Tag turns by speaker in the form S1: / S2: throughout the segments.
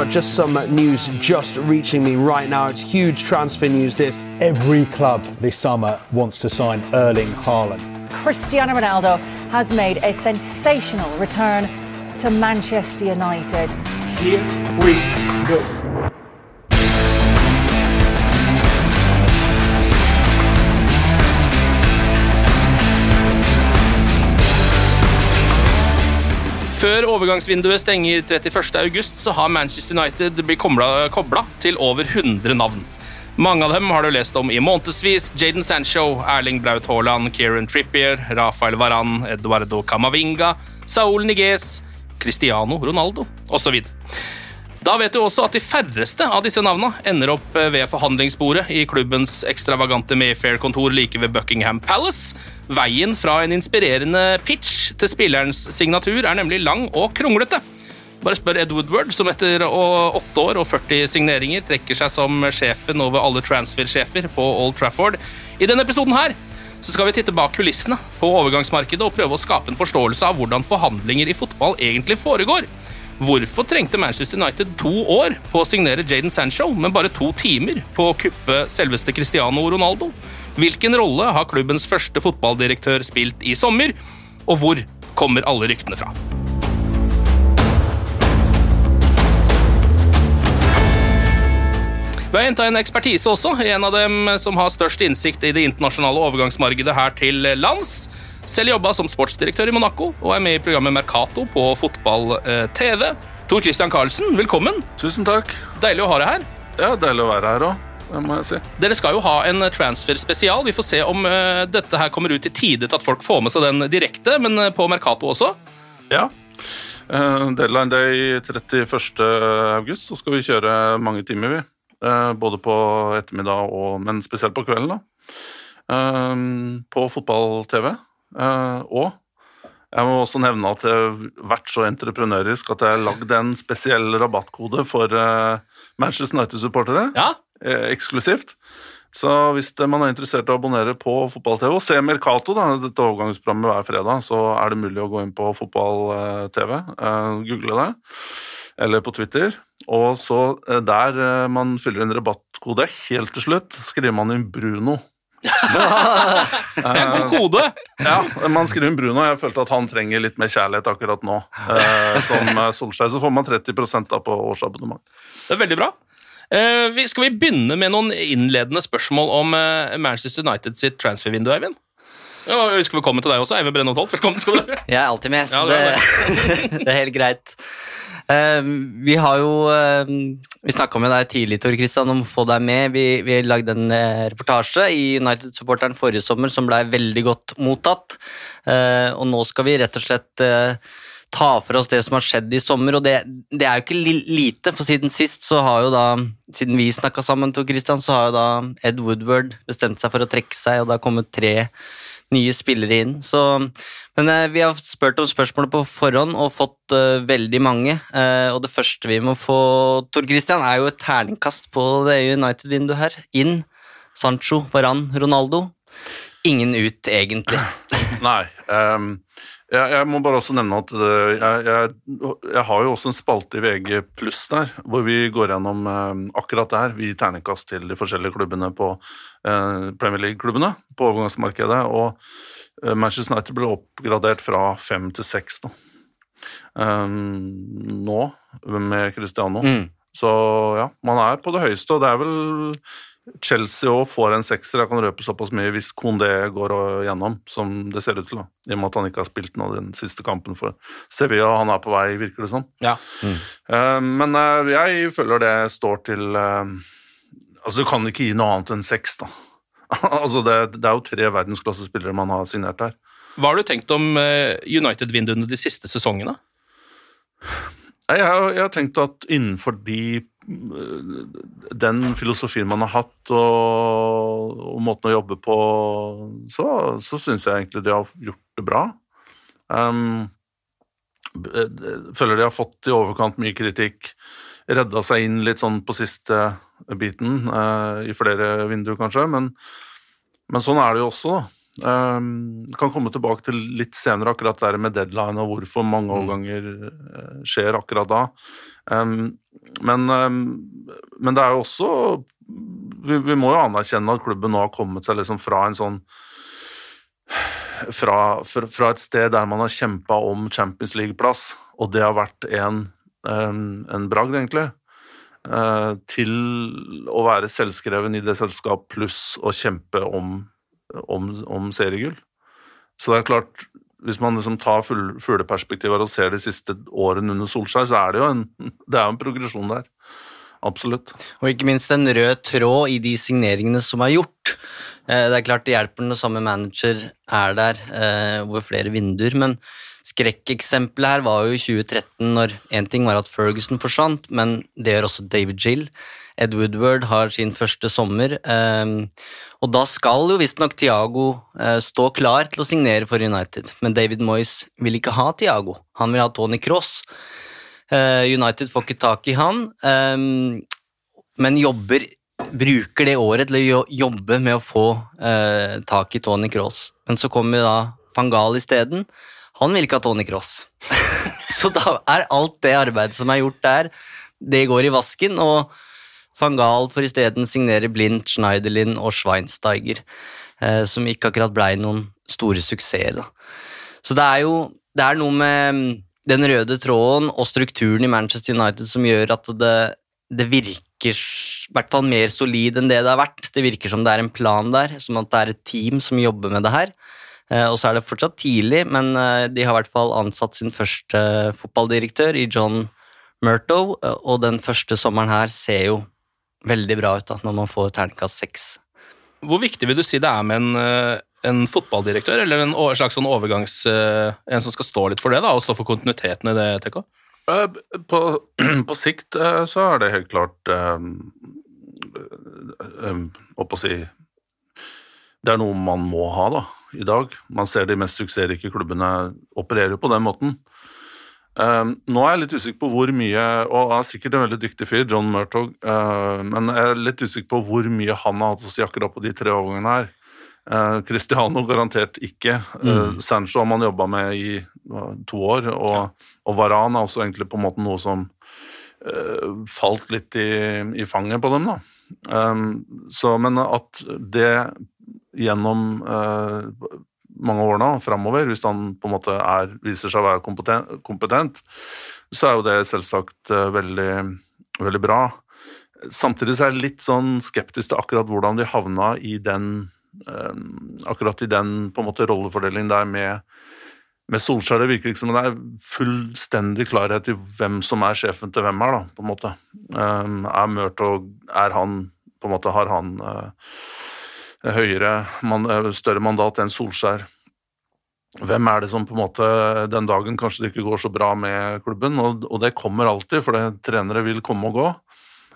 S1: But just some news just reaching me right now. It's huge transfer news. This
S2: Every club this summer wants to sign Erling Haaland.
S3: Cristiano Ronaldo has made a sensational return to Manchester United.
S1: here we go.
S4: Før overgangsvinduet stenger 31.8, så har Manchester United blitt kobla til over 100 navn. Mange av dem har du lest om i månedsvis. Jaden Sancho, Erling Braut Haaland, Kieran Trippier, Rafael Varan, Eduardo Camavinga, Saul Niguez, Cristiano Ronaldo osv. Da vet du også at de færreste av disse navnene ender opp ved forhandlingsbordet i klubbens ekstravagante Mayfair-kontor like ved Buckingham Palace. Veien fra en inspirerende pitch til spillerens signatur er nemlig lang og kronglete. Bare spør Ed Woodward, som etter åtte år og 40 signeringer trekker seg som sjefen over alle transfer-sjefer på Old Trafford. I denne episoden her så skal vi titte bak kulissene på overgangsmarkedet og prøve å skape en forståelse av hvordan forhandlinger i fotball egentlig foregår. Hvorfor trengte Manchester United to år på å signere Jaden Sancho, men bare to timer på å kuppe selveste Cristiano Ronaldo? Hvilken rolle har klubbens første fotballdirektør spilt i sommer, og hvor kommer alle ryktene fra? Vi har henta en ekspertise også, en av dem som har størst innsikt i det internasjonale overgangsmarkedet her til lands. Selv jobba som sportsdirektør i Monaco og er med i programmet Mercato på fotball-TV. Tor Christian Karlsen, velkommen.
S5: Tusen takk.
S4: Deilig å ha deg her.
S5: Ja, deilig å være her òg, det må jeg si.
S4: Dere skal jo ha en transfer-spesial. Vi får se om uh, dette her kommer ut i tide til at folk får med seg den direkte, men uh, på Mercato også.
S5: Ja. Uh, deadline day 31. august, så skal vi kjøre mange timer, vi. Både på ettermiddag og Men spesielt på kvelden, da. På fotball-TV. Og jeg må også nevne at jeg har vært så entreprenørisk at jeg har lagd en spesiell rabattkode for Manchester United-supportere.
S4: Ja,
S5: eksklusivt. Så hvis man er interessert i å abonnere på fotball-TV og se Mercato, da, dette overgangsprogrammet hver fredag, så er det mulig å gå inn på fotball-TV, eh, google det, eller på Twitter. Og så eh, der eh, man fyller inn rabattkode helt til slutt, skriver man inn Bruno.
S4: det er en god kode.
S5: Ja, man skriver inn Bruno. Jeg følte at han trenger litt mer kjærlighet akkurat nå. Eh, som eh, Solskjær. Så får man 30 da på årsabonnement.
S4: Det er veldig bra. Vi, skal vi begynne med noen innledende spørsmål om uh, Manchester United sitt transfervindu, Eivind? Ja, skal ønsker velkommen til deg også, Eivind Brennholt Holt. Velkommen skal du være.
S6: Jeg er alltid med, så
S4: Ja, du er
S6: det, det er helt greit. Uh, vi har jo Vi snakka med deg tidlig Tor Kristian, om å få deg med. Vi, vi lagde en reportasje i United-supporteren forrige sommer som blei veldig godt mottatt. Og nå skal vi rett og slett ta for oss det som har skjedd i sommer. Og det, det er jo ikke lite, for siden sist så har jo da Siden vi snakka sammen, Tor Christian, så har jo da Ed Woodward bestemt seg for å trekke seg, og det har kommet tre nye spillere inn. Så, men eh, vi har spurt om spørsmålet på forhånd og fått eh, veldig mange. Eh, og det første vi må få, Tor Christian, er jo et terningkast på det United-vinduet her. Inn. Sancho, Varan, Ronaldo. Ingen ut, egentlig.
S5: Nei. ehm, jeg, jeg må bare også nevne at det, jeg, jeg, jeg har jo også en spalte i VG pluss der, hvor vi går gjennom ehm, akkurat det her. Vi gir terningkast til de forskjellige klubbene på eh, Premier League-klubbene på overgangsmarkedet. Og eh, Manchester United ble oppgradert fra fem til seks nå. Um, nå, med Cristiano.
S6: Mm.
S5: Så ja, man er på det høyeste, og det er vel Chelsea òg får en sekser. Jeg kan røpe såpass mye hvis Kondé går gjennom, som det ser ut til. da, I og med at han ikke har spilt nå den siste kampen for Sevilla. Han er på vei, virker det som.
S4: Ja.
S5: Eh, Men eh, jeg føler det står til eh, Altså, du kan ikke gi noe annet enn seks, da. altså, det, det er jo tre verdensklassespillere man har signert her.
S4: Hva har du tenkt om United-vinduene de siste sesongene?
S5: Jeg har, jeg har tenkt at innenfor de den filosofien man har hatt og, og måten å jobbe på, så, så syns jeg egentlig de har gjort det bra. Um, føler de har fått i overkant mye kritikk. Redda seg inn litt sånn på siste biten, uh, i flere vinduer kanskje, men, men sånn er det jo også, da. Um, kan komme tilbake til litt senere akkurat det med deadline og hvorfor mange overganger eh, skjer akkurat da. Um, men, um, men det er jo også vi, vi må jo anerkjenne at klubben nå har kommet seg liksom fra en sånn fra, fra, et sted der man har kjempa om Champions League-plass, og det har vært en, um, en bragd, egentlig, eh, til å være selvskreven i det selskap pluss å kjempe om om, om seriegull. Så det er klart, hvis man liksom tar fugleperspektivet og ser de siste årene under Solskjær, så er det jo en, det en progresjon der. Absolutt.
S6: Og ikke minst en rød tråd i de signeringene som er gjort. Eh, Det er klart det hjelper når samme manager er der eh, over flere vinduer, men skrekkeksempelet her var jo i 2013 når en ting var at Ferguson forsvant, men det gjør også David Gill. Ed Woodward har sin første sommer, eh, og da skal jo visstnok Thiago eh, stå klar til å signere for United, men David Moyes vil ikke ha Thiago, han vil ha Tony Cross. Eh, United får ikke tak i han, eh, men jobber bruker det året til å jobbe med å få eh, tak i Tony Cross. Men så kommer da van Gaal isteden. Han vil ikke ha Tony Cross. så da er alt det arbeidet som er gjort der, det går i vasken, og van Gaal får isteden signere Blindt, Schneiderlin og Schweinsteiger, eh, som ikke akkurat blei noen store suksesser. Så det er jo det er noe med mm, den røde tråden og strukturen i Manchester United som gjør at det, det virker i hvert fall mer solid enn det det har vært. Det virker som det er en plan der, som at det er et team som jobber med det her. Eh, Og så er det fortsatt tidlig, men eh, de har i hvert fall ansatt sin første fotballdirektør i John Murtow, og den første sommeren her ser jo veldig bra ut da, når man får terningkast seks.
S4: Hvor viktig vil du si det er med en, eh, en fotballdirektør, eller en slags sånn overgangs... eh, En som skal stå litt for det, da, og stå for kontinuiteten i det, TK?
S5: Eh, På, på sikt så er det helt klart eh, Opp å si Det er noe man må ha da, i dag. Man ser de mest suksessrike klubbene opererer jo på den måten. Eh, nå er jeg litt usikker på hvor mye Og han er sikkert en veldig dyktig fyr, John Murtog, uh, men jeg er litt usikker på hvor mye han har hatt å si akkurat på de tre overgangene her. Uh, Cristiano garantert ikke. Eh, Sancho har man jobba med i to år, og, og Varan er også egentlig på en måte noe som eh, falt litt i, i fanget på dem. da. Um, så, men at det gjennom eh, mange år nå, framover, hvis han på en måte er, viser seg å være kompetent, kompetent så er jo det selvsagt eh, veldig, veldig bra. Samtidig så er jeg litt sånn skeptisk til akkurat hvordan de havna i den eh, akkurat i den på en måte rollefordelingen der med, med Solskjær. Det virker ikke som det er fullstendig klarhet i hvem som er sjefen til hvem her, da, på en måte. Um, er Murtog Er han på en måte Har han eh, høyere, eh, større mandat enn Solskjær? Hvem er det som på en måte den dagen kanskje det ikke går så bra med klubben? Og, det kommer alltid, for det, trenere vil komme og gå.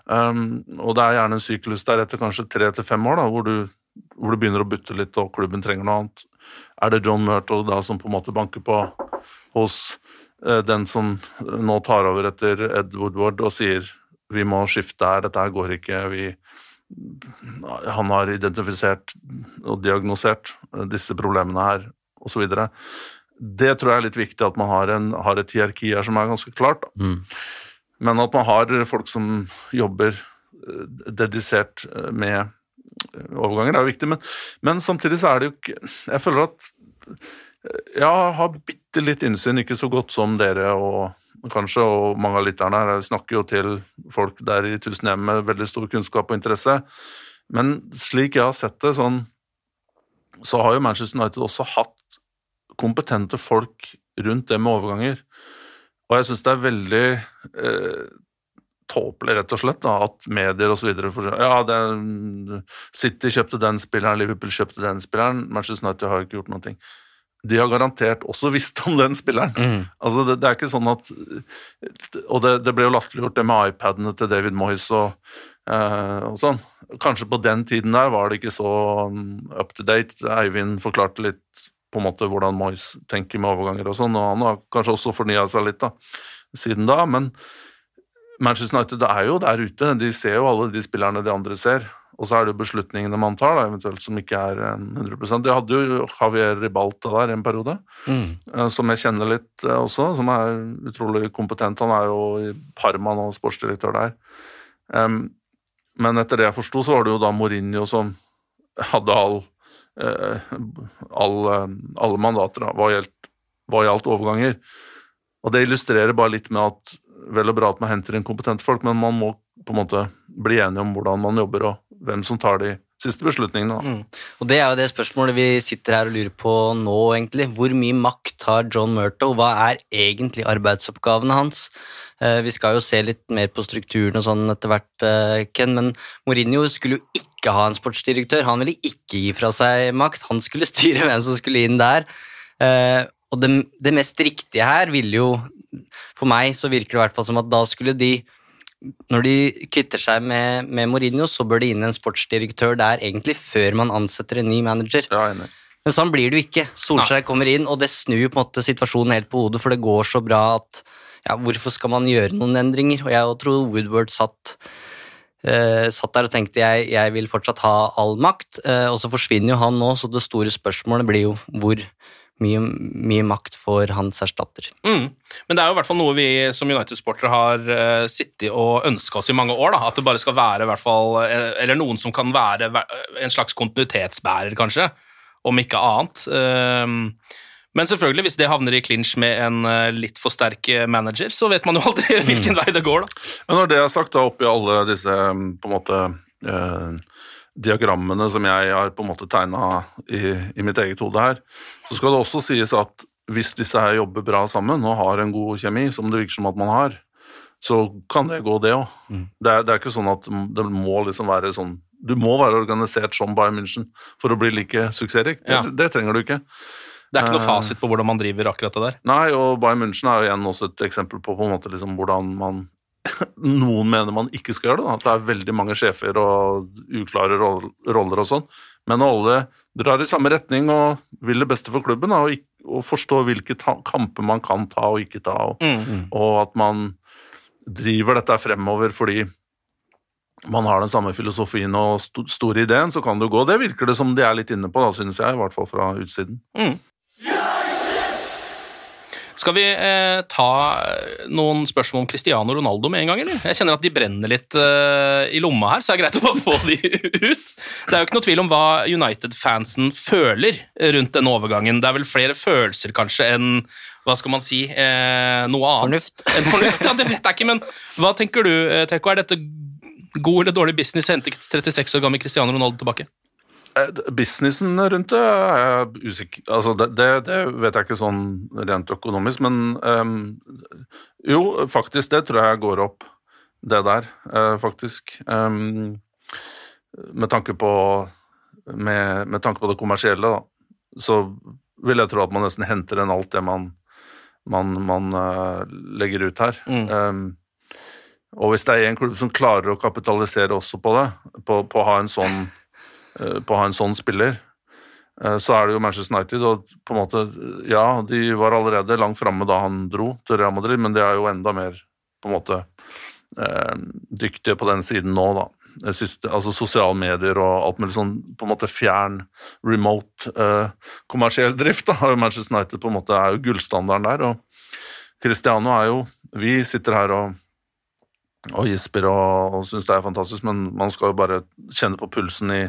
S5: Um, og det er gjerne en syklus der etter kanskje tre til fem år, da, hvor du, hvor du begynner å butte litt og klubben trenger noe annet. Er det John Murtle da som på en måte banker på hos eh, den som nå tar over etter Ed Woodward og sier vi må skifte her, dette her går ikke, vi han har identifisert og diagnosert eh, disse problemene her, osv. Det tror jeg er litt viktig at man har, en, har et hierarki her som er ganske klart. Da. Men at man har folk som jobber eh, dedisert eh, med overganger, er jo viktig. Men, men samtidig så er det jo ikke Jeg føler at jeg har bitte litt innsyn, ikke så godt som dere og, kanskje, og mange av lytterne her snakker jo til folk der i tusen hjem med veldig stor kunnskap og interesse. Men slik jeg har sett det, sånn, så har jo Manchester United også hatt kompetente folk rundt det med overganger. Og jeg syns det er veldig eh, tåpelig, rett og slett, da, at medier osv. Ja, City kjøpte den spilleren, Liverpool kjøpte den spilleren, Manchester United har ikke gjort noe. De har garantert også visst om den spilleren.
S6: Mm.
S5: Altså, det, det, er ikke sånn at Og det, det ble jo latterliggjort, det med iPadene til David Moyes og, eh, og sånn. Kanskje på den tiden der var det ikke så um, up to date. Eivind forklarte litt på en måte hvordan Moyes tenker med overganger og sånn, og han har kanskje også fornya seg litt da, siden da. men Manchester United er jo der ute, de ser jo alle de spillerne de andre ser. Og så er det jo beslutningene man tar, da, eventuelt som ikke er 100 De hadde jo Javier Ribalta der en periode,
S6: Mm.
S5: eh, som jeg kjenner litt eh, også, som er utrolig kompetent. Han er jo i Parma nå, sportsdirektør der. Men etter det jeg forsto, så var det jo da Mourinho som hadde all, eh, all eh, alle mandater da, hva gjaldt, hva gjaldt overganger. Og det illustrerer bare litt med at vel og bra at man henter inn kompetente folk, men man må på en måte bli enige om hvordan man jobber, og hvem som tar de siste beslutningene.
S6: Mm. Og Det er jo det spørsmålet vi sitter her og lurer på nå, egentlig. Hvor mye makt har John Murto? Hva er egentlig arbeidsoppgavene hans? Eh, vi skal jo se litt mer på strukturen og sånn etter hvert, eh, Ken, men Mourinho skulle jo ikke ha en sportsdirektør. Han ville ikke gi fra seg makt. Han skulle styre hvem som skulle inn der. Eh, og det, det mest riktige her ville jo For meg så virker det i hvert fall som at da skulle de når de kvitter seg med, med Mourinho, så bør det inn en sportsdirektør der egentlig før man ansetter en ny manager. Men sånn blir det jo ikke. Solskjær kommer inn, og det snur på en måte situasjonen helt på hodet, for det går så bra at ja, hvorfor skal man gjøre noen endringer? Og jeg tror Woodward satt, eh, satt der og tenkte jeg, jeg vil fortsatt ha all makt, eh, og så forsvinner jo han nå, så det store spørsmålet blir jo hvor mye, mye makt får hans erstatter.
S4: Mm. Men det er jo i hvert fall noe vi som United-sportere har uh, sittet og ønska oss i mange år. Da. At det bare skal være i hvert fall, eh, eller noen som kan være en slags kontinuitetsbærer, kanskje, om ikke annet. Uh, men selvfølgelig, hvis det havner i clinch med en uh, litt for sterk manager, så vet man jo aldri hvilken vei det går. da.
S5: Men når det er sagt, da, oppi alle disse på en måte diagrammene som jeg har på en måte tegna i, i mitt eget hode her, så skal det også sies at hvis disse her jobber bra sammen og har en god kjemi, som det virker som at man har, så kan det gå, det òg.
S6: Mm.
S5: Det, det er ikke sånn at det må liksom være sånn Du må være organisert som Bayern München for å bli like suksessrik. Det,
S4: Ja.
S5: det trenger du ikke.
S4: Det er ikke noe
S5: Eh,
S4: fasit på hvordan man driver akkurat det der.
S5: Nei, og Bayern München er jo igjen også et eksempel på, på måte liksom hvordan man Noen mener man ikke skal gjøre det, da. at det er veldig mange sjefer og uklare roller og sånn, men alle drar i samme retning og vil det beste for klubben da, og, og forstår hvilke ta kamper man kan ta og ikke ta, og,
S4: Mm.
S5: og at man driver dette fremover fordi man har den samme filosofien og st store ideen, så kan det jo gå. Det virker det som de er litt inne på, da, synes jeg, i hvert fall fra utsiden.
S4: Mm. Skal vi eh, ta noen spørsmål om Cristiano Ronaldo med en gang, eller? Jeg kjenner at de brenner litt eh, i lomma her, så det er greit å bare få de ut. Det er jo ikke noe tvil om hva United-fansen føler rundt denne overgangen. Det er vel flere følelser, kanskje, enn hva skal man si, eh, noe annet.
S6: Fornuft.
S4: En fornuft, ja, det vet jeg ikke, men hva tenker du, eh, Teko? Er dette god eller dårlig business å hente 36 år gammel Cristiano Ronaldo tilbake?
S5: Eh, Businessen rundt det er jeg usikker altså det, det, det vet jeg ikke sånn rent økonomisk, men um, jo, faktisk, det tror jeg går opp, det der, uh, faktisk. Um, med tanke på med, med tanke på det kommersielle, da, så vil jeg tro at man nesten henter inn alt det man, man, man uh, legger ut her.
S4: Mm.
S5: Um, og hvis det er en klubb som klarer å kapitalisere også på det, på, på å ha en sånn på å ha en sånn spiller, eh, så er det jo Manchester United. Og på en måte, ja, de var allerede langt framme da han dro til Real Madrid, men de er jo enda mer på en måte eh, dyktige på den siden nå, da. Siste, altså sosiale medier og alt mulig sånn på en måte fjern, remote, eh, kommersiell drift. da, Manchester United på en måte er jo gullstandarden der. og Cristiano er jo Vi sitter her og og gisper og, og syns det er fantastisk, men man skal jo bare kjenne på pulsen i,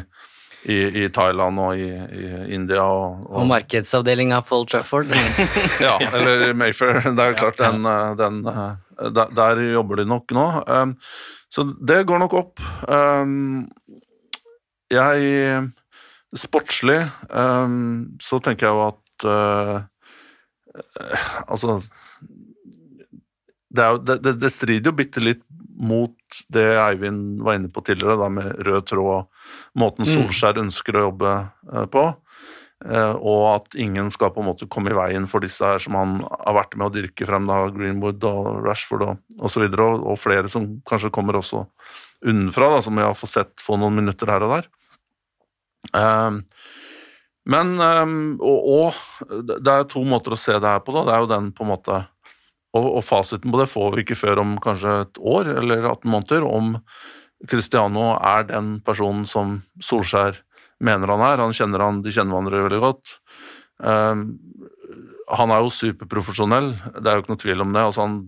S5: i, i Thailand og i, i India. Og,
S6: Og markedsavdelinga på Old Trafford.
S5: ja, eller Mayfair. Det er klart, den, eh, den eh, der, der jobber de nok nå. Um, så det går nok opp. Um, jeg Sportslig um, så tenker jeg jo at uh, Altså det, jo, det, det strider jo bitte litt mot det Eivind var inne på tidligere, da med rød tråd og måten
S7: Mm.
S5: Solskjær ønsker å jobbe eh, på. eh, Og at ingen skal på en måte komme i veien for disse her som han har vært med å dyrke frem, da, Greenwood og Rashford og, osv., og, og flere som kanskje kommer også unnenfra, da, som vi har fått sett få noen minutter her og der. Um, men um, og, og det er to måter å se det her på, da. Det er jo den på en måte og, og fasiten på det får vi ikke før om kanskje et år eller 18 måneder, om Cristiano er den personen som Solskjær mener han er. Han kjenner han, De kjenner hverandre veldig godt. Um, han er jo superprofesjonell, det er jo ikke noe tvil om det. Altså han,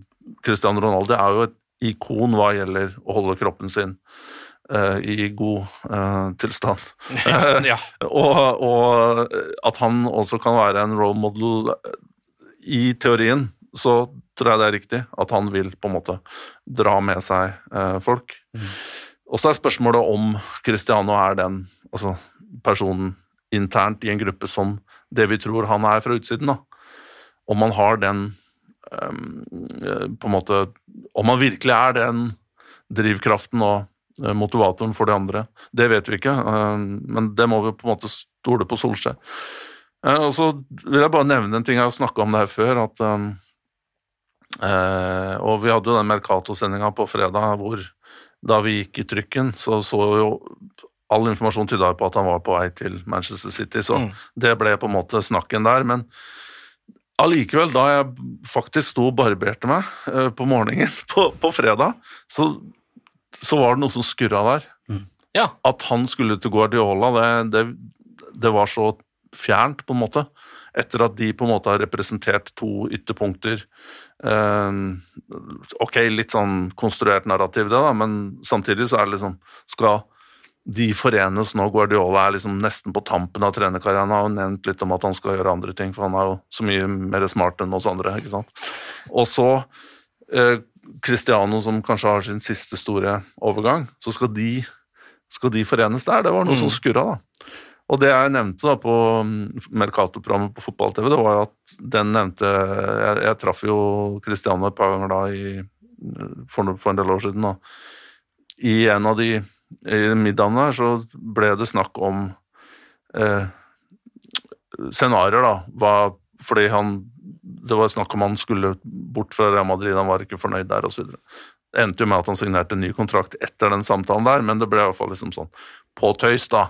S5: Cristiano Ronaldo er jo et ikon hva gjelder å holde kroppen sin uh, i god uh, tilstand.
S4: Ja.
S5: og, og at han også kan være en role model i teorien, så tror jeg det er riktig at han vil på en måte dra med seg eh, folk. Og så er spørsmålet om Cristiano er den altså, personen internt i en gruppe som det vi tror han er fra utsiden. da. Om han har den ehm, eh, på en måte Om han virkelig er den drivkraften og eh, motivatoren for de andre, det vet vi ikke. eh, men det må vi på en måte stole på Solskjær. Eh, og så vil jeg bare nevne en ting, jeg har snakka om det her før. at ehm, Eh, og vi hadde jo den Mercato-sendinga på fredag hvor da vi gikk i trykken, så så jo all informasjon tyda på at han var på vei til Manchester City, så
S7: Mm.
S5: det ble på en måte snakken der. Men allikevel, da jeg faktisk sto og barberte meg eh, på morgenen på, på fredag, så, så var det noe som skurra der.
S4: Ja.
S5: At han skulle til Guardiola, det, det, det var så fjernt, på en måte. Etter at de på en måte har representert to ytterpunkter. Eh, ok, litt sånn konstruert narrativ, det, da, men samtidig så er det liksom Skal de forenes nå? Guardiola er liksom nesten på tampen av trenerkarrieren. Har jo nevnt litt om at han skal gjøre andre ting, for han er jo så mye mer smart enn oss andre. ikke sant? Og så eh, Cristiano, som kanskje har sin siste store overgang, så skal de, skal de forenes der. Det var noe
S7: Mm.
S5: som skurra, da. Og det jeg nevnte da på mm, Mercato-programmet på fotball-TV, det var jo at den nevnte Jeg, jeg traff jo Cristiano et par ganger da i, for, for en del år siden. da. I en av de middagene her så ble det snakk om eh, scenarioer, da. Hva, fordi han Det var snakk om han skulle bort fra Real Madrid, han var ikke fornøyd der, osv. Det endte jo med at han signerte en ny kontrakt etter den samtalen der, men det ble i hvert fall liksom sånn på tøys, da.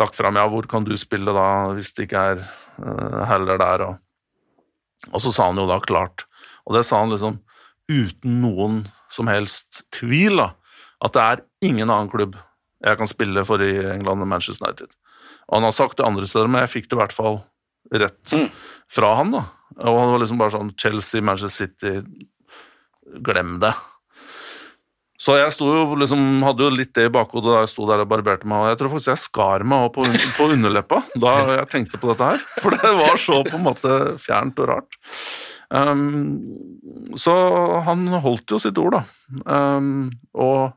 S5: Lagt fram ja, hvor kan du spille da, hvis det ikke er uh, heller der, og Og så sa han jo da klart, og det sa han liksom uten noen som helst tvil, da, at det er ingen annen klubb jeg kan spille for i England enn Manchester United. Og han har sagt det andre steder, men jeg fikk det i hvert fall rett fra han, da. Og han var liksom bare sånn Chelsea, Manchester City Glem det. Så jeg jo liksom, hadde jo litt det i bakhodet da jeg sto der og barberte meg, og jeg tror faktisk jeg skar meg på, på underleppa da jeg tenkte på dette her. For det var så på en måte fjernt og rart. Um, så han holdt jo sitt ord, da. Um, og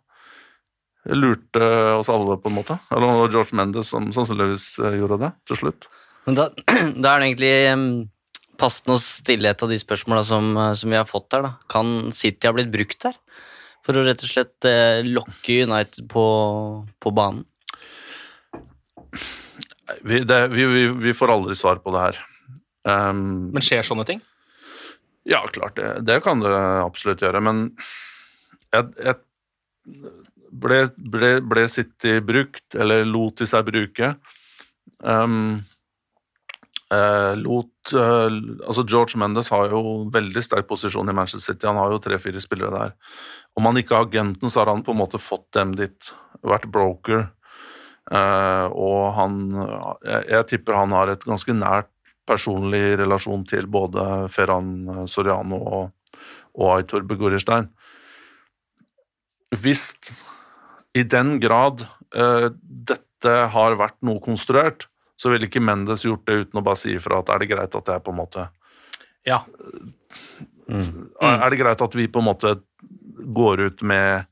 S5: lurte oss alle, på en måte. Eller det var George Mendes som sannsynligvis eh, gjorde det til slutt.
S6: Men da, da er det egentlig um, passende å stille et av de spørsmåla som, eh, som vi har fått her. Da. Kan City ha blitt brukt her? For å rett og slett eh, lokke United på, på banen?
S5: Vi, det, vi, vi, vi får aldri svar på det her. Um,
S4: Men skjer sånne ting?
S5: Ja, klart det. Det kan det absolutt gjøre, men jeg, jeg ble, ble, ble City brukt, eller lot de seg bruke? Um, lot eh, Altså, George Mendes har jo veldig sterk posisjon i Manchester City. Han har jo tre-fire spillere der. Om han ikke har agenten, så har han på en måte fått dem dit. Vært broker. Eh, og han jeg, tipper han har et ganske nært personlig relasjon til både Ferran Soriano og, og Aitor Begorestein. Hvis i den grad eh, dette har vært noe konstruert, så ville ikke Mendes gjort det uten å bare si ifra at er det greit at jeg på en måte
S4: Ja.
S5: Er det greit at vi på en måte går ut med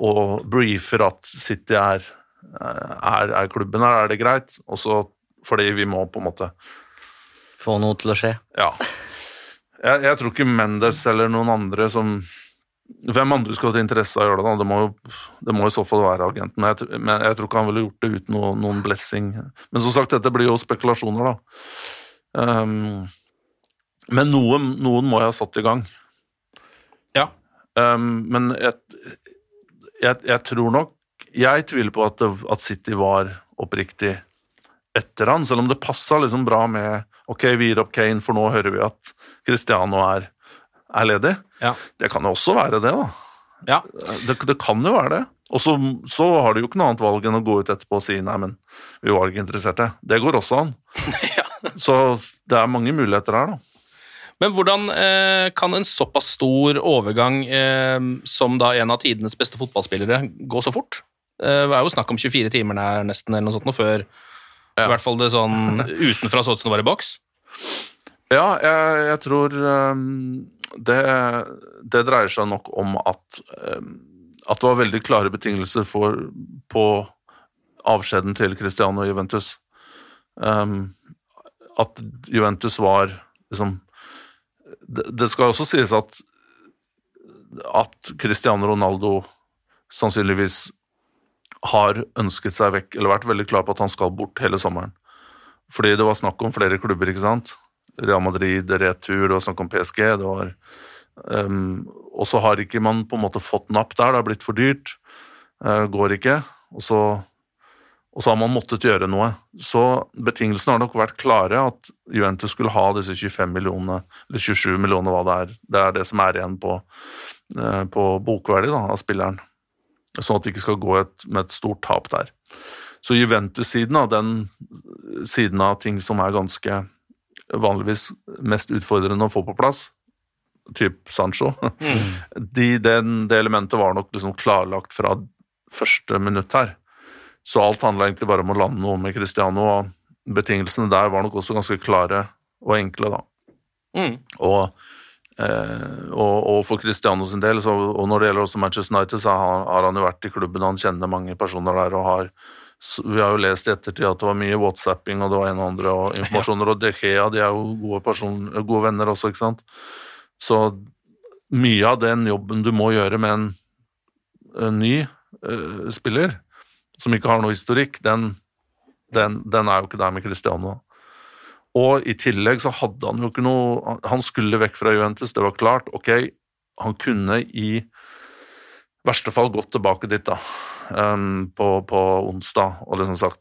S5: og briefer at City er, er, er klubben her, er det greit? Også fordi vi må på en måte
S6: Få noe til å skje.
S5: Ja. Jeg, jeg tror ikke Mendes eller noen andre som Hvem andre skulle hatt interesse av å gjøre det? da? Det må jo, det må i så fall være agenten. Men jeg, men jeg tror ikke han ville gjort det uten noen, noen blessing. Men som sagt, dette blir jo spekulasjoner, da. Um, men noen, noen må jeg ha satt i gang.
S4: Ja.
S5: Um, men jeg, jeg, jeg tror nok Jeg tviler på at, det, at City var oppriktig etter han, selv om det passa liksom bra med Ok, vi gir opp Kane, for nå hører vi at Cristiano er, er ledig.
S4: Ja.
S5: Det kan jo også være det, da.
S4: Ja.
S5: Det, det kan jo være det. Og så, så har du jo ikke noe annet valg enn å gå ut etterpå og si nei, men vi var ikke interesserte. Det går også an. ja. Så det er mange muligheter her, da.
S4: Men hvordan eh, kan en såpass stor overgang eh, som da en av tidenes beste fotballspillere gå så fort? Eh, det er jo snakk om 24 timer der nesten, eller noe sånt, nå, før i hvert fall det sånn utenfra så ut som det var i boks.
S5: Ja, jeg, jeg tror ehm, det, det dreier seg nok om at, ehm, at det var veldig klare betingelser for, på avskjeden til Cristiano Juventus. Um, at Juventus var liksom det, det skal også sies at at Cristiano Ronaldo sannsynligvis har ønsket seg vekk, eller vært veldig klar på at han skal bort hele sommeren. Fordi det var snakk om flere klubber, ikke sant? Real Madrid, Retur, det var snakk om PSG. det var... Um, og så har ikke man på en måte fått napp der, det har blitt for dyrt. Uh, går ikke. Og så, og så har man måttet gjøre noe. Så betingelsene har nok vært klare, at Juventus skulle ha disse 25 millionene, eller 27 millionene, hva det er. Det er det som er igjen på, uh, på bokverdi da, av spilleren. Sånn at det ikke skal gå et, med et stort tap der. Så Juventus-siden av den siden av ting som er ganske vanligvis mest utfordrende å få på plass, typ Sancho, de, den, det elementet var nok liksom klarlagt fra første minutt her. Så alt handla egentlig bare om å lande noe med Cristiano, og betingelsene der var nok også ganske klare og enkle, da.
S4: Mm.
S5: Og, eh, og, og for Cristiano sin del, så, og når det gjelder også Manchester United, så har, har han jo vært i klubben, han kjenner mange personer der og har så Vi har jo lest i ettertid at det var mye whatsapping og det var en og andre og informasjoner, og De Gea de er jo gode, person, gode venner også, ikke sant. Så mye av den jobben du må gjøre med en, en ny uh, spiller, som ikke har noe historikk, den, den, den er jo ikke der med Cristiano. Og i tillegg så hadde han jo ikke noe Han skulle vekk fra Juventus, det var klart. Ok, han kunne i verste fall gått tilbake dit da, på, på onsdag og liksom sagt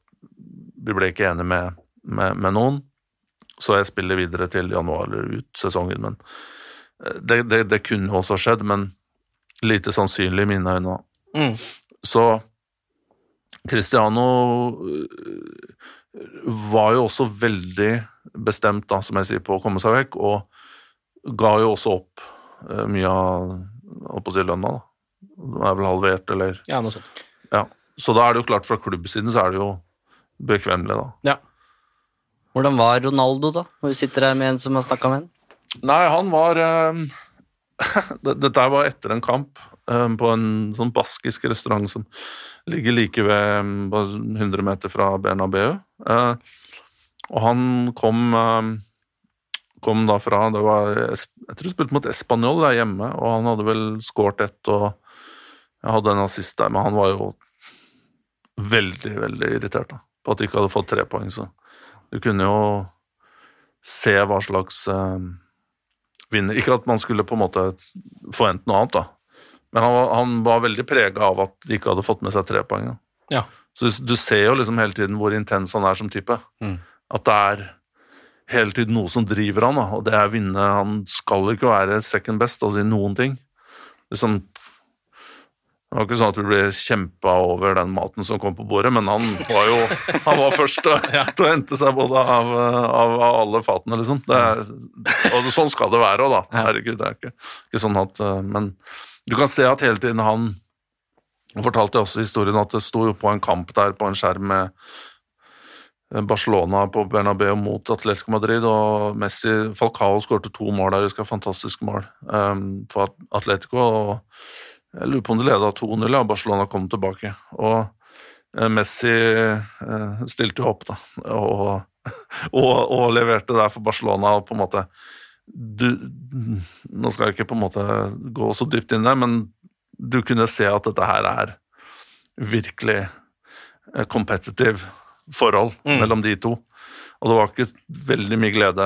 S5: vi ble ikke enige med, med, med noen, så jeg spiller videre til januar eller ut sesongen. Men eh, det, det, det kunne også skjedd, men lite sannsynlig i mine øyne.
S4: Mm.
S5: Så Cristiano øh, var jo også veldig bestemt, da, som jeg sier, på å komme seg vekk, og ga jo også opp øh, mye av holdt Den er vel halvert, eller
S4: Ja, noe sånt.
S5: Ja. Så da er det jo klart, fra klubbsiden så er det jo bekvemmelig, da.
S4: Ja.
S6: Hvordan var Ronaldo, da? Når vi sitter her med en som har snakka med en?
S5: Nei, han var eh, Dette var etter en kamp eh, på en sånn baskisk restaurant som ligger like ved eh, bare 100 meter fra Bernabeu. Eh, og han kom eh, kom da fra det var, Jeg tror han spilte mot Español der hjemme, og han hadde vel skåret ett og jeg hadde en assist der, men han var jo veldig, veldig irritert da, på at de ikke hadde fått tre poeng. Så du kunne jo se hva slags eh, vinner. Ikke at man skulle på en måte forvente noe annet, da. Men han var, han var veldig prega av at de ikke hadde fått med seg tre poeng.
S4: Ja.
S5: Så du ser jo liksom hele tiden hvor intens han er som type. At det er hele tiden noe som driver han, da, og det er å vinne. Han skal ikke være second best, altså i noen ting. Liksom, det var ikke sånn at vi ble kjempa over den maten som kom på bordet, men han var jo han var først til, til å hente seg både av, av, av alle fatene, liksom. Det er, og det, sånn skal det være òg, da. Herregud, det er ikke, ikke sånn at eh, Men du kan se at hele tiden han Han fortalte også historien at det sto jo på en kamp der på en skjerm med Barcelona på Bernabeu mot Atletico Madrid, og Messi Falcao skårte to mål der, husker jeg, fantastiske mål um, for Atletico. og Jeg lurer på om de leda 2-0, og Barcelona kom tilbake. Og eh, Messi eh, stilte jo opp, da, og, og, og leverte der for Barcelona. og på en måte du, Nå skal jeg ikke på en måte gå så dypt inn der, men du kunne se at dette her er virkelig eh, competitive forhold
S4: Mm.
S5: mellom de to. Og det var ikke veldig mye glede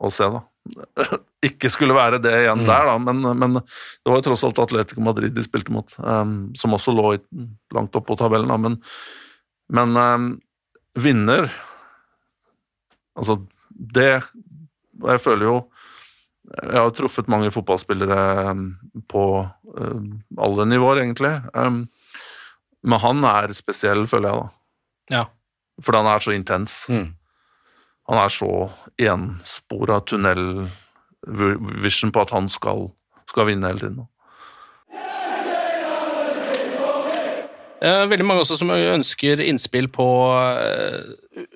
S5: å se, da. ikke skulle være det igjen
S4: Mm.
S5: der, da, men, men det var jo tross alt Atletico Madrid de spilte mot, um, som også lå i, langt oppe på tabellen. Da. Men, men um, vinner Altså, det Jeg føler jo Jeg har truffet mange fotballspillere um, på um, alle nivåer, egentlig. Um, men han er spesiell, føler jeg, da.
S4: Ja.
S5: Fordi han er så intens.
S4: Mm.
S5: Han er så enspora tunnelvision på at han skal, skal vinne hele tiden.
S4: Eh, Veldig mange også som ønsker innspill på eh,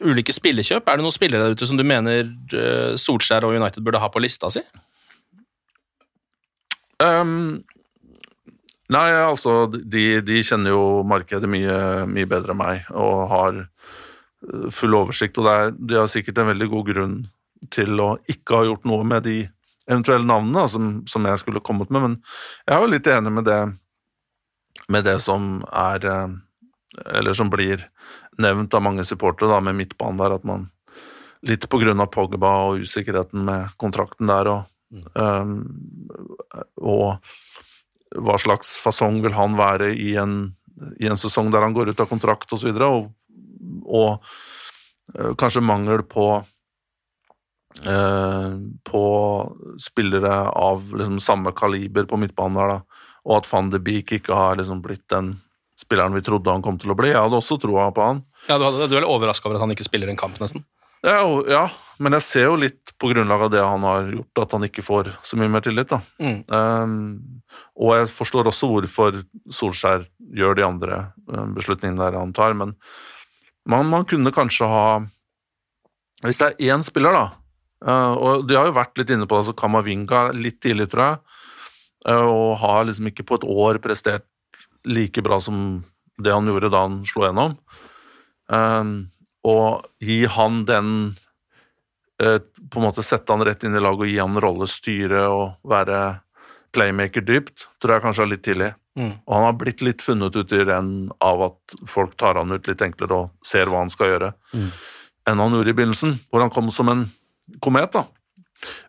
S4: ulike spillekjøp. Er det noen spillere der ute som du mener eh, Solskjær og United burde ha på lista si?
S5: Um, nei, altså, de, de kjenner jo markedet mye, mye bedre enn meg og har full oversikt. Og det er, de har sikkert en veldig god grunn til å ikke ha gjort noe med de eventuelle navnene da, som, som jeg skulle kommet med, men jeg er jo litt enig med det, med det som er eh, Eller som blir nevnt av mange supportere da, med midtbanen der, at man litt på grunn av Pogba og usikkerheten med kontrakten der og Um, og hva slags fasong vil han være i en, i en sesong der han går ut av kontrakt osv., og, så videre, og, og eh, kanskje mangel på eh, på spillere av liksom, samme kaliber på midtbanen der, da, og at van de Beek ikke har liksom, blitt den spilleren vi trodde han kom til å bli. Jeg hadde også troa på han.
S4: Ja, Du, hadde, du er overraska over at han ikke spiller en kamp, nesten?
S5: Ja, og- ja, men jeg ser jo litt på grunnlag av det han har gjort, at han ikke får så mye mer tillit. da.
S4: Mm.
S5: Um, og jeg forstår også hvorfor Solskjær gjør de andre um, beslutningene der han tar, men man, man kunne kanskje ha Hvis det er én spiller, da, uh, og de har jo vært litt inne på det, så Kamavinga litt tidlig, tror jeg, uh, og har liksom ikke på et år prestert like bra som det han gjorde da han slo gjennom. Um, og gi han den eh, På en måte sette han rett inn i laget og gi han rolle, styre og være playmaker dypt, tror jeg kanskje er litt tidlig.
S4: Mm.
S5: Og han har blitt litt funnet ut i renn av at folk tar han ut litt enklere og ser hva han skal gjøre,
S4: Mm.
S5: enn han gjorde i begynnelsen, hvor han kom som en komet. da.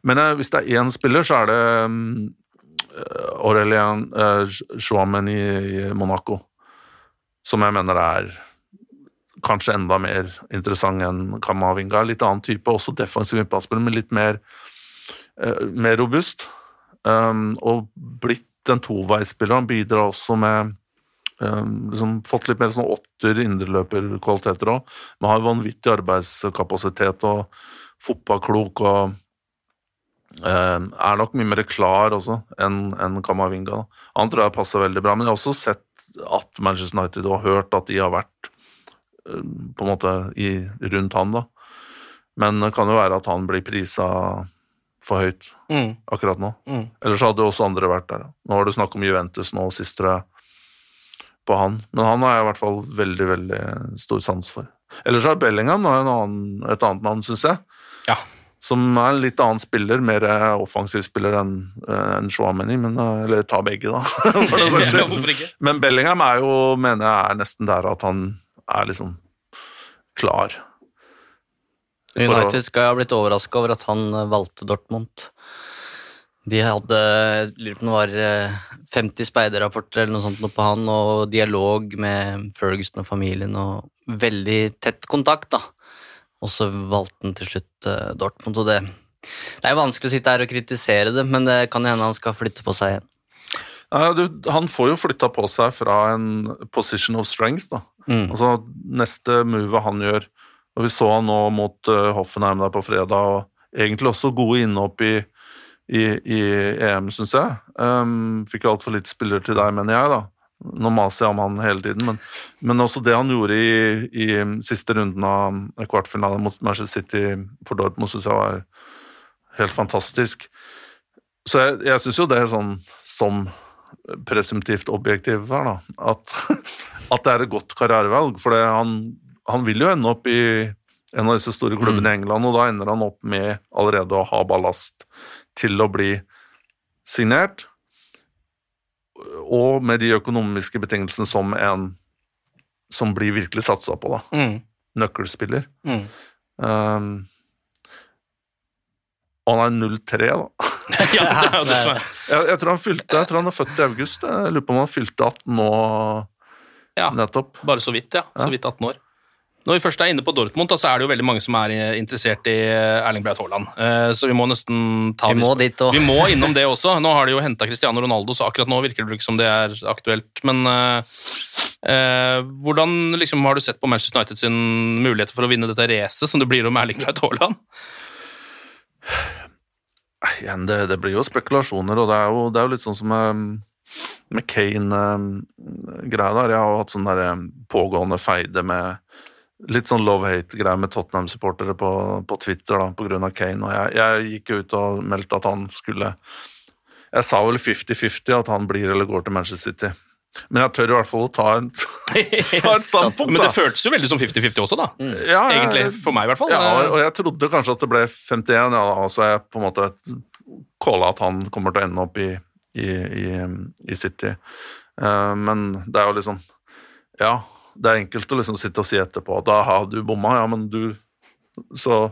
S5: Men eh, hvis det er én spiller, så er det um, Aurelien uh, Chouamen i, i Monaco, som jeg mener er kanskje enda mer interessant enn Kamavinga. Litt annen type, også defensiv midtbanespiller, men litt mer, uh, mer robust. Um, og blitt en toveisspiller. Han bidrar også med um, liksom Fått litt mer sånn åtter indreløperkvaliteter òg. Men har vanvittig arbeidskapasitet og fotballklok og um, er nok mye mer klar også enn en Kamavinga. Han tror jeg passer veldig bra, men jeg har også sett at Manchester United har hørt at de har vært um, på en måte i, rundt han, da. Men det kan jo være at han blir prisa for høyt
S4: Mm.
S5: akkurat nå.
S4: Mm.
S5: Ellers hadde jo også andre vært der. Nå var det snakk om Juventus nå sist, tror jeg, på han. Men han har jeg i hvert fall veldig, veldig stor sans for. Ellers har Bellingham annen, et annet navn, syns jeg.
S4: Ja.
S5: Som er en litt annen spiller, mer offensiv spiller enn en Chouameni, men eh, Eller ta begge, da.
S4: Ja?
S5: Men Bellingham er jo, mener jeg, er nesten der at han er liksom klar.
S6: United skal ha blitt overraska over at han eh, valgte Dortmund. De hadde lurer på om det var eh, 50 speiderrapporter eller noe sånt på han, og dialog med Ferguson og familien, og veldig tett kontakt, da. Og så valgte han til slutt eh, Dortmund, og det Det er jo vanskelig å sitte her og kritisere det, men det kan hende han skal flytte på seg igjen.
S5: Ja, du, han får jo flytta på seg fra en position of strength. da.
S6: Mm.
S5: Altså Neste move han gjør og Vi så han nå mot uh, Hoffenheim der på fredag, og egentlig også gode innhopp i, i, i EM, syns jeg. Um, fikk altfor lite spillere til deg, mener jeg, da. Nå maser jeg om han hele tiden, men, men også det han gjorde i, i siste runden av kvartfinalen mot Manchester City for Dortmund, syns jeg var helt fantastisk. Så jeg, jeg syns jo det er sånn som presumptivt objektiv her, da, at, at det er et godt karrierevalg. For han, han vil jo ende opp i en av disse store klubbene i England, og da ender han opp med allerede å ha ballast til å bli signert, og med de økonomiske betingelsene som en som blir virkelig satsa på, da.
S4: Mm.
S5: Nøkkelspiller.
S4: Mm.
S5: Um, og han er 03, da.
S4: ja, det er jo det som er
S5: Jeg, jeg tror han fylte, jeg tror han er født i august. Jeg lurer på om han fylte 18 nå
S4: Ja.
S5: nettopp.
S4: Bare så vidt, ja. Så vidt 18 år. Når vi først er inne på Dortmund, da, så er det jo veldig mange som er eh, interessert i Erling Braut Haaland. Eh, Så vi må nesten ta
S6: Vi må dit også.
S4: Vi må innom det også. Nå har de jo henta Cristiano Ronaldo, så akkurat nå virker det ikke som det er aktuelt. Men uh, uh, hvordan liksom, har du sett på Manchester United sin mulighet for å vinne dette racet som det blir om Erling Braut Haaland?
S5: Igjen, det, det blir jo spekulasjoner, og det er jo, det er jo litt sånn som med, med Kane-greia der. Jeg har jo hatt sånn der eh, pågående feide med litt sånn love-hate-greier med Tottenham-supportere på, på Twitter da, av Kane, og jeg, jeg gikk jo ut og meldte at han skulle Jeg sa vel 50-50 at han blir eller går til Manchester City. Men jeg tør i hvert fall å ta, en, ta et standpunkt,
S4: Men det føltes jo veldig som 50-50 også, da.
S5: Ja, jeg-
S4: Egentlig. For meg, i hvert fall.
S5: Ja, og, og jeg trodde kanskje at det ble 51, ja, og så er jeg på en måte calla at han kommer til å ende opp i, i, i, i City. Uh, men det er jo liksom Ja, det er enkelt å liksom sitte og si etterpå at da har du bomma, ja, men du Så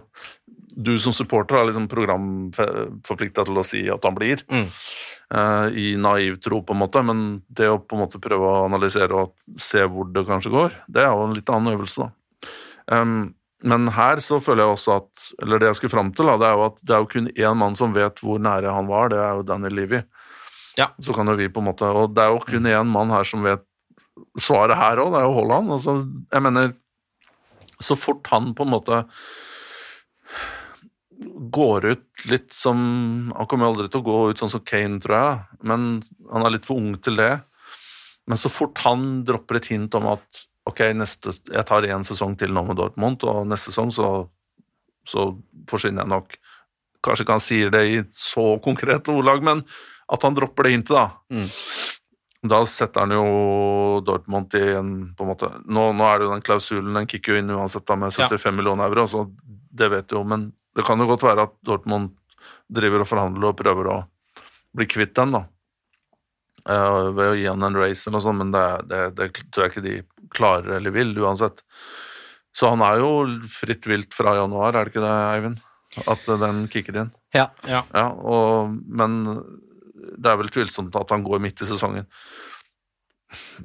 S5: du som supporter er liksom programforplikta til å si at han blir.
S4: Mm.
S5: uh, I naiv tro, på en måte, men det å på en måte prøve å analysere og se hvor det kanskje går, det er jo en litt annen øvelse, da. Um, men her så føler jeg også at Eller det jeg skulle fram til, da, det er jo at det er jo kun én mann som vet hvor nære han var, det er jo Daniel Levy.
S4: Ja.
S5: Så kan jo vi på en måte Og det er jo kun én mann her som vet svaret her òg, det er jo Haaland. Altså, jeg mener Så fort han på en måte går ut litt som Han kommer aldri til å gå ut sånn som Kane, tror jeg, men han er litt for ung til det. Men så fort han dropper et hint om at ok, neste, jeg tar én sesong til nå med Dortmund, og neste sesong så, så forsvinner jeg nok Kanskje ikke han sier det i så konkrete ordlag, men at han dropper det hintet, da. Da setter han jo Dortmund i en på en måte, Nå, nå er det jo den klausulen, den kicker jo inn uansett da med 75 millioner euro, så det vet du jo, men det kan jo godt være at Dortmund driver og forhandler og prøver å bli kvitt den, da. Uh, ved å gi han en race eller noe sånt, men det, det, det tror jeg ikke de klarer eller vil, uansett. Så han er jo fritt vilt fra januar, er det ikke det, Eivind? At den kicker inn.
S6: Ja.
S4: Ja.
S5: Ja, og, men det er vel tvilsomt at han går midt i sesongen.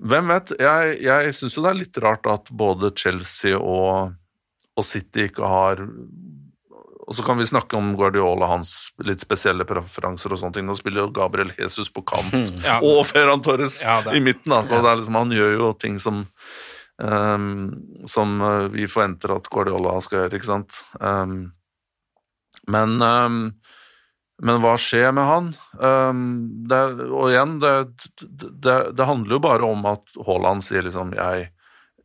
S5: Hvem vet? Jeg, jeg syns jo det er litt rart at både Chelsea og, og City ikke har Og så kan vi snakke om Guardiola, hans litt spesielle preferanser og sånne ting. Nå spiller jo Gabriel Jesus på kant,
S4: Ja.
S5: og Ferran Torres
S4: Ja, det-
S5: i midten. altså. Er liksom, han gjør jo ting som um, som eh, vi forventer at Guardiola skal gjøre, ikke sant. Um, men ehm, men hva skjer med han? Ehm, det, og igjen, det, det, det handler jo bare om at Haaland sier liksom jeg,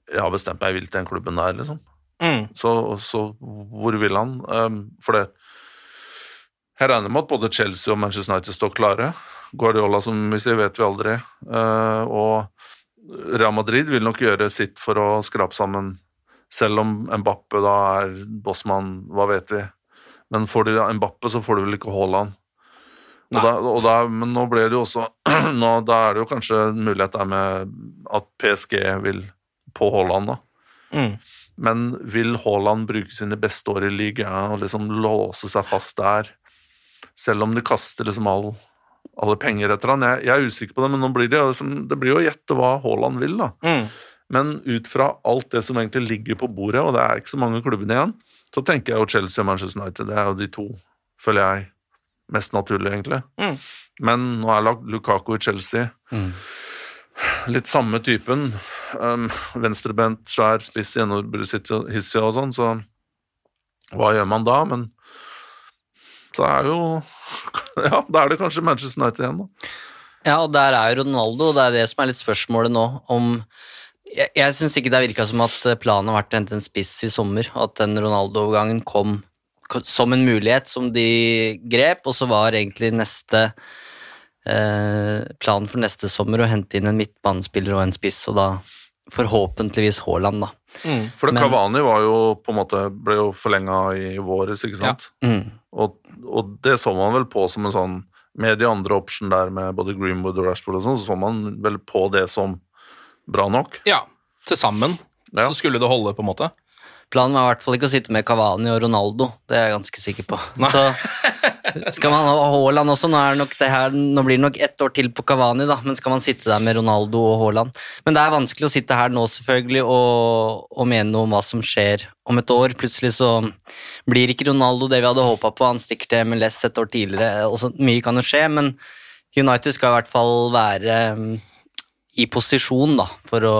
S5: jeg har bestemt meg, jeg vil til den klubben der, liksom.
S4: Mm.
S5: Så, så hvor vil han? Ehm, for det Jeg regner med at både Chelsea og Manchester United står klare. Guardiola, som vi sier, vet vi aldri. Eh, og Real Madrid vil nok gjøre sitt for å skrape sammen, selv om Mbappe da er bossmann, hva vet vi. Men får du Mbappe, så får du vel ikke Haaland. Og da, og da, men nå ble det jo også nå, Da er det jo kanskje en mulighet der med at PSG vil på Haaland, da.
S4: Mm.
S5: Men vil Haaland bruke sine beste år i ligaen og liksom låse seg fast der, selv om de kaster liksom all, alle penger etter han? Jeg, jeg er usikker på det, men nå blir det, liksom, det blir jo å gjette hva Haaland vil, da.
S4: Mm.
S5: Men ut fra alt det som egentlig ligger på bordet, og det er ikke så mange klubbene igjen, så tenker jeg jo Chelsea og Manchester United. Det er jo de to, føler jeg, mest naturlig, egentlig.
S4: Mm.
S5: Men nå er Lukako Lukaku i Chelsea. Litt samme typen. Um, Venstrebent, svær, spiss, gjennombruddshissig og sånn, så hva gjør man da? Men så er jo Ja, da er det kanskje Manchester United igjen, da.
S6: Ja, og der er jo Ronaldo, og det er det som er litt spørsmålet nå. om Jeg, jeg syns ikke det virka som at planen har vært å hente en spiss i sommer, at den Ronaldo-overgangen kom som en mulighet som de grep, og så var egentlig neste eh, planen for neste sommer å hente inn en midtbanespiller og en spiss, og da forhåpentligvis Haaland, da.
S5: For det
S6: Men-
S5: Cavani var jo på en måte ble jo forlenga i våres, ikke sant?
S6: Mm.
S5: Og, og det så man vel på som en sånn Med de andre option der med både Greenwood og Rashford og sånn, så så man vel på det som bra nok.
S4: Ja, til sammen
S5: Ja.
S4: så skulle det holde, på en måte.
S6: Planen var i hvert fall ikke å sitte med Cavani og Ronaldo, det er jeg ganske sikker på. Så skal man ha Haaland også, nå, er det nok det her, nå blir det nok ett år til på Cavani, da, men skal man sitte der med Ronaldo og Haaland? Men det er vanskelig å sitte her nå selvfølgelig og, og mene noe om hva som skjer om et år. Plutselig så blir ikke Ronaldo det vi hadde håpa på, han stikker til MLS et år tidligere. Også, mye kan jo skje, men United skal i hvert fall være i posisjon da, for å,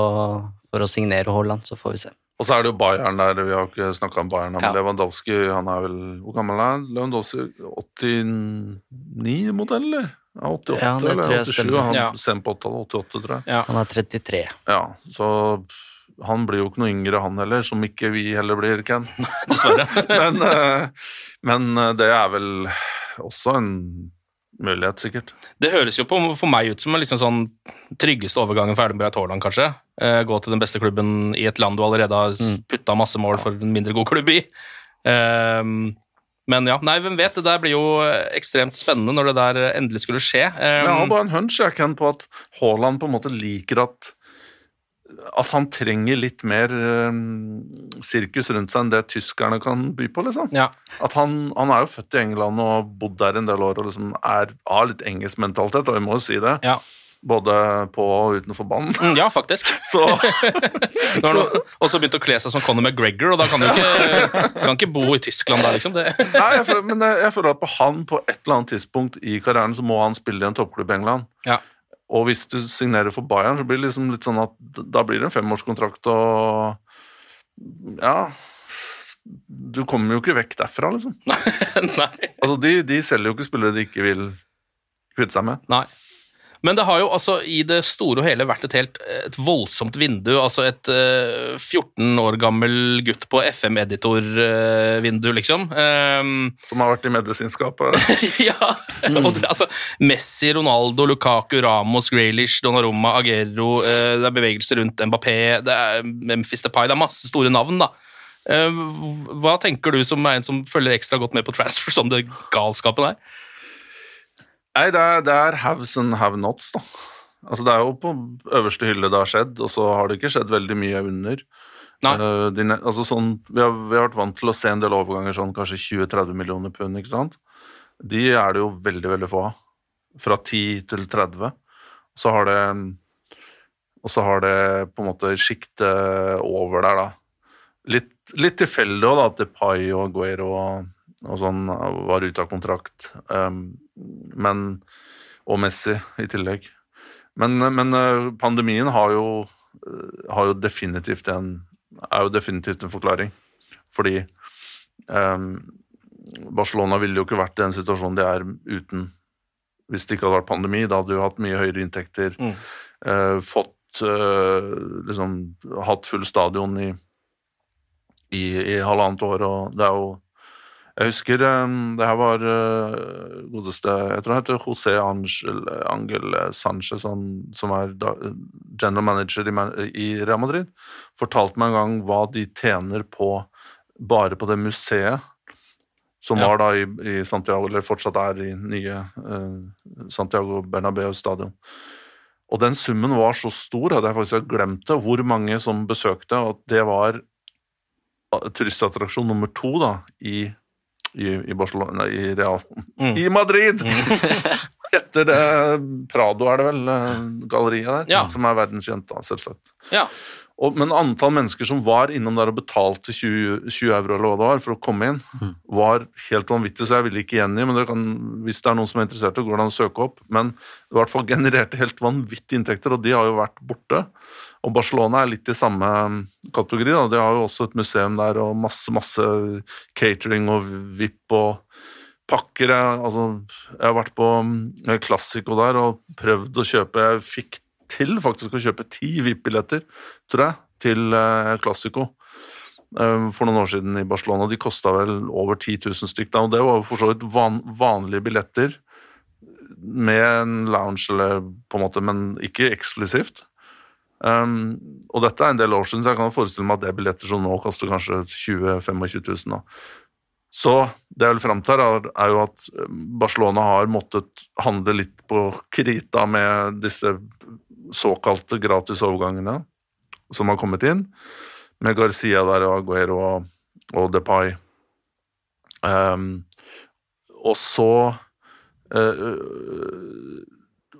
S6: for å signere Haaland, så får vi se.
S5: Og så er det jo Bayern der, vi har ikke snakka om Bayern, men
S6: Ja.
S5: Lewandowski han er vel Hvor gammel er han? Lewandowski 89-modell, eller? Ja, 88
S6: Ja, det
S5: eller 87? Han
S4: Ja.
S5: Sen på 88, 88, tror jeg.
S4: Ja.
S6: Han er 33.
S5: Ja, så han blir jo ikke noe yngre, han heller, som ikke vi heller blir, Ken.
S4: Dessverre.
S5: men, eh, men eh, det er vel også en mulighet, sikkert.
S4: Det høres jo på, for meg ut som en liksom sånn tryggeste overgangen for Erlend Breit Haaland, kanskje. Eh, gå til den beste klubben i et land du allerede har putta masse mål for en mindre god klubb i. Eh, men ja, nei, hvem vet. Det der blir jo ekstremt spennende når det der endelig skulle skje.
S5: Eh, jeg har
S4: Ehm,
S5: bare en hunch jeg, kan på at Haaland på en måte liker at at han trenger litt mer eh, sirkus rundt seg enn det tyskerne kan by på, liksom.
S4: ja.
S5: At han, han er jo født i England og bodd der en del år og liksom er, har litt engelsk mentalitet, og vi må jo si det.
S4: Ja.
S5: Både på og utenfor banen.
S4: Mm, ja, faktisk.
S5: Så
S4: Nå har han også begynt å kle seg som Conor McGregor, og da kan du ikke, kan ikke bo i Tyskland der, liksom. Det.
S5: Nei, jeg føler, men jeg, jeg føler at på han på et eller annet tidspunkt i karrieren så må han spille i en toppklubb i England.
S4: Ja.
S5: Og hvis du signerer for Bayern, så blir det liksom litt sånn at da blir det en femårskontrakt og Ja. Du kommer jo ikke vekk derfra, liksom.
S4: Nei.
S5: Altså, de, de selger jo ikke spillere de ikke vil kvitte seg med.
S4: Nei. Men det har jo altså i det store og hele vært et helt et voldsomt vindu. Altså et uh, 14 år gammel gutt på FM-editor-vindu, liksom. Um,
S5: Som har vært i medisinskapet.
S4: ja. Og det, altså, Messi, Ronaldo, Lukaku, Ramos, Graylish, Donnarumma, Aguero uh, Det er bevegelser rundt Mbappé, det er Memphis Depay Det er masse store navn, da. Eh, hva tenker du som er en som følger ekstra godt med på transfer, som det galskapen er?
S5: Nei, det er, det er haves and have nots, da. Altså, det er jo på øverste hylle det har skjedd, og så har det ikke skjedd veldig mye under. Eh, de, altså sånn, vi, har, vi har vært vant til å se en del overganger sånn kanskje 20-30 millioner pund, ikke sant? De er det jo veldig, veldig få av. Fra 10 til 30. Så har det Og så har det på en måte sjiktet over der, da. Litt, litt tilfeldig òg, da, at Depay og Guero og, og sånn var ute av kontrakt. Um, men Og Messi i tillegg. Men, men eh, pandemien har jo, eh, har jo definitivt en er jo definitivt en forklaring. Fordi um, Barcelona ville jo ikke vært i den situasjonen de er uten hvis det ikke hadde vært pandemi. Da hadde de jo hatt mye høyere inntekter,
S4: Mm.
S5: eh, fått eh, liksom hatt full stadion i, i, i halvannet år, og det er jo Jeg husker eh, det her var eh, godeste Jeg tror han heter José Angel, Angel Sanchez, han, som er da, general manager i, i Real Madrid, fortalte meg en gang hva de tjener på bare på det museet som
S4: Ja.
S5: var da i, i Santiago, eller fortsatt er i nye eh, Santiago Bernabeu stadion. Og den summen var så stor at jeg faktisk glemt det, hvor mange som besøkte, og at det var eh, turistattraksjon nummer to da, i, i, i Barcelona, i Real
S4: Mm.
S5: I Madrid! Etter det Prado er det vel, eh, galleriet der,
S4: Ja.
S5: som er verdenskjent, da, selvsagt.
S4: Ja.
S5: Og, men antall mennesker som var innom der og betalte 20, 20 euro eller hva det var for å komme inn, var helt vanvittig, så jeg ville ikke gjengi, men det kan, hvis det er noen som er interessert, så går det an å søke opp. Men i hvert fall genererte helt vanvittige inntekter, og de har jo vært borte. Og Barcelona er litt i samme kategori. Da. De har jo også et museum der og masse, masse catering og VIP og pakker jeg Altså, jeg har vært på mm, Classico der og prøvd å kjøpe Jeg fikk til faktisk å kjøpe ti VIP-billetter, tror jeg, til eh, Classico eh, for noen år siden i Barcelona. De kosta vel over 10 000 stykk da, og det var for så vidt van, vanlige billetter med en lounge, eller på en måte, men ikke eksklusivt. Um, og dette er en del år siden, så jeg kan forestille meg at det er billetter som nå koster kanskje 20 25 000. Da. Så det jeg vil fram til, er, er jo at Barcelona har måttet handle litt på krita med disse såkalte gratis overgangene som har kommet inn, med Garcia der og Aguero og, og Depay. Um, og så uh,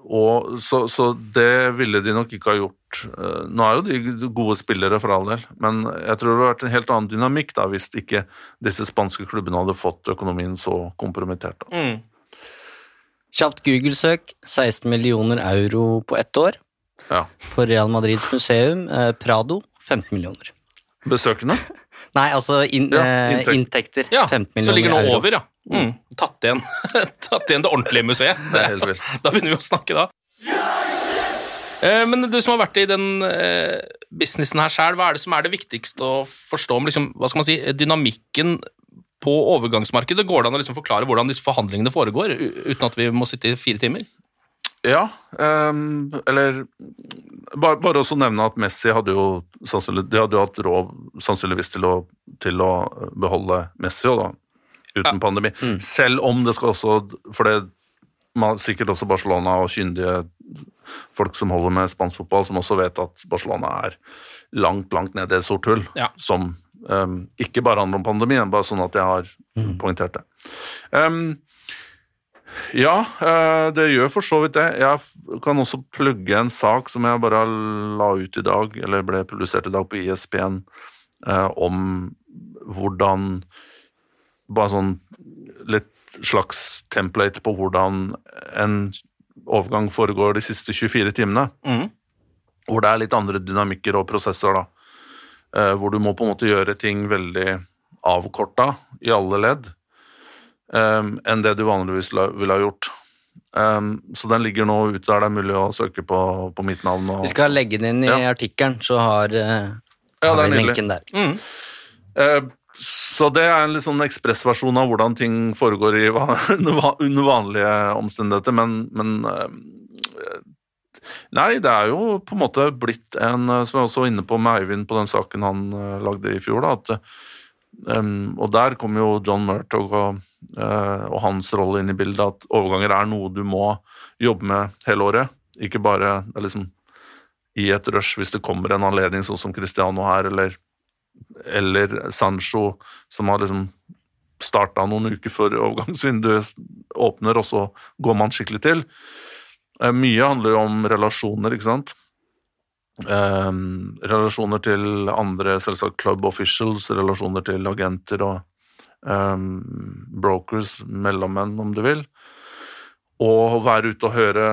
S5: og så, så, det ville de nok ikke ha gjort. Uh, nå er jo de gode spillere, for all del, men jeg tror det hadde vært en helt annen dynamikk da, hvis ikke disse spanske klubbene hadde fått økonomien så kompromittert.
S6: Mm. Kjapt Google-søk. 16 millioner euro på ett år.
S5: Ja.
S6: På Real Madrids museum. Eh, Prado 15 millioner.
S5: Besøkende?
S6: Nei, altså in,
S5: Ja,
S6: eh, inntekter.
S4: Ja,
S6: 15 millioner
S4: så ligger nå
S6: euro.
S4: over, ja. Mm. Tatt, igjen. Tatt igjen det ordentlige museet.
S5: Det er helt vilt.
S4: Da begynner vi å snakke, da. Eh, Men du som har vært i den eh, businessen her sjøl, hva er det som er det viktigste å forstå om liksom, hva skal man si, dynamikken på overgangsmarkedet? Går det an å liksom forklare hvordan disse forhandlingene foregår, uten at vi må sitte i fire timer?
S5: Ja, um, eller bare, bare også nevne at Messi hadde jo sannsynlig, de hadde jo hatt råd sannsynligvis til å, til å beholde Messi også, da, uten pandemi. Selv om det skal også For det man, sikkert også Barcelona og kyndige folk som holder med spansk fotball, som også vet at Barcelona er langt, langt nede i et sort hull,
S4: Ja.
S5: som um, ikke bare handler om pandemien, bare sånn at jeg har poengtert det. Um, ja, uh, det gjør for så vidt det. Jeg kan også plugge en sak som jeg bare la ut i dag, eller ble publisert i dag på ISP-en, uh, om hvordan Bare sånn litt slags template på hvordan en overgang foregår de siste 24 timene.
S4: Mm.
S5: Hvor det er litt andre dynamikker og prosesser, da. Eh, Hvor du må på en måte gjøre ting veldig avkorta i alle ledd eh, enn det du vanligvis ville ha gjort. Um, så den ligger nå ute der det er mulig å søke på, på mitt navn. Og,
S6: Vi skal legge den inn i
S5: Ja.
S6: artikkelen, så har, uh,
S5: Ja,
S6: har
S5: det er
S6: vi
S5: nydelig.
S6: linken der.
S4: Mm.
S5: Eh, så det er en litt sånn ekspressversjon av hvordan ting foregår i, under vanlige omstendigheter, men, men eh, Nei, det er jo på en måte blitt en eh, Som jeg også var inne på med Eivind på den saken han eh, lagde i fjor, da, at Um, og der kommer jo John Murtog og, uh, og hans rolle inn i bildet, at overganger er noe du må jobbe med hele året. Ikke bare liksom i et rush hvis det kommer en anledning, sånn som Cristiano her, eller, eller Sancho, som har liksom starta noen uker før overgangsvinduet åpner, og så går man skikkelig til. Eh, mye handler jo om relasjoner, ikke sant. Um, relasjoner til andre, selvsagt club officials, relasjoner til agenter og um, brokers, mellommenn, om du vil. Og være ute og høre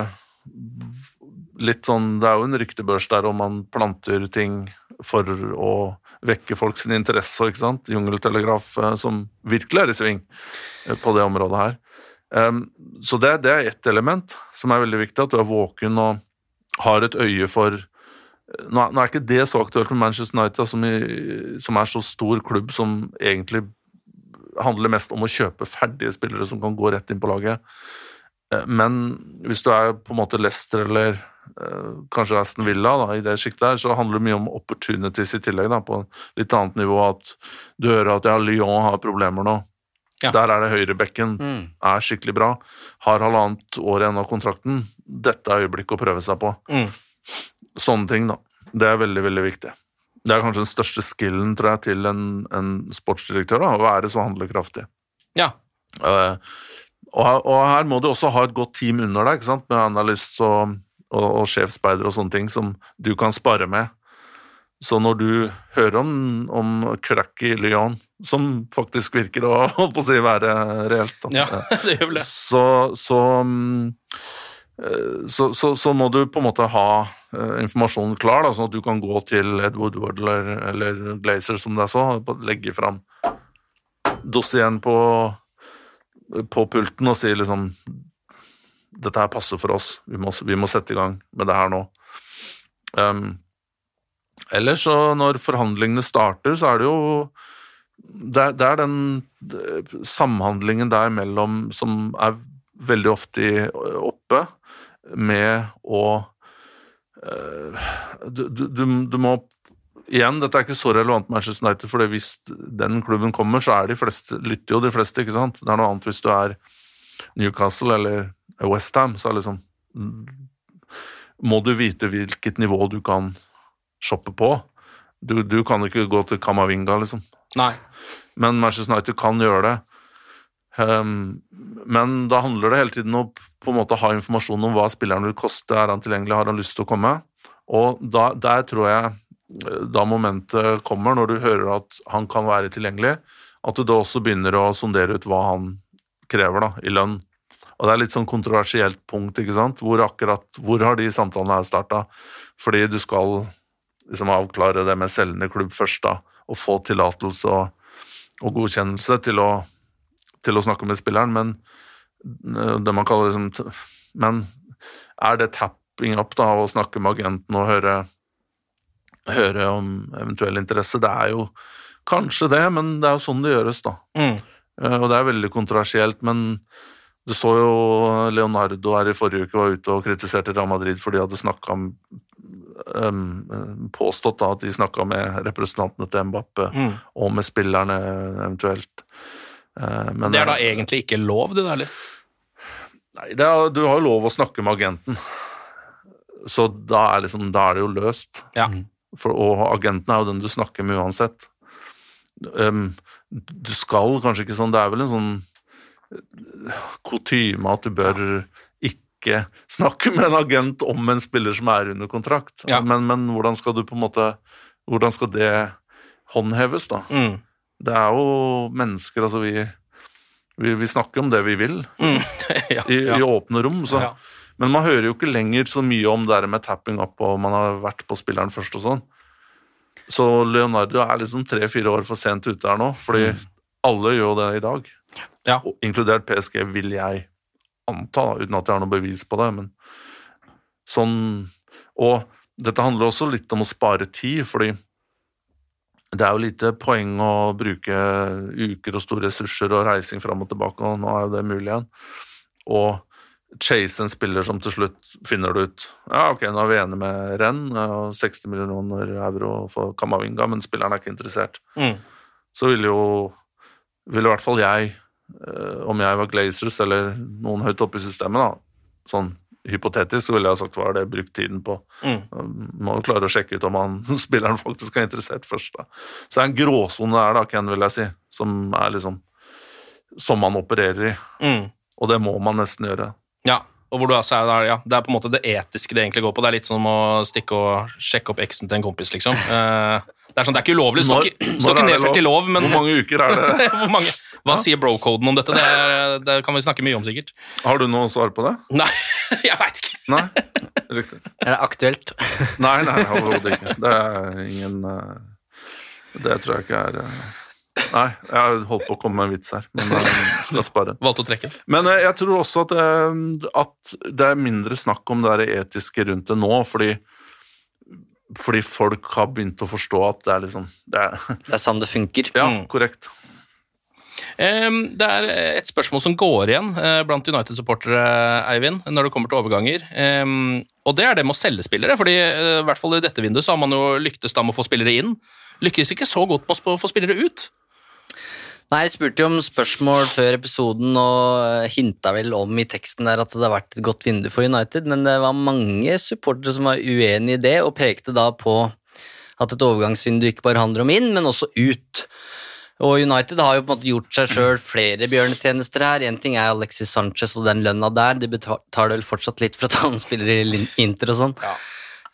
S5: litt sånn Det er jo en ryktebørs der og man planter ting for å vekke folk sin interesse, ikke sant? Jungeltelegraf eh, som virkelig er i sving eh, på det området her. Så det, det er ett element som er veldig viktig, at du er våken og har et øye for er- nå er ikke det så aktuelt med Manchester United, som, i, som er så stor klubb som egentlig handler mest om å kjøpe ferdige spillere som kan gå rett inn på laget. Eh, Men hvis du er på en måte Leicester eller eh, kanskje Aston Villa da, i det sjiktet her, så handler det mye om opportunities i tillegg, da, på litt annet nivå. At du hører at ja, Lyon har problemer nå.
S4: Ja.
S5: Der er det høyrebekken.
S6: Mm.
S5: Er skikkelig bra. Har halvannet år igjen av kontrakten. Dette er øyeblikket å prøve seg på.
S4: Mm.
S5: Sånne ting, da. Det er veldig, veldig viktig. Det er kanskje den største skillen, tror jeg, til en, en sportsdirektør, da, å være så handlekraftig.
S4: Ja.
S5: Uh, og, og her må du også ha et godt team under deg, ikke sant? med analyst og, og, og sjefsspeider og sånne ting som du kan spare med. Så når du hører om, om crack i Lyon, som faktisk virker å holdt på å si være reelt,
S4: ja, det gjør vel det.
S5: så, så, eh, så, så, så må du på en måte ha eh, informasjonen klar, da, sånn at du kan gå til Ed Woodward eller, eller Glazer, som det er så, og legge fram dossieren på på pulten og si liksom Dette her passer for oss, vi må, vi må sette i gang med det her nå. Um, ellers så, når forhandlingene starter, så er det jo det er, det er den eh, samhandlingen der mellom som er veldig ofte oppe, med å du, du, du, du må Igjen, dette er ikke så relevant med Manchester United, for hvis den klubben kommer, så er de fleste, lytter jo de fleste, ikke sant? Det er noe annet hvis du er Newcastle eller Westham, så er det liksom Må du vite hvilket nivå du kan shoppe på. Du, du kan ikke gå til Kamavinga, liksom.
S4: Nei.
S5: Men Manchester United kan gjøre det. Um, men da handler det hele tiden om på en måte ha informasjon om hva spilleren vil koste, er han tilgjengelig, har han lyst til å komme? Og da, der tror jeg eh, da momentet kommer, når du hører at han kan være tilgjengelig, at du da også begynner å sondere ut hva han krever da, i lønn. Og det er litt sånn kontroversielt punkt, ikke sant? Hvor akkurat, hvor har de samtalene her starta? Fordi du skal liksom avklare det med selgende klubb først, da, og få tillatelse og, og godkjennelse til å, til å snakke med spilleren, men eh, det man kaller liksom Men er det tapping up, da, å snakke med agenten og høre, høre om eventuell interesse? Det er jo kanskje det, men det er jo sånn det gjøres, da.
S4: Mm.
S5: Eh, Og det er veldig kontroversielt, men du så jo Leonardo her i forrige uke var ute og kritiserte Real Madrid fordi de hadde snakka om um, Påstått da at de snakka med representantene til Mbappe
S4: Mm.
S5: og med spillerne eventuelt. Eh, Men
S4: Det er da egentlig ikke lov, det der, eller?
S5: Nei, det er, du har jo lov å snakke med agenten, så da er, liksom, da er det jo løst.
S4: Ja.
S5: For, og agenten er jo den du snakker med uansett. Um, du skal kanskje ikke sånn Det er vel en sånn eh, kutyme at du bør ikke snakke med en agent om en spiller som er under kontrakt.
S4: Ja.
S5: Men, men hvordan skal du på en måte Hvordan skal det håndheves, da?
S4: Mm.
S5: Det er jo mennesker, altså vi vi, vi snakker om det vi vil
S4: Mm. ja,
S5: i,
S4: ja.
S5: i åpne rom. Så.
S4: Ja.
S5: Men man hører jo ikke lenger så mye om det der med tapping up, og man har vært på spilleren først og sånn. Så Leonardo er liksom tre-fire år for sent ute her nå, fordi alle gjør jo det i dag.
S4: Ja.
S5: Inkludert PSG, vil jeg anta, uten at jeg har noe bevis på det. Men sånn Og dette handler også litt om å spare tid, fordi det er jo lite poeng å bruke uker og store ressurser og reising fram og tilbake, og nå er jo det mulig igjen. Og chase en spiller som til slutt finner det ut Ja, ok, nå er vi enige med Renn, 60 millioner euro for Kamavinga, men spilleren er ikke interessert.
S4: Mm.
S5: Så ville jo Ville i hvert fall jeg, om jeg var Glazers eller noen høyt oppe i systemet, da, sånn hypotetisk, så ville jeg sagt hva er det brukt tiden på?
S4: Mm.
S5: Må jo klare å sjekke ut om han, spilleren faktisk er interessert først. da. Så det er en gråsone der, da, Ken, vil jeg si, som er liksom Som man opererer i.
S4: Mm.
S5: Og det må man nesten gjøre.
S4: Ja, og hvor du altså er der, ja, Det er på en måte det etiske det egentlig går på. Det er litt som å stikke og sjekke opp eksen til en kompis, liksom. Eh, det er sånn, det er ikke ulovlig, står ikke, står ikke nedfelt i lov, men
S5: Hvor mange uker er det?
S4: Hvor mange? Hva sier bro-koden om dette? Det, er, det kan vi snakke mye om, sikkert.
S5: Har du noe svar på det?
S4: Nei, jeg veit ikke.
S5: Nei? Riktig.
S6: Er det aktuelt?
S5: Nei, nei, overhodet ikke. Det er ingen eh, Det tror jeg ikke er eh, Nei, jeg holdt på å komme med en vits her, men jeg skal spare.
S4: Valgte å trekke den.
S5: Men eh, jeg tror også at, eh, at det er mindre snakk om det etiske rundt det nå, fordi fordi folk har begynt å forstå at det er liksom Det er,
S6: Det er sånn det funker.
S5: ja,
S4: Mm.
S5: korrekt.
S4: Ehm, Det er et spørsmål som går igjen eh, blant United-supportere, Eivind, når det kommer til overganger. Ehm, Og det er det med å selge spillere, fordi eh, i hvert fall i dette vinduet så har man jo lyktes da med å få spillere inn. Lykkes ikke så godt med å få spillere ut.
S6: Nei, jeg spurte jo om spørsmål før episoden og hinta vel om i teksten der at det har vært et godt vindu for United, men det var mange supportere som var uenig i det, og pekte da på at et overgangsvindu ikke bare handler om inn, men også ut. Og United har jo på en måte gjort seg sjøl flere bjørnetjenester her. Én ting er Alexis Sanchez og den lønna der, de betaler vel fortsatt litt for at han spiller i Inter og sånn.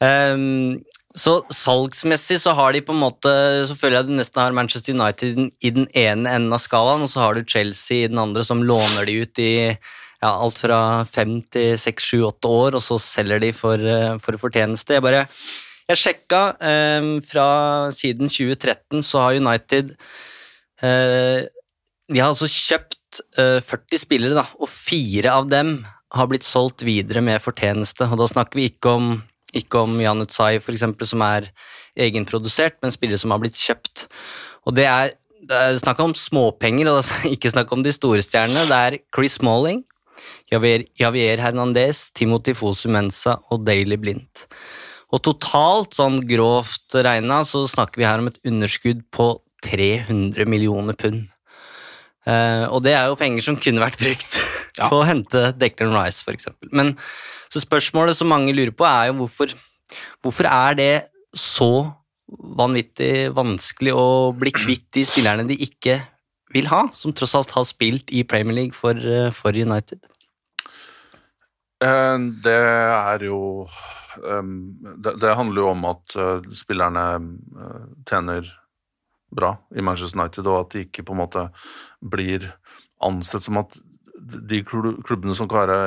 S6: Ehm, så salgsmessig så har de på en måte Så føler jeg at du nesten har Manchester United i den, ene enden av skalaen, og så har du Chelsea i den andre, som låner de ut i ja, alt fra fem til seks, sju, åtte år, og så selger de for, eh, for fortjeneste. Jeg bare Jeg sjekka eh, fra siden 2013, så har United eh, De har altså kjøpt eh, 40 spillere, da, og fire av dem har blitt solgt videre med fortjeneste. Og da snakker vi ikke om, ikke om Jan Utsai, for eksempel, som er egenprodusert, men spillere som har blitt kjøpt. Og det er, det er snakk om småpenger, og det er ikke snakk om de store stjernene. Det er Chris Smalling, Javier, Javier Hernandez, Timothy Fosu Mensa og Daily Blindt. Og totalt, sånn grovt regna, så snakker vi her om et underskudd på 300 millioner pund. Uh, og det er jo penger som kunne vært brukt på å hente Declan Rice, eksempel. Men så spørsmålet som mange lurer på, er jo hvorfor, hvorfor er det så vanvittig vanskelig å bli kvitt de spillerne de ikke vil ha, som tross alt har spilt i Premier League for, eh, for United?
S5: Eh, Det er jo det, handler jo om at uh, spillerne uh, tjener bra i Manchester United, og at de ikke på en måte blir ansett som at de klubbene som kan være,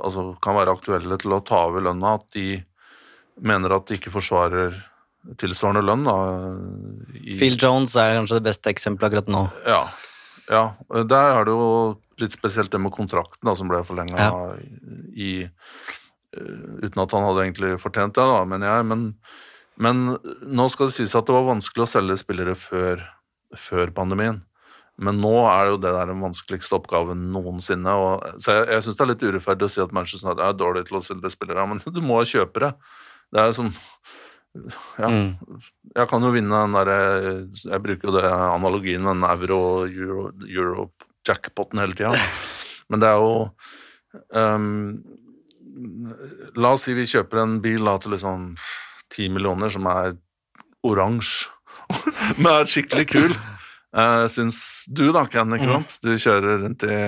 S5: altså, kan være aktuelle til å ta over lønna, at de mener at de ikke forsvarer tilsvarende lønn. Da, i,
S6: Phil Jones er kanskje det beste eksempelet akkurat nå.
S5: ja, ja. Der er det jo litt spesielt det med kontrakten da, som ble forlenga
S6: Ja.
S5: i eh, Uten at han hadde egentlig fortjent det, da, mener jeg. Men, men nå skal det sies at det var vanskelig å selge spillere før, før pandemien. Men nå er jo det der den vanskeligste oppgaven noensinne. Og, så jeg, jeg syns det er litt urettferdig å si at Manchester United er dårlig til å selge spillere, men du må ha kjøpere. Det er som ja, jeg kan jo vinne den derre Jeg bruker jo det analogien med den euro, euro, hele tida. Men det er jo um, La oss si vi kjøper en bil da, til liksom ti millioner som er oransje, men er skikkelig kul. Uh, syns du da, Ken, ikke sant? Du kjører rundt i,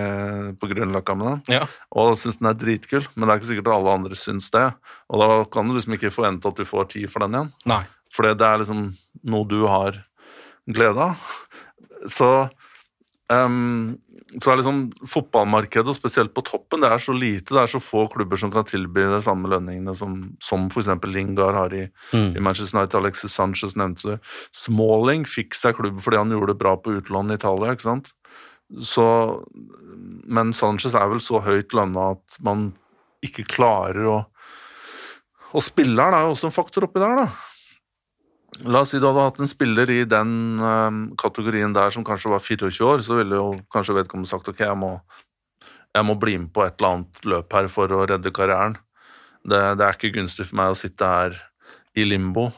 S5: på Grünerløkka med den,
S4: Ja.
S5: og syns den er dritkul, men det er ikke sikkert at alle andre syns det. Og da kan du liksom ikke forvente at du får ti for den igjen.
S4: Nei.
S5: For det er liksom noe du har glede av. Så, ehm, så er liksom fotballmarkedet, og spesielt på toppen, det er så lite, det er så få klubber som kan tilby de samme lønningene som, som f.eks. Lingard har i,
S6: Mm.
S5: i Manchester United. Alexis Sanchez nevnte det. Smalling fikk seg klubb fordi han gjorde det bra på utlån i Italia, ikke sant. Så, men Sanchez er vel så høyt lønna at man ikke klarer å Og spilleren er jo også en faktor oppi der, da. La oss si du hadde hatt en spiller i den uh, kategorien der som kanskje var 24 år, så ville jo kanskje vedkommende sagt ok, jeg må, jeg må bli med på et eller annet løp her for å redde karrieren. Det, det er ikke gunstig for meg å sitte her i limbo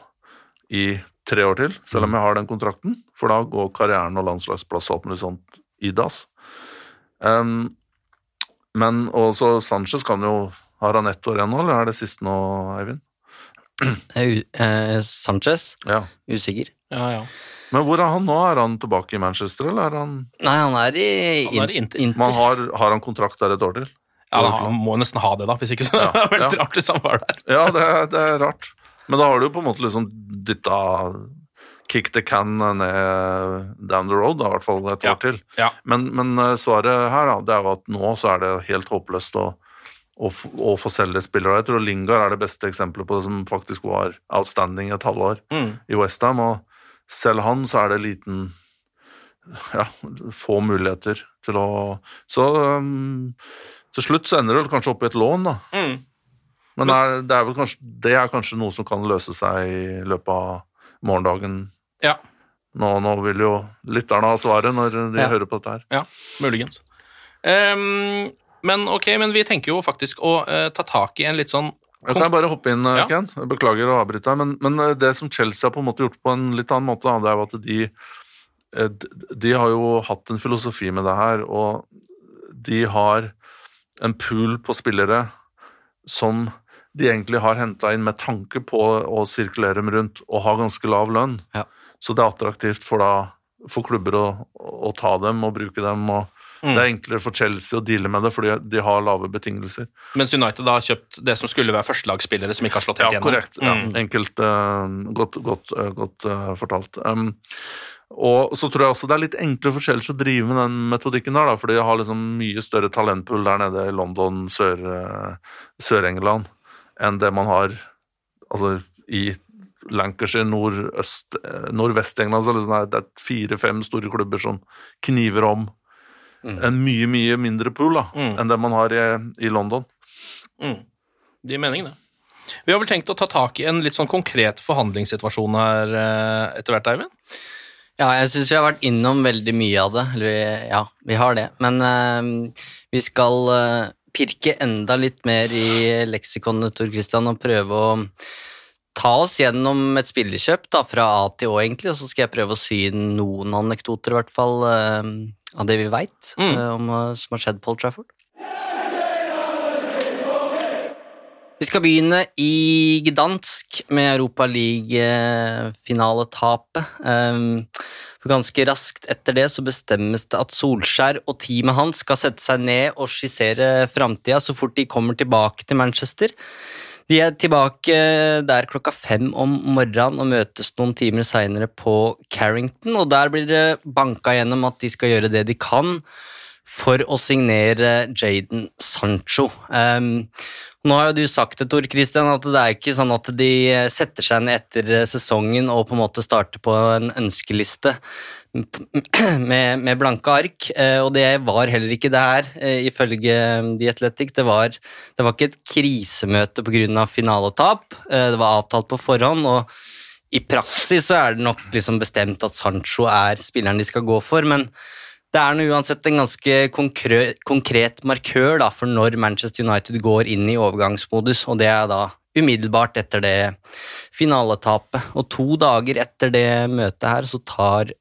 S5: i tre år til, selv om jeg har den kontrakten, for da går karrieren og landslagsplass og alt mulig sånt i dass. Um, men også Sanchez kan jo Har han ett år igjen nå, eller er det siste nå, Eivind?
S6: Eh, Sanchez?
S5: Ja.
S6: Usikker.
S4: Ja, ja.
S5: Men hvor er han nå? Er han tilbake i Manchester, eller er han
S6: Nei, han er i
S4: Han er Inter. Inter.
S5: Man har, har han kontrakt der et år til?
S4: Ja, da, Han må nesten ha det, da. Hvis ikke så
S5: Ja,
S4: er veldig
S5: ja.
S4: rart hvis han var der.
S5: Ja, det, er- det er rart. Men da har du jo på en måte liksom dytta Kick the can ned down the road, da, i hvert fall et år til.
S4: Ja.
S5: Men, men eh, svaret her da, det er jo at nå så er det helt håpløst å, å, å få selge spillere. Jeg tror Lingard er det beste eksempelet på det som faktisk var outstanding et halvår
S4: Mm.
S5: i Westham. Og selv han så er det liten ja, få muligheter til å Så um, til slutt så ender det kanskje opp i et lån, da.
S4: Mm.
S5: Men er, det, er vel kanskje, det er kanskje noe som kan løse seg i løpet av morgendagen.
S4: Ja.
S5: Nå, nå vil jo lytterne ha svaret når de
S4: Ja.
S5: hører på dette her.
S4: Ja, muligens. Ehm, men ok, men vi tenker jo faktisk å uh, ta tak i en litt sånn
S5: Jeg kan bare hoppe inn, eh,
S4: Ja.
S5: Ken. Jeg Beklager å avbryte deg, men, men eh, det som Chelsea har på en måte gjort på en litt annen måte, da, det er jo at de, de har jo hatt en filosofi med det her, og de har en pool på spillere som de egentlig har henta inn med tanke på å sirkulere dem rundt og ha ganske lav lønn.
S6: Ja.
S5: Så det er attraktivt for, da, for klubber å, å ta dem og bruke dem. og
S4: Mm.
S5: Det er enklere for Chelsea å deale med det, fordi de har lave betingelser.
S4: Mens United har kjøpt det som skulle være førstelagsspillere som ikke har slått helt
S5: Ja,
S4: gjennom.
S5: korrekt. Ja,
S4: Mm.
S5: enkelt Uh, godt, godt, uh, godt uh, fortalt. Um, og så tror jeg også det er litt enklere for Chelsea å drive med den metodikken der, da, fordi de har liksom mye større talentpool der nede i London, Sør- Sør-England, enn det man har altså, i Lancashire, nordøst, nordvest-England. Så liksom er det er fire-fem store klubber som kniver om en mye, mye mindre pool da, enn det man har i, i London.
S4: Mm. Det gir mening, det. Vi har vel tenkt å ta tak i en litt sånn konkret forhandlingssituasjon her eh, etter hvert, Eivind?
S6: Ja, jeg syns vi har vært innom veldig mye av det. Eller, vi- ja, vi har det. Men uh, vi skal uh, pirke enda litt mer i leksikonet, Tor Christian, og prøve å ta oss gjennom et spillekjøp da, fra A til Å, egentlig, og så skal jeg prøve å sy inn noen anekdoter, i hvert fall, av det vi veit
S4: Mm.
S6: om hva som har skjedd Paul Trafford. Vi skal begynne i Gdansk med Europa League-finaletapet. Um, for ganske raskt etter det så bestemmes det at Solskjær og teamet hans skal sette seg ned og skissere framtida så fort de kommer tilbake til Manchester. De er tilbake der klokka fem om morgenen og møtes noen timer seinere på Carrington, og der blir det banka gjennom at de skal gjøre det de kan for å signere Jaden Sancho. Um, nå har jo du sagt det, Tor Christian, at det er ikke sånn at de setter seg ned etter sesongen og på en måte starter på en ønskeliste med, med blanke ark, eh, og det var heller ikke det her, eh, ifølge The Athletic. Det var, det var ikke et krisemøte pga. finaletap, eh, det var avtalt på forhånd. og i praksis så er det nok liksom bestemt at Sancho er spilleren de skal gå for, men det er nå uansett en ganske konkret, markør da, for når Manchester United går inn i overgangsmodus, og det er da umiddelbart etter det finaletapet. Og to dager etter det møtet her så tar eh,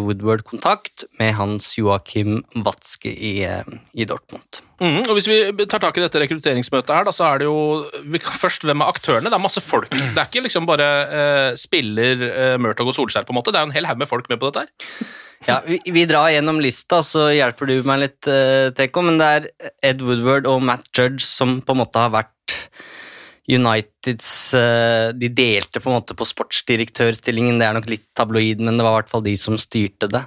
S6: Woodward kontakt med hans Joakim Watzke i, eh, i Dortmund.
S4: Mm, og Hvis vi tar tak i dette rekrutteringsmøtet, her, da, så er det jo vi, Først, hvem er aktørene? Det er masse folk. Det er ikke liksom bare eh, spiller eh, Murtog og Solskjær, på en måte. Det er jo en hel haug med folk med på dette her.
S6: Ja, vi, vi drar gjennom lista, så hjelper du meg litt, uh, Teko, men det er Ed Woodward og Matt Judge som på en måte har vært Uniteds eh, De delte på en måte på sportsdirektørstillingen, det er nok litt tabloid, men det var i hvert fall de som styrte det.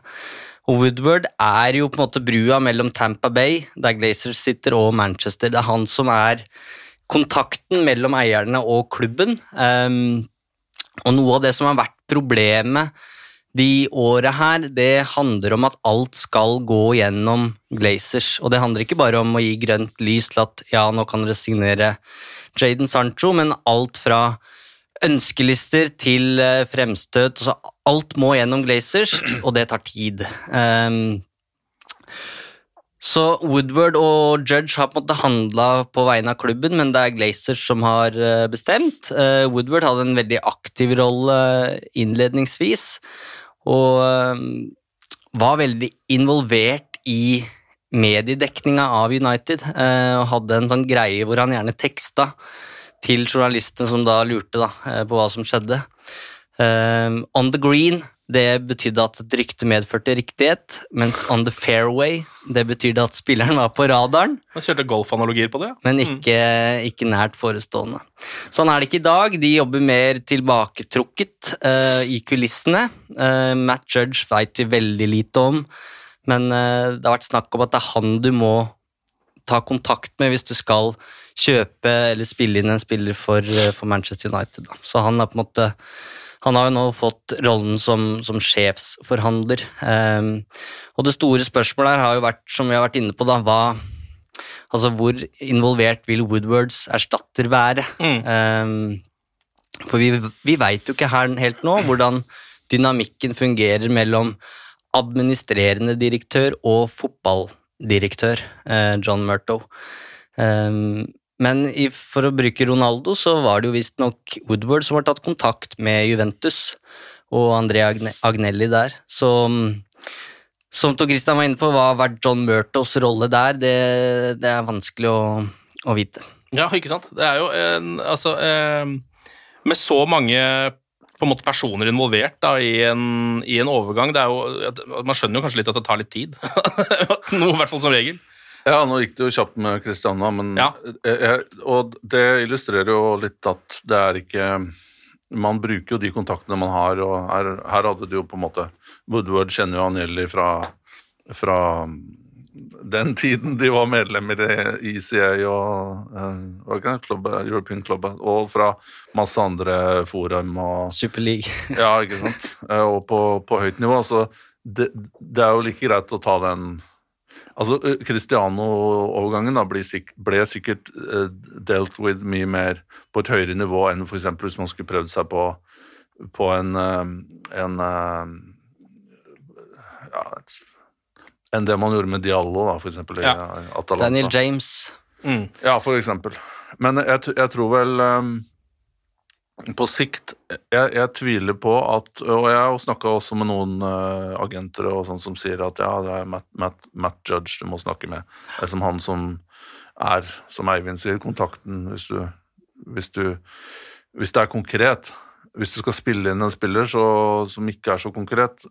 S6: Og Woodward er jo på en måte brua mellom Tampa Bay, der Glazers sitter, og Manchester. Det er han som er kontakten mellom eierne og klubben. Um, og noe av det som har vært problemet de åra her, det handler om at alt skal gå gjennom Glazers. Og det handler ikke bare om å gi grønt lys til at ja, nå kan dere signere Jaden Sancho, men alt fra ønskelister til eh, fremstøt. Altså, alt må gjennom Glazers, og det tar tid. Um, så Woodward og Judge har på en måte handla på vegne av klubben, men det er Glazers som har eh, bestemt. Eh, Woodward hadde en veldig aktiv rolle innledningsvis, og eh, var veldig involvert i mediedekninga av United, eh, og hadde en sånn greie hvor han gjerne teksta til journalistene som da lurte da, eh, på hva som skjedde. Eh, on the green det betydde at et rykte medførte riktighet, mens on the fairway det betydde at spilleren var på radaren,
S4: Man kjørte golfanalogier på det. ja.
S6: men ikke, ikke nært forestående. Sånn er det ikke i dag. De jobber mer tilbaketrukket uh, i kulissene. Uh, Matt Judge veit vi veldig lite om, men uh, det har vært snakk om at det er han du må ta kontakt med hvis du skal kjøpe eller spille inn en spiller for, for Manchester United. Da. Så han er på en måte han har jo nå fått rollen som, som sjefsforhandler. Ehm, og det store spørsmålet her har jo vært, som vi har vært inne på, da, hva Altså hvor involvert vil Woodwards erstatter være? Ehm, for vi, vi veit jo ikke her helt nå hvordan dynamikken fungerer mellom administrerende direktør og fotballdirektør, eh, John Murtow. Ehm, men for å bruke Ronaldo, så var det jo visstnok Woodward som har tatt kontakt med Juventus og André Agne- Agnelli der. Så mm, som Tor Christian var inne på, hva har vært John Murtos rolle der? Det, det er vanskelig å, å vite.
S4: Ja, ikke sant? Det er jo en Altså, eh, med så mange på en måte personer involvert da, i, en, i en overgang, er jo Man skjønner jo kanskje litt at det tar litt tid. Noe, i hvert fall som regel.
S5: Ja, nå gikk det jo kjapt med Christiana, men ja. jeg, Og det illustrerer jo litt at det er ikke Man bruker jo de kontaktene man har, og her, her hadde du jo på en måte Woodward kjenner jo Angelli fra, fra den tiden de var medlemmer i ECA og uh, hva er Club, European Club, og fra masse andre forum og
S6: Super League.
S5: ja, ikke sant. Eh, Og på, på høyt nivå. Så det, det er jo like greit å ta den Altså, eh, Cristiano-overgangen ble, sik ble sikkert uh, dealt with mye mer på et høyere nivå enn for eksempel hvis man skulle prøvd seg på, på en, uh, en uh, ja, enn det man gjorde med Diallo, da, for eksempel i
S6: Ja.
S5: eh, Atalanta.
S6: Daniel James.
S5: Ja, for eksempel. Men jeg, jeg tror vel um, på sikt jeg, jeg tviler på at Og jeg har snakka også med noen uh, agenter og sånn som sier at ja, det er Matt, Matt, Matt Judge du må snakke med. Det er som han som er, som Eivind sier, kontakten hvis du Hvis, du, hvis det er konkret. Hvis du skal spille inn en spiller så, som ikke er så konkret,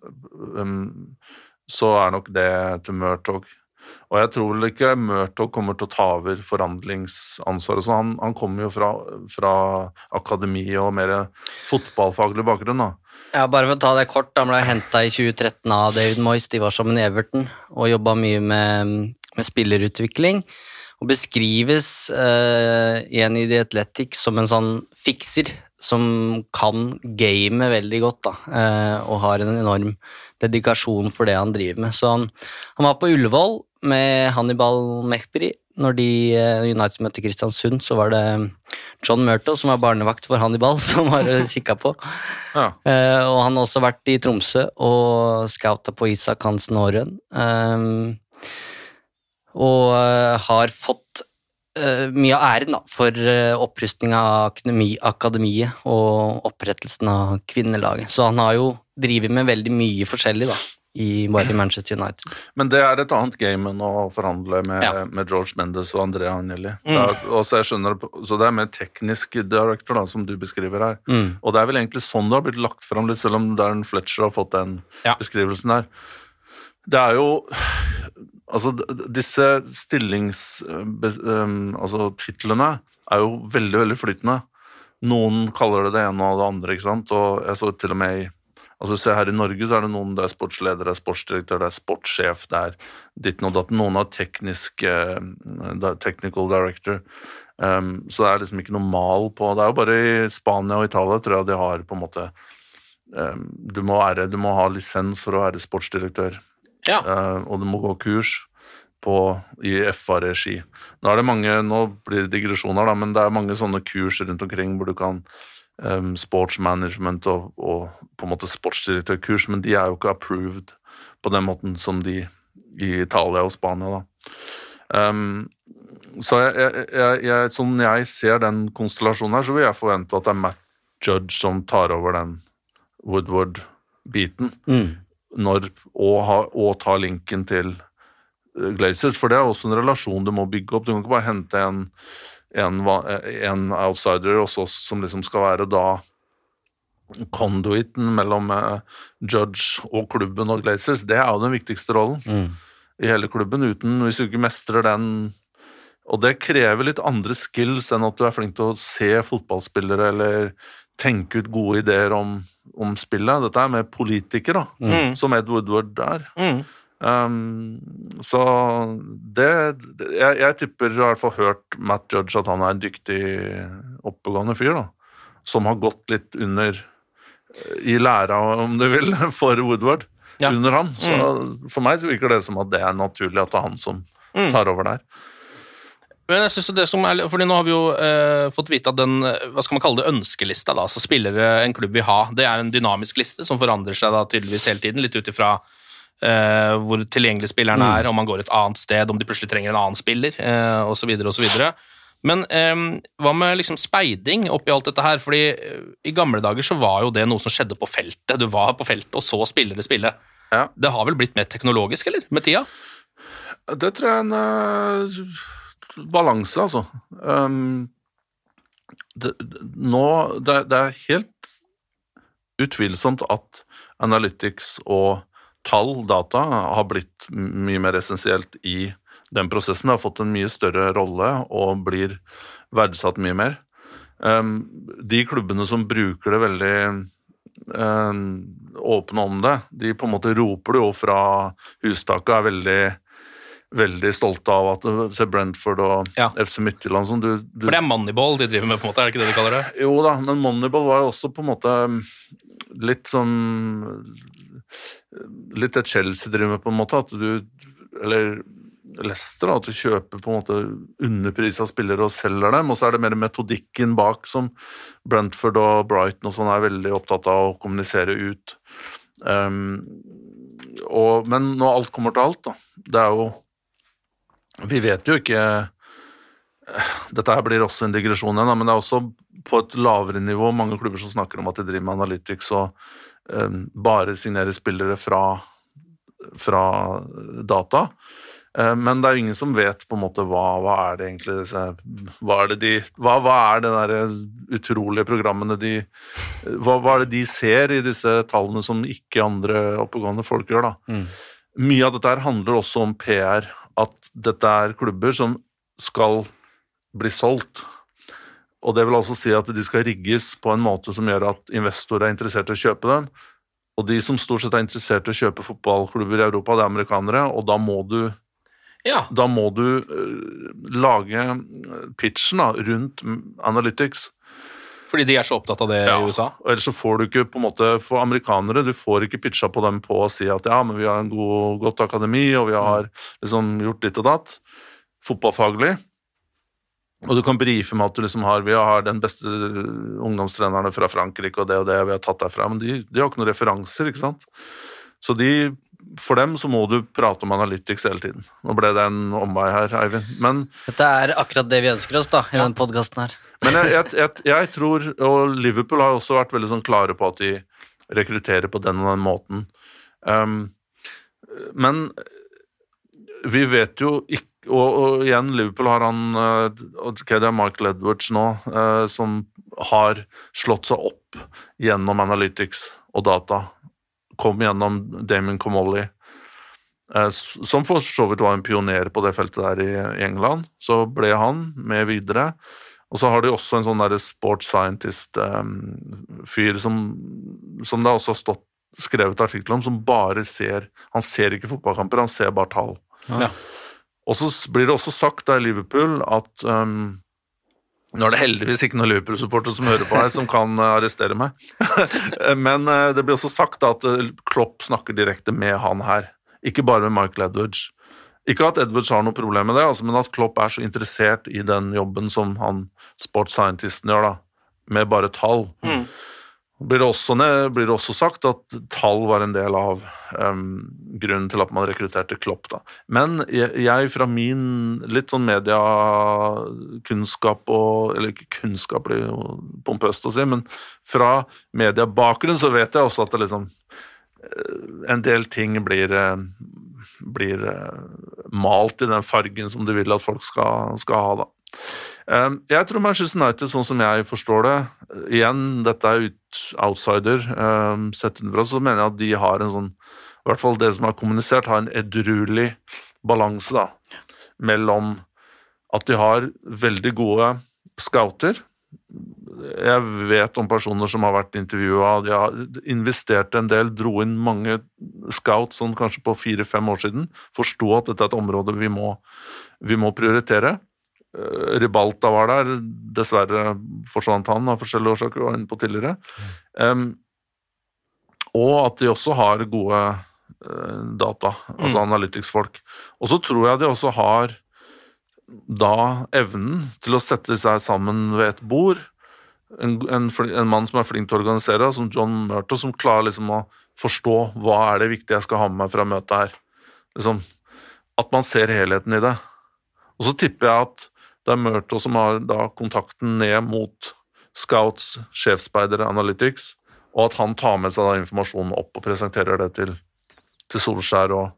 S5: um, så er nok det til Murtog. Og jeg tror vel ikke Murtog kommer til å ta over forhandlingsansvaret. Så han, han kommer jo fra, fra akademi og mer fotballfaglig bakgrunn. da.
S6: Ja, bare for å ta det kort, Han ble henta i 2013 av David Moyes. De var sammen i Everton og jobba mye med, med spillerutvikling. Og beskrives eh, igjen i The Athletic som en sånn fikser som kan gamet veldig godt. da, eh, Og har en enorm dedikasjon for det han driver med. Så han, han var på Ullevål med Hannibal Mechbri Når de eh, United møtte Kristiansund, så var det John Murto, som var barnevakt for Hannibal, som var og kikka på.
S5: Ja.
S6: Uh, og han har også vært i Tromsø og scouta på Isak Hansen Aarøen. Um, og uh, har fått uh, mye av æren da, for uh, opprustninga av akademi, akademiet og opprettelsen av kvinnelaget. Så han har jo drevet med veldig mye forskjellig da, i, bare Manchester United.
S5: Men det er et annet game enn å forhandle med,
S6: Ja.
S5: med George Mendes og Andrea Agnelli.
S6: Mm.
S5: Så det er mer teknisk director, da, som du beskriver her.
S6: Mm.
S5: Og det er vel egentlig sånn det har blitt lagt fram litt, selv om Darren Fletcher har fått den beskrivelsen her. Det er jo Altså, disse stillings... um, Altså, titlene er jo veldig, veldig flytende. Noen kaller det det ene og det andre, ikke sant, og jeg så til og med i Altså, se her i Norge så er det noen, det er sportsleder, det er sportsdirektør, det er sportssjef, det er ditten og datten. Noen har teknisk eh, technical director. Um, så det er liksom ikke noe mal på Det er jo bare i Spania og Italia tror jeg de har på en måte um, du, må være, du må ha lisens for å være sportsdirektør,
S4: Ja.
S5: uh, og du må gå kurs på, i FA-regi. Nå er det mange, nå blir det digresjoner, da, men det er mange sånne kurs rundt omkring hvor du kan um, sportsmanagement og, og på en måte sportsdirektørkurs, men de er jo ikke approved på den måten som de i Italia og Spania. da. Um, så jeg, jeg, jeg, sånn jeg ser den konstellasjonen her, så vil jeg forvente at det er Matt Judge som tar over den Woodward-biten,
S6: Mm.
S5: og, ha, og tar linken til eh, Glazers, for det er også en relasjon du må bygge opp. Du kan ikke bare hente en, en, en outsider hos oss som liksom skal være da conduiten mellom eh, Judge og klubben og Glazers. Det er jo den viktigste rollen
S6: Mm.
S5: i hele klubben. Uten, hvis du ikke mestrer den Og det krever litt andre skills enn at du er flink til å se fotballspillere eller tenke ut gode ideer om, om spillet. Dette er med politikere, da,
S4: Mm.
S5: som Ed Woodward er.
S4: Mm.
S5: Um, så det, det jeg, jeg tipper, jeg har i hvert fall hørt Matt Judge, at han er en dyktig, oppegående fyr, da. Som har gått litt under i læra, om du vil, for Woodward.
S4: Ja.
S5: Under han. Så for meg så virker det som at det er naturlig at det er han som
S4: Mm.
S5: tar over der.
S4: Men jeg synes det som er, fordi Nå har vi jo eh, fått vite at den eh, hva skal man kalle det, ønskelista, da, så spillere en klubb vil ha, det er en dynamisk liste som forandrer seg da tydeligvis hele tiden, litt ut ifra eh, hvor tilgjengelig spilleren
S6: Mm.
S4: er, om man går et annet sted, om de plutselig trenger en annen spiller, uh, osv. osv. Men um, hva med liksom speiding oppi alt dette her? Fordi uh, I gamle dager så var jo det noe som skjedde på feltet. Du var på feltet og så spillere spille.
S5: Ja.
S4: Det har vel blitt mer teknologisk, eller? Med tida?
S5: Det tror jeg er en uh, balanse, altså. Um, det, det- nå, det, det er helt utvilsomt at analytics og tall, data, har blitt mye mer essensielt i den prosessen. Det har fått en mye større rolle og blir verdsatt mye mer. Um, de klubbene som bruker det veldig um, åpne om det, de på en måte roper det jo fra hustaket, er veldig veldig stolte av at Se Brentford og
S4: Ja.
S5: FC Midtjylland som du, du
S4: For det er Moneyball de driver med, på en måte, er det ikke det de kaller det?
S5: Jo da, men Moneyball var jo også på en måte litt sånn Litt det Chelsea driver med, på en måte. At du Eller Leicester, at du kjøper på en måte underprisa spillere og selger dem, og så er det mer metodikken bak som Brentford og Brighton og sånn er veldig opptatt av å kommunisere ut. Um, og, men når alt kommer til alt, da, det er jo Vi vet jo ikke Dette her blir også en digresjon men det er også på et lavere nivå mange klubber som snakker om at de driver med analytics og bare signere spillere fra, fra data. Eh, Men det er jo ingen som vet på en måte hva, hva er det egentlig disse, hva, er det de, hva, hva er det der utrolige programmene de hva, hva er det de ser i disse tallene som ikke andre oppegående folk gjør? da? Mye av dette her handler også om PR, at dette er klubber som skal bli solgt. Og det vil altså si at de skal rigges på en måte som gjør at investorer er interessert i å kjøpe dem. Og de som stort sett er interessert i å kjøpe fotballklubber i Europa, det er amerikanere, og da må du
S4: Ja.
S5: da må du øh, lage øh, pitchen da, rundt Analytics.
S4: Fordi de er så opptatt av det i USA?
S5: Og ellers så får du ikke på en måte, For amerikanere, du får ikke pitcha på dem på å si at ja, men vi har en god, godt akademi, og vi har liksom gjort ditt og datt. Fotballfaglig. Og du kan brife med at du liksom har vi har den beste ungdomstrenerne fra Frankrike og det og det vi har tatt derfra, men de, de har ikke noen referanser, ikke sant. Så de, for dem så må du prate om analytics hele tiden. Nå ble det en omvei her, Eivind. Men
S6: Dette er akkurat det vi ønsker oss da, i den podkasten her.
S5: men jeg, jeg, jeg, jeg tror, og Liverpool har også vært veldig sånn klare på at de rekrutterer på den og den måten. Um, men vi vet jo ikke og, og igjen, Liverpool har han eh, ok, Det er Michael Edwards nå, eh, som har slått seg opp gjennom analytics og data. Kom gjennom Damon Comolli, eh, som for så vidt var en pioner på det feltet der i, England. Så ble han med videre. Og så har de også en sånn derre sports scientist-fyr som, som det også har stått skrevet artikler om, som bare ser Han ser ikke fotballkamper, han ser bare tall.
S4: Ja.
S5: Og så blir det også sagt da i Liverpool at um, Nå er det heldigvis ikke noen Liverpool-supporter som hører på her, som kan eh, arrestere meg. Men eh, det blir også sagt at eh, Klopp snakker direkte med han her, ikke bare med Michael Edwards. Ikke at Edwards har noe problem med det, altså, men at Klopp er så interessert i den jobben som han sports scientisten gjør, da, med bare tall. Blir det, også, blir det også sagt at tall var en del av um, grunnen til at man rekrutterte Klopp. Da. Men jeg, fra min litt sånn mediekunnskap og Eller ikke kunnskap, blir jo pompøst å si, men fra mediebakgrunn så vet jeg også at det liksom eh, En del ting blir blir eh, malt i den fargen som du vil at folk skal, skal ha, da. Eh, Jeg tror Manchester United, sånn som jeg forstår det Igjen, dette er ut, outsider. eh, Sett utenfra, så mener jeg at de har en sånn I hvert fall det som er kommunisert, har en edruelig balanse, da. Mellom at de har veldig gode scouter. Jeg vet om personer som har vært intervjua, de har investert en del, dro inn mange scouts sånn kanskje på fire-fem år siden, forsto at dette er et område vi må, vi må prioritere. Eh, Ribalta var der, dessverre forsvant han av forskjellige årsaker, var inne på tidligere. Um, og at de også har gode uh, data, altså analytics-folk. Og så tror jeg de også har da evnen til å sette seg sammen ved et bord. En, en, en mann som er flink til å organisere, som John Murto, som klarer liksom å forstå hva er det viktige jeg skal ha med meg fra møtet her. Liksom, at man ser helheten i det. Og så tipper jeg at det er Murto som har da kontakten ned mot scouts, sjefspeidere, analytics, og at han tar med seg da informasjonen opp og presenterer det til, til Solskjær og,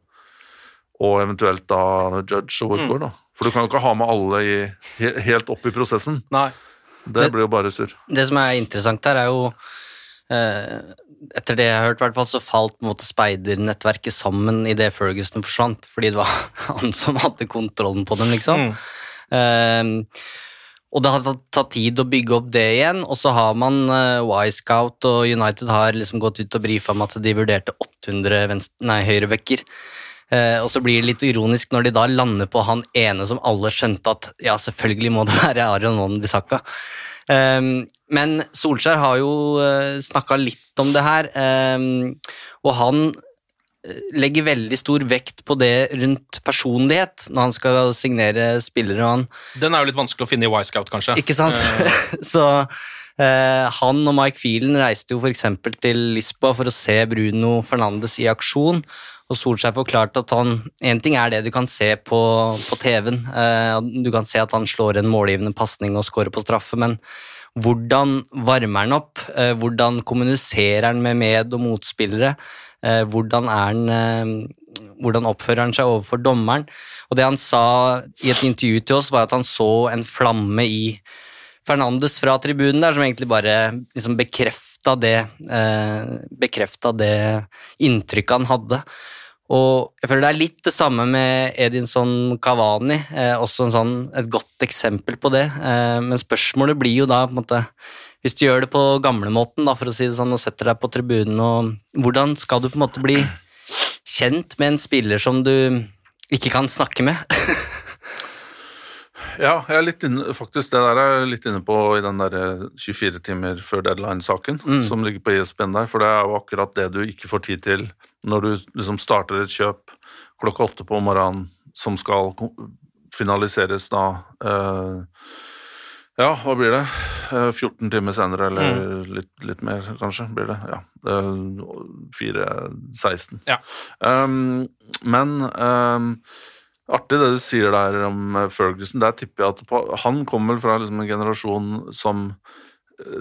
S5: og eventuelt da Judge og Woodward. da. For du kan jo ikke ha med alle i, helt opp i prosessen.
S4: Nei.
S5: Det blir jo bare surr.
S6: Det som er interessant her, er jo eh, Etter det jeg har hørt, hvert fall, så falt på en måte speidernettverket sammen idet Ferguson forsvant, fordi det var han som hadde kontrollen på dem, liksom. Eh, og det har tatt, tid å bygge opp det igjen, og så har man uh, Y-Scout og United har liksom gått ut og brifa om at de vurderte 800 venstre, nei, høyrebacker. Uh, og så blir det litt ironisk når de da lander på han ene som alle skjønte at ja, selvfølgelig må det være Arion Wan Bissaka. Um, men Solskjær har jo uh, snakka litt om det her, um, og han eh, legger veldig stor vekt på det rundt personlighet når han skal signere spillere. og han
S4: Den er jo litt vanskelig å finne i Y-Scout, kanskje.
S6: Ikke sant? så uh, han og Mike Phelan reiste jo f.eks. til Lisboa for å se Bruno Fernandes i aksjon. Og Solskjær forklarte at han En ting er det du kan se på, på TV-en. Uh, du kan se at han slår en målgivende pasning og scorer på straffe, men hvordan varmer han opp? Eh, hvordan kommuniserer han med med- og motspillere? Eh, hvordan, han, eh, hvordan oppfører han seg overfor dommeren? Og det han sa i et intervju til oss, var at han så en flamme i Fernandes fra tribunen der, som egentlig bare liksom bekrefta det, eh, bekrefta det inntrykket han hadde. Og jeg føler det er litt det samme med Edinson Cavani, eh, også sånn, et godt eksempel på det. Eh, men spørsmålet blir jo da på en måte Hvis du gjør det på gamlemåten, for å si det sånn, og setter deg på tribunen, og hvordan skal du på en måte bli kjent med en spiller som du ikke kan snakke med?
S5: Ja, jeg er litt inne, faktisk det der er jeg litt inne på i den der 24 timer før deadline-saken
S6: Mm.
S5: som ligger på ISBN der, for det er jo akkurat det du ikke får tid til når du liksom starter et kjøp klokka åtte på morgenen som skal finaliseres da eh, Ja, hva blir det? Eh, 14 timer senere, eller litt, litt mer, kanskje, blir det. Ja. Eh, 4.16.
S4: Ja.
S5: Um, men um, artig det du sier der om eh, Ferguson. Der tipper jeg at på, han kommer fra liksom en generasjon som eh,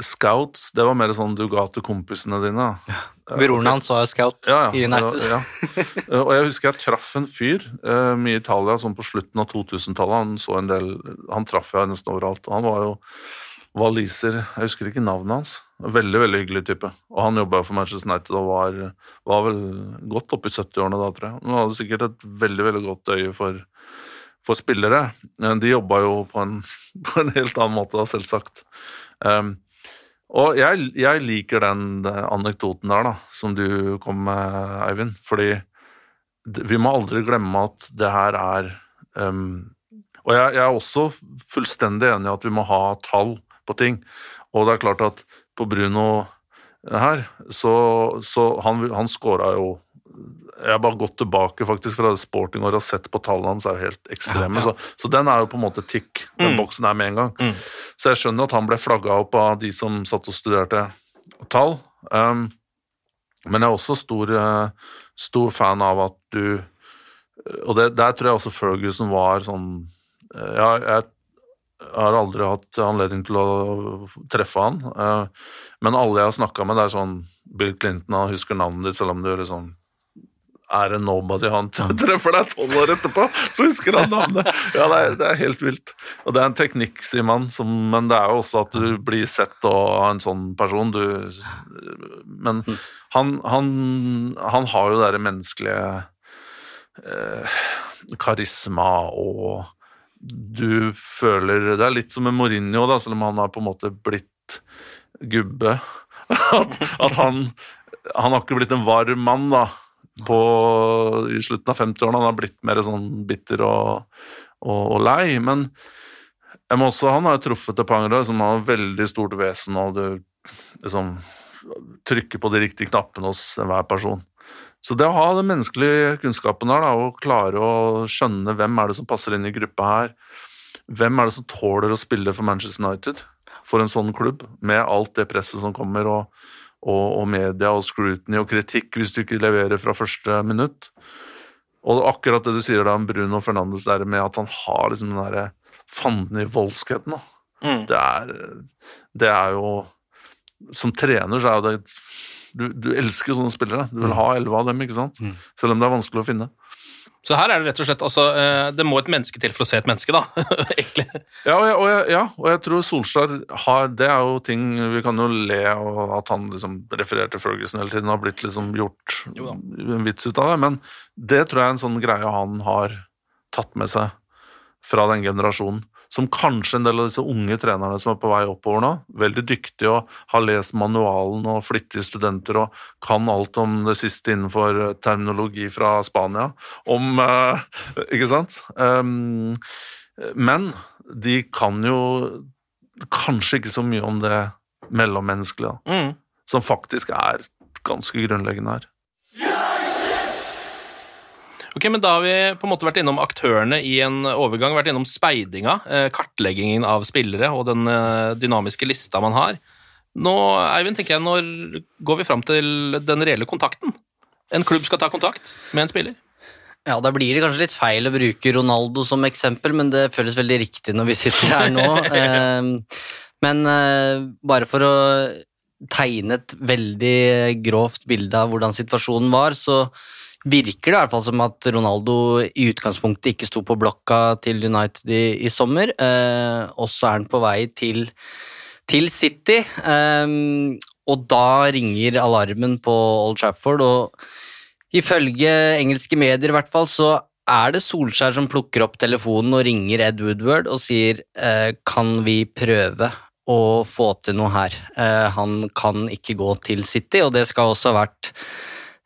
S5: scouts. Det var mer sånn du ga til kompisene dine. Ja.
S6: Broren hans var scout
S5: Ja,
S6: i United.
S5: ja, ja. Og jeg husker jeg traff en fyr eh, mye i Italia sånn på slutten av 2000-tallet. Han så en del Han traff jeg nesten overalt. Han var jo waliser Jeg husker ikke navnet hans. Veldig veldig hyggelig type. Og han jobba for Manchester United og var, var vel godt oppe i 70-årene da, tror jeg. Han hadde sikkert et veldig veldig godt øye for, for spillere. De jobba jo på en, på en helt annen måte, da, selvsagt. Um, og jeg, jeg liker den eh, anekdoten der, da, som du kom med, Eivind. Fordi vi må aldri glemme at det her er um, Og jeg, jeg er også fullstendig enig i at vi må ha tall på ting. Og det er klart at på Bruno her, så, så han, han scora jo jeg har bare gått tilbake faktisk fra det sportingåret og sett på tallene hans, er jo helt ekstreme. Så, så den er jo på en måte tikk, den
S4: Mm.
S5: boksen er med en gang.
S4: Mm.
S5: Så jeg skjønner at han ble flagga opp av de som satt og studerte tall. Um, men jeg er også stor, eh, stor fan av at du Og det, der tror jeg også Ferguson var sånn eh, Ja, jeg har aldri hatt anledning til å treffe han, uh, men alle jeg har snakka med, det er sånn Bill Clinton, han husker navnet ditt selv om du liksom er en nobody han treffer deg tolv år etterpå, så husker han navnet. Ja, det er, det er helt vilt. Og det er en teknikk, sier man, som, men det er jo også at du blir sett av en sånn person. Du, men han, han, han har jo det menneskelige eh, karisma og du føler Det er litt som med Mourinho, da, selv om han har på en måte blitt gubbe. At, at han Han har ikke blitt en varm mann, da, på, i slutten av 50-årene. Han har blitt mer sånn bitter og, og, og lei. Men jeg må også, han har jo truffet et par ganger som har veldig stort vesen, og du liksom trykker på de riktige knappene hos enhver person. Så det å ha den menneskelige kunnskapen der, da, og klare å skjønne hvem er det som passer inn i gruppa her, hvem er det som tåler å spille for Manchester United, for en sånn klubb, med alt det presset som kommer, og, og, og media og scrutiny og kritikk hvis du ikke leverer fra første minutt. Og akkurat det du sier da om Bruno Fernandes der med at han har liksom den derre fanden i voldskheten, da.
S4: Mm.
S5: Det er, det er jo Som trener så er jo det du, du elsker sånne spillere. Du vil ha elleve av dem, ikke sant? Selv om det er vanskelig å finne.
S4: Så her er det rett og slett altså, eh, Det må et menneske til for å se et menneske, da. Egentlig.
S5: Ja og, jeg, og jeg, ja, og jeg tror Solskjær har Det er jo ting Vi kan jo le av at han liksom refererer til Ferguson hele tiden og har blitt liksom gjort en vits ut av det, men det tror jeg er en sånn greie han har tatt med seg fra den generasjonen. Som kanskje en del av disse unge trenerne som er på vei oppover nå, veldig dyktige og har lest manualen og flittige studenter og kan alt om det siste innenfor eh, terminologi fra Spania, om eh, Ikke sant? Um, men de kan jo kanskje ikke så mye om det mellommenneskelige,
S4: Mm.
S5: som faktisk er ganske grunnleggende her.
S4: Ok, men Da har vi på en måte vært innom aktørene i en overgang, vært innom speidinga, eh, kartleggingen av spillere og den eh, dynamiske lista man har. Nå Eivind, tenker jeg, når går vi fram til den reelle kontakten? En klubb skal ta kontakt med en spiller.
S6: Ja, Da blir det kanskje litt feil å bruke Ronaldo som eksempel, men det føles veldig riktig når vi sitter her nå. Eh, men bare for å tegne et veldig grovt bilde av hvordan situasjonen var, så virker det i hvert fall som at Ronaldo i utgangspunktet ikke sto på blokka til United i, i sommer, eh, og så er han på vei til, til City. Eh, og da ringer alarmen på Old Trafford, og ifølge engelske medier i hvert fall, så er det Solskjær som plukker opp telefonen og ringer Ed Woodward og sier eh, kan vi prøve å få til noe her. Eh, han kan ikke gå til City, og det skal også ha vært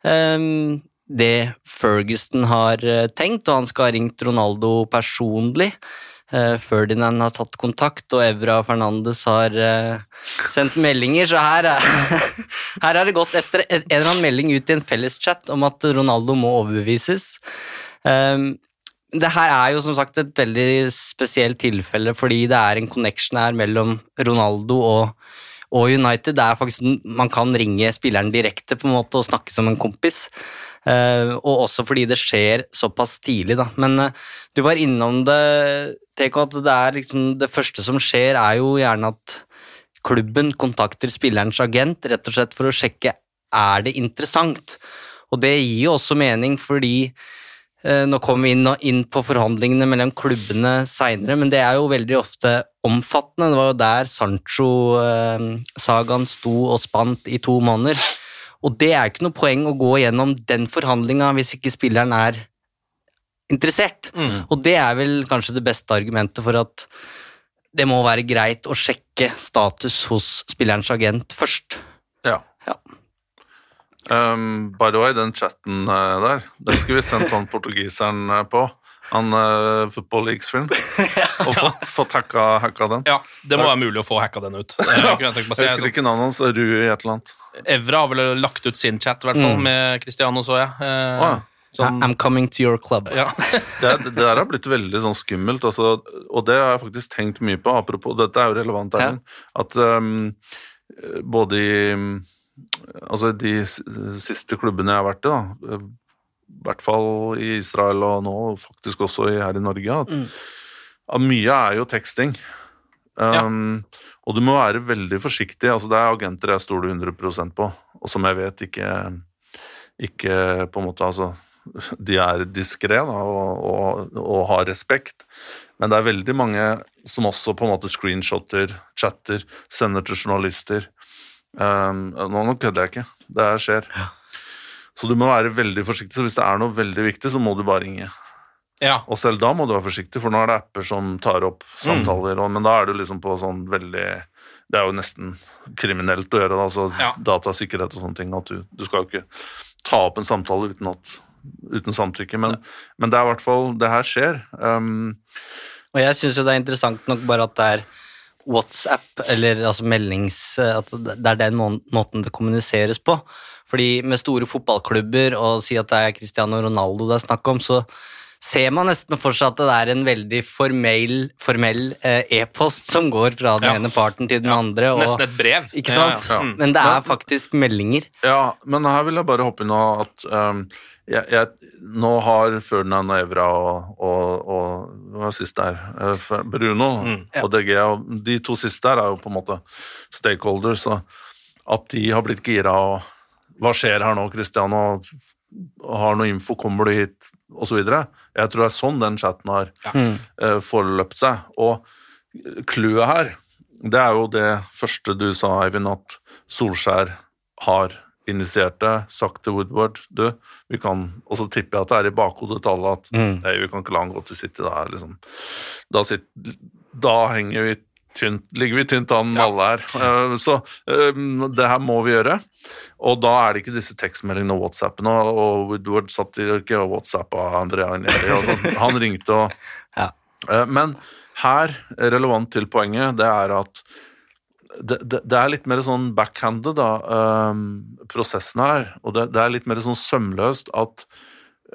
S6: eh, det Ferguson har eh, tenkt, og han skal ha ringt Ronaldo personlig. Uh, Ferdinand har tatt kontakt, og Evra Fernandes har uh, sendt meldinger, så her, er, her har det gått etter en eller annen melding ut i en felleschat om at Ronaldo må overbevises. Um, det her er jo som sagt et veldig spesielt tilfelle, fordi det er en connection her mellom Ronaldo og, og United. Det er faktisk, Man kan ringe spilleren direkte på en måte og snakke som en kompis. Uh, og også fordi det skjer såpass tidlig, da. Men uh, du var innom det, TK, at det liksom Det første som skjer, er jo gjerne at klubben kontakter spillerens agent rett og slett for å sjekke er det interessant. Og det gir jo også mening, fordi uh, nå kommer vi inn, inn, på forhandlingene mellom klubbene seinere, men det er jo veldig ofte omfattende. Det var jo der Sancho-sagaen sto og spant i to måneder. Og det er ikke noe poeng å gå gjennom den forhandlinga hvis ikke spilleren er interessert. Mm. Og det er vel kanskje det beste argumentet for at det må være greit å sjekke status hos spillerens agent først.
S5: Ja.
S6: ja.
S5: Um, by the way, den chatten uh, der, den skulle vi sendt han portugiseren uh, på. Han uh, Football Leagues-film.
S4: ja.
S5: Og fått, fått hacka, hacka, den.
S4: Ja, det må være mulig å få hacka den ut.
S5: Jeg, jeg husker ikke navnet hans. Rui et eller annet.
S4: Evra har vel lagt ut sin chat, i hvert fall, mm. med Cristiano, så jeg. Eh,
S6: oh, ja. sånn, I'm coming to your club.
S4: Ja.
S5: det, det, der har blitt veldig sånn skummelt, altså, og det har jeg faktisk tenkt mye på. Apropos, dette er jo relevant, Erlend. Ja. At um, både i Altså, de siste klubbene jeg har vært i, da, i hvert fall i Israel og nå faktisk også her i Norge, at, mm. at mye er jo teksting. Um, og du må være veldig forsiktig. altså Det er agenter jeg stoler 100% på, og som jeg vet ikke, ikke på en måte altså, De er diskré og, og, og, har respekt, men det er veldig mange som også på en måte screenshotter, chatter, sender til journalister. Um, nå kødder jeg ikke. Det skjer. Ja. Så du må være veldig forsiktig. Så hvis det er noe veldig viktig, så må du bare ringe.
S4: Ja.
S5: Og selv da må du være forsiktig, for nå er det apper som tar opp samtaler, mm. og, men da er du liksom på sånn veldig Det er jo nesten kriminelt å gjøre det, altså ja. datasikkerhet og sånne ting. At du, du skal jo ikke ta opp en samtale uten, at, uten samtykke, men, men, det er i hvert fall Det her skjer. Um,
S6: og jeg syns jo det er interessant nok bare at det er WhatsApp, eller altså meldings At det er den måten det kommuniseres på. Fordi med store fotballklubber og si at det er Cristiano Ronaldo det er snakk om, så ser man nesten for seg at det er en veldig formell, formell eh, e-post som går fra den ja. ene parten til den ja. andre.
S4: Og, nesten et brev.
S6: Ikke sant? Ja, men det er faktisk meldinger.
S5: Ja, men her vil jeg bare hoppe inn og at um, jeg, jeg, nå har Ferdinand og Evra og, og, og hva sist der? Eh, Bruno mm, og DG, og de to siste der er jo på en måte stakeholders, så at de har blitt gira og Hva skjer her nå, Cristiano? Har noe info, kommer du hit? Og så videre. Jeg tror det er sånn den chatten har ja. uh, forløpt seg. Og clouet her, det er jo det første du sa, Eivind, at Solskjær har initiert det, sagt til Woodward du, vi kan, Og så tipper jeg at det er i bakhodet til alle at mm. nei, vi kan ikke la han gå til City. der, liksom, da, sitter, da henger vi tynt, ligger vi tynt an ja. alle her. Uh, så uh, det her må vi gjøre. Og da er det ikke disse tekstmeldingene og WhatsAppene. Og Woodward satt ikke og WhatsAppa Andrea Agnelli. Altså, han ringte og ja. uh, Men her, relevant til poenget, det er at det, det, det er litt mer sånn backhanded, da, prosessen her. Og det, det, er litt mer sånn sømløst at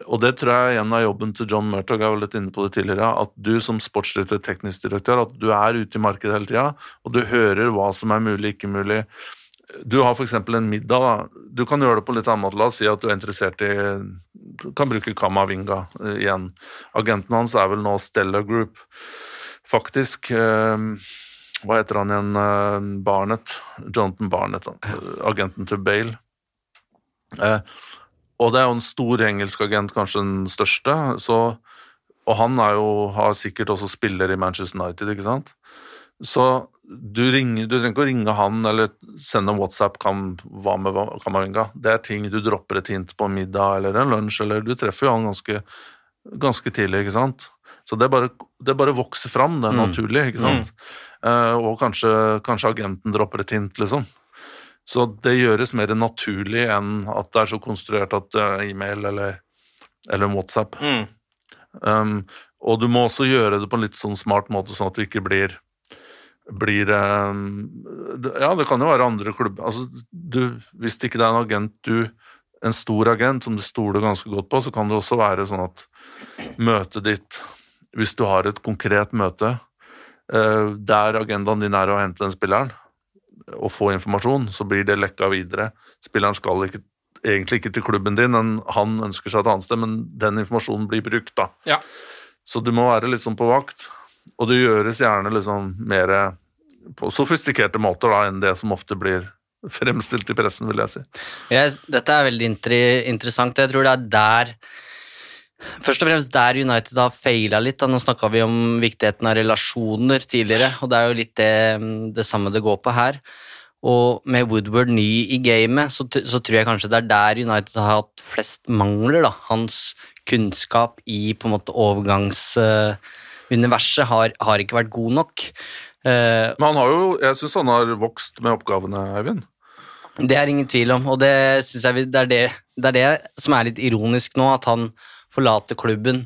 S5: Og det tror jeg igjen er jobben til John Murtog, jeg var litt inne på det tidligere, at du som sportsdirektør, teknisk direktør, at du er ute i markedet hele tida, og du hører hva som er mulig, ikke mulig. Du har f.eks. en middag. da. Du kan gjøre det på litt annen måte. La oss si at du er interessert i kan bruke Kamavinga eh, igjen. Agenten hans er vel nå Stella Group. Faktisk. Eh, hva heter han igjen? Eh, Barnett. Jonathan Barnett. Agenten til Bale. Og det er jo en stor engelsk agent, kanskje den største. Så, og han jo, har sikkert også spiller i Manchester United, ikke sant. Så du, ringer, du trenger ikke å ringe han eller sende en WhatsApp kan, hva med Kamaringa. Det er ting du dropper et hint på en middag eller en lunsj, eller du treffer jo han ganske, ganske tidlig, ikke sant. Så det bare, det bare vokser fram, det er
S4: Mm.
S5: naturlig, ikke sant. Eh, og kanskje, kanskje agenten dropper et hint, liksom. Så det gjøres mer naturlig enn at det er så konstruert at det er e-mail eller, eller WhatsApp.
S4: Mm.
S5: Um, og du må også gjøre det på en litt sånn smart måte, sånn at du ikke blir blir um, Ja, det kan jo være andre klubber altså, du, Hvis det ikke er en agent du En stor agent som du stoler ganske godt på, så kan det også være sånn at møtet ditt Hvis du har et konkret møte uh, der agendaen din er å hente den spilleren og få informasjon, så blir det lekka videre. Spilleren skal ikke, egentlig ikke til klubben din, men han ønsker seg et annet sted, men den informasjonen blir brukt, da.
S4: Ja.
S5: Så du må være litt sånn på vakt, og det gjøres gjerne liksom mer på sofistikerte måter da, enn det som ofte blir fremstilt i pressen, vil jeg si.
S6: Jeg, dette er veldig inter interessant. Jeg tror det er der Først og fremst der United har faila litt. Da. Nå snakka vi om viktigheten av relasjoner tidligere, og det er jo litt det, det samme det går på her. Og med Woodward ny i gamet, så, så tror jeg kanskje det er der United har hatt flest mangler. da. Hans kunnskap i på en måte overgangsuniverset har, har ikke vært god nok. Uh,
S5: Men han har jo, jeg syns han har vokst med oppgavene, Eivind.
S6: Det er ingen tvil om, og det jeg det er det, det er det som er litt ironisk nå, at han forlater klubben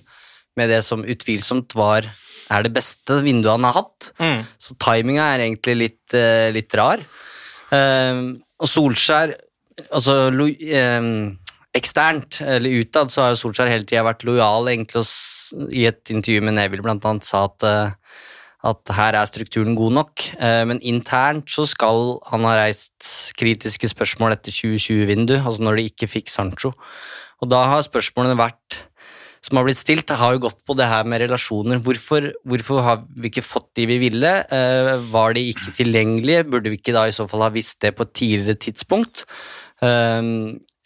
S6: med det som utvilsomt var er det beste vinduet han har hatt.
S4: Mm.
S6: Så timinga er egentlig litt, eh, litt rar. Eh, og Solskjær altså lo, eh, Eksternt, eller utad, så har jo Solskjær hele tida vært lojal. egentlig, og I et intervju med Neville blant annet sa at at her er strukturen god nok, men internt så skal han ha reist kritiske spørsmål etter 2020-vindu, altså når de ikke fikk Sancho. Og da har spørsmålene vært som har blitt stilt, har jo gått på det her med relasjoner. Hvorfor, hvorfor har vi ikke fått de vi ville? Eh, var de ikke tilgjengelige? Burde vi ikke da i så fall ha visst det på et tidligere tidspunkt? Eh,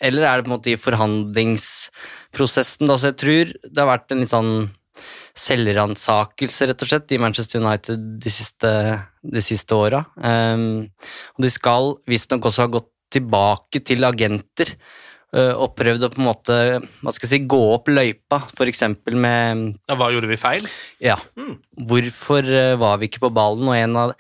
S6: eller er det på en måte i forhandlingsprosessen? Da? Så jeg tror det har vært en litt sånn selvransakelse, rett og slett, i Manchester United de siste, de siste åra. Um, og de skal visstnok også ha gått tilbake til agenter og prøvd å på en måte hva skal jeg si, gå opp løypa, f.eks. med
S4: Ja, hva gjorde vi feil?
S6: ja. Hvorfor uh, var vi ikke på ballen? Og en av,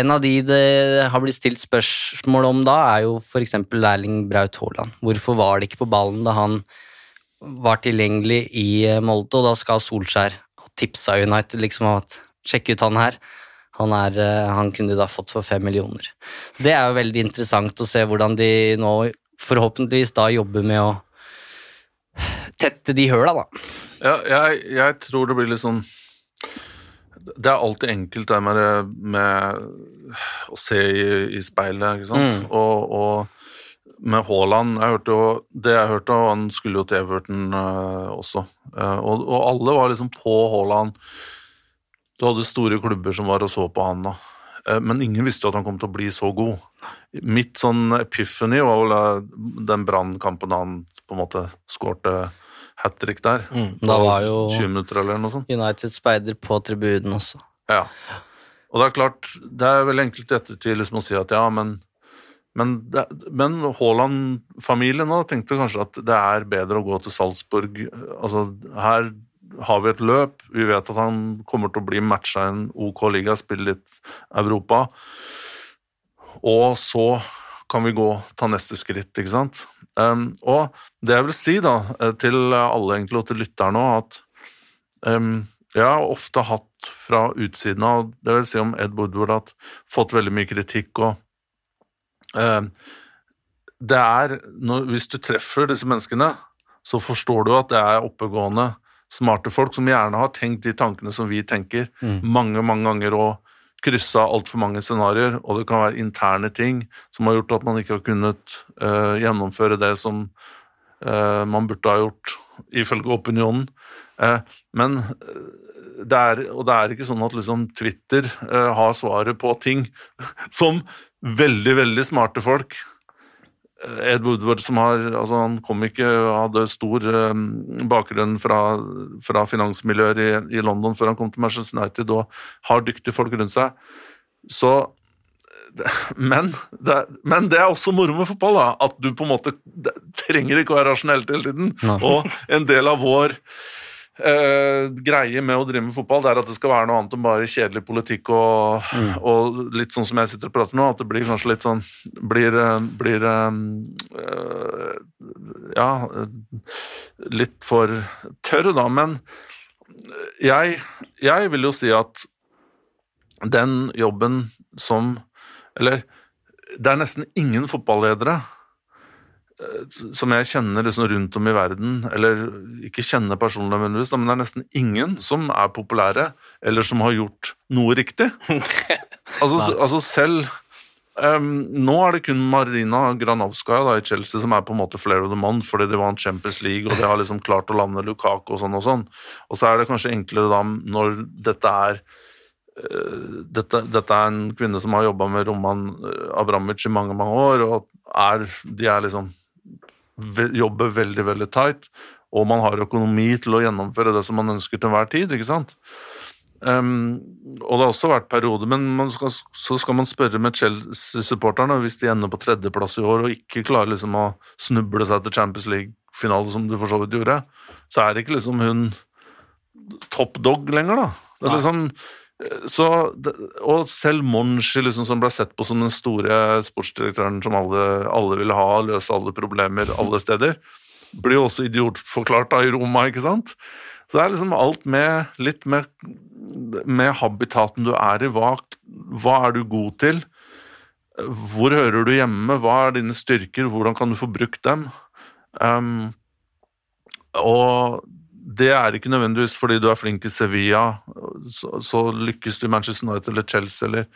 S6: en av de det har blitt stilt spørsmål om da, er jo f.eks. Erling Braut Haaland. Hvorfor var det ikke på ballen da han var tilgjengelig i uh, Molde, og da skal Solskjær ha tipsa United liksom om at sjekk ut han her. Han, er, han kunne de da fått for fem millioner. Det er jo veldig interessant å se hvordan de nå forhåpentligvis da jobbe med å tette de høla, da.
S5: Ja, jeg, jeg tror det blir litt sånn Det er alltid enkelt det med, med å se i, i speilet, ikke sant.
S6: Mm.
S5: Og, og med Haaland jeg hørte jo, Det jeg hørte, og han skulle jo til Everton uh, også. Uh, og, og alle var liksom på Haaland. Du hadde store klubber som var og så på han da. Eh, Men ingen visste jo at han kom til å bli så god. Mitt sånn epiphany var vel den brannkampen han på en måte skårte hat trick der.
S6: Da var jo
S5: 20 minutter eller noe sånt.
S6: United speider på tribunen også.
S5: Ja. Og det er klart, det er veldig enkelt i ettertid liksom å si at ja, men men, men Haaland-familien tenkte kanskje at det er bedre å gå til Salzburg. Altså, her har vi et løp. Vi vet at han kommer til å bli matcha i en OK liga, spille litt Europa. Og så kan vi gå ta neste skritt, ikke sant. Um, og det jeg vil si da, eh, til alle egentlig, og til lytterne òg, at um, jeg har ofte hatt fra utsiden av, det vil si om Ed Woodward, at fått veldig mye kritikk og um, det er, når, hvis du treffer disse menneskene, så forstår du at det er oppegående, smarte folk som gjerne har tenkt de tankene som vi tenker,
S6: Mm.
S5: mange, mange ganger og kryssa altfor mange scenarioer, og det kan være interne ting som har gjort at man ikke har kunnet uh, gjennomføre det som uh, man burde ha gjort, ifølge opinionen. Uh, men det er, og det er ikke sånn at liksom Twitter har svaret på ting som veldig, veldig smarte folk Ed Woodward som har, altså han kom ikke, hadde stor eh, bakgrunn fra, fra finansmiljøer i, i London før han kom til Manchester United og har dyktige folk rundt seg. Så men det, men det er også moro med fotball, da, at du på en måte det, trenger ikke å være rasjonelt hele tiden. Og en del av vår eh, greie med å drive med fotball, det er at det skal være noe annet enn bare kjedelig politikk og, og litt sånn som jeg sitter og prater nå, at det blir kanskje litt sånn Blir, eh, blir eh, Ja, litt for tørr, da. Men jeg, jeg vil jo si at den jobben som Eller det er nesten ingen fotballedere som jeg kjenner liksom rundt om i verden, eller ikke kjenner personlig, nødvendigvis, men det er nesten ingen som er populære, eller som har gjort noe riktig. altså, altså selv um, Nå er det kun Marina Granovskaja da, i Chelsea som er på en måte flere of the month fordi de vant Champions League og de har liksom klart å lande Lukaku og sånn og sånn. Og så er det kanskje enklere da når dette er eh, dette, dette er en kvinne som har jobba med Roman eh, Abramovic i mange mange år, og er, de er liksom jobber veldig, veldig tight, og man har økonomi til å gjennomføre det som man ønsker til enhver tid, ikke sant? Um, og det har også vært perioder, men man skal, så skal man spørre med Chelsea-supporterne hvis de ender på tredjeplass i år og ikke klarer liksom å snuble seg til Champions League-finale, som de for så vidt gjorde, så er det ikke liksom hun top dog lenger, da. Det er liksom så, og selv Monchi, liksom, som ble sett på som den store sportsdirektøren som alle, alle ville ha, løse alle problemer alle steder, blir jo også idiotforklart da i Roma, ikke sant? Så det er liksom alt med litt med, med habitaten du er i. Hva, hva er du god til? Hvor hører du hjemme? Hva er dine styrker? Hvordan kan du få brukt dem? Um, og det er ikke nødvendigvis fordi du er flink i Sevilla, så, så lykkes du i Manchester United eller Chelsea eller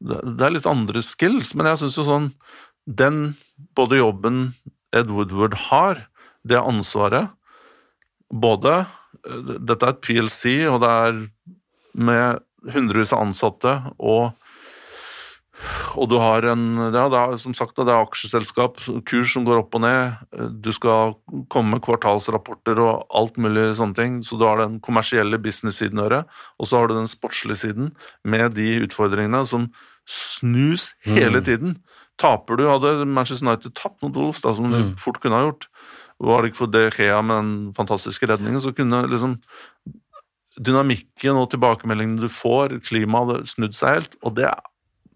S5: Det er litt andre skills, men jeg syns jo sånn Den både jobben Ed Woodward har, det ansvaret Både eh, Dette er et PLC, og det er med hundrevis av ansatte og og du har en ja, er, som sagt, det er aksjeselskap, kurs som går opp og ned. Du skal komme med kvartalsrapporter og alt mulig sånne ting. Så du har den kommersielle business-siden, Øre, og så har du den sportslige siden med de utfordringene som snus hele
S6: Mm.
S5: tiden. Taper du, hadde Manchester United tapt mot Wolves, da, som de
S6: Mm.
S5: fort kunne ha gjort, var det ikke for De Gea med den fantastiske redningen, så kunne liksom dynamikken og tilbakemeldingene du får, klimaet hadde snudd seg helt, og det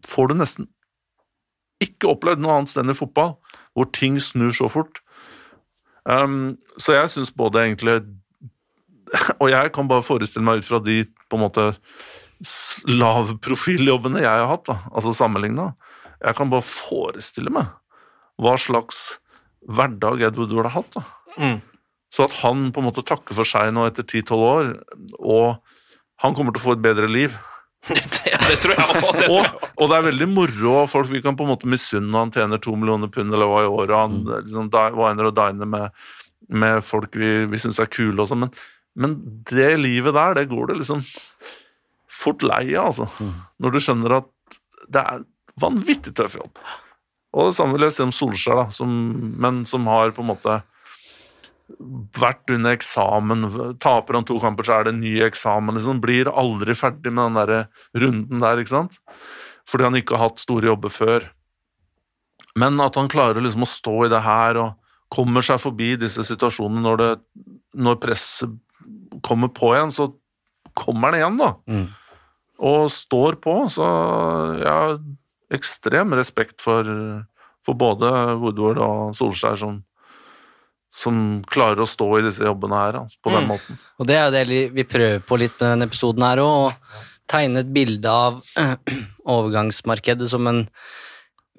S5: får du nesten ikke opplevd noe annet sted i fotball, hvor ting snur så fort. Um, så jeg syns både egentlig Og jeg kan bare forestille meg ut fra de på en måte lavprofiljobbene jeg har hatt, da, altså sammenligna, jeg kan bare forestille meg hva slags hverdag Edward Woodward har hatt. da.
S4: Mm.
S5: Så at han på en måte takker for seg nå etter 10-12 år, og han kommer til å få et bedre liv.
S4: Det, det tror jeg òg.
S5: og, og det er veldig moro, folk vi kan på en måte misunne han tjener to millioner pund eller hva i året, Han han liksom, winer og diner med, med folk vi, vi syns er kule og sånn, men, men det livet der, det går det liksom fort lei av, altså. Når du skjønner at det er vanvittig tøff jobb. Og det samme vil jeg si om Solskjær, da, som, men som har på en måte vært under eksamen. Taper han to kamper, så er det en ny eksamen. Liksom. Blir aldri ferdig med den der runden der, ikke sant? Fordi han ikke har hatt store jobber før. Men at han klarer liksom å stå i det her og kommer seg forbi disse situasjonene når, det, når presset kommer på igjen, så kommer han igjen, da.
S6: Mm.
S5: Og står på. Så jeg har ekstrem respekt for, for både Woodward og Solskjær som som klarer å stå i disse jobbene her, på den
S6: Mm.
S5: måten.
S6: Og det er jo det vi prøver på litt med denne episoden her òg, å tegne et bilde av overgangsmarkedet som en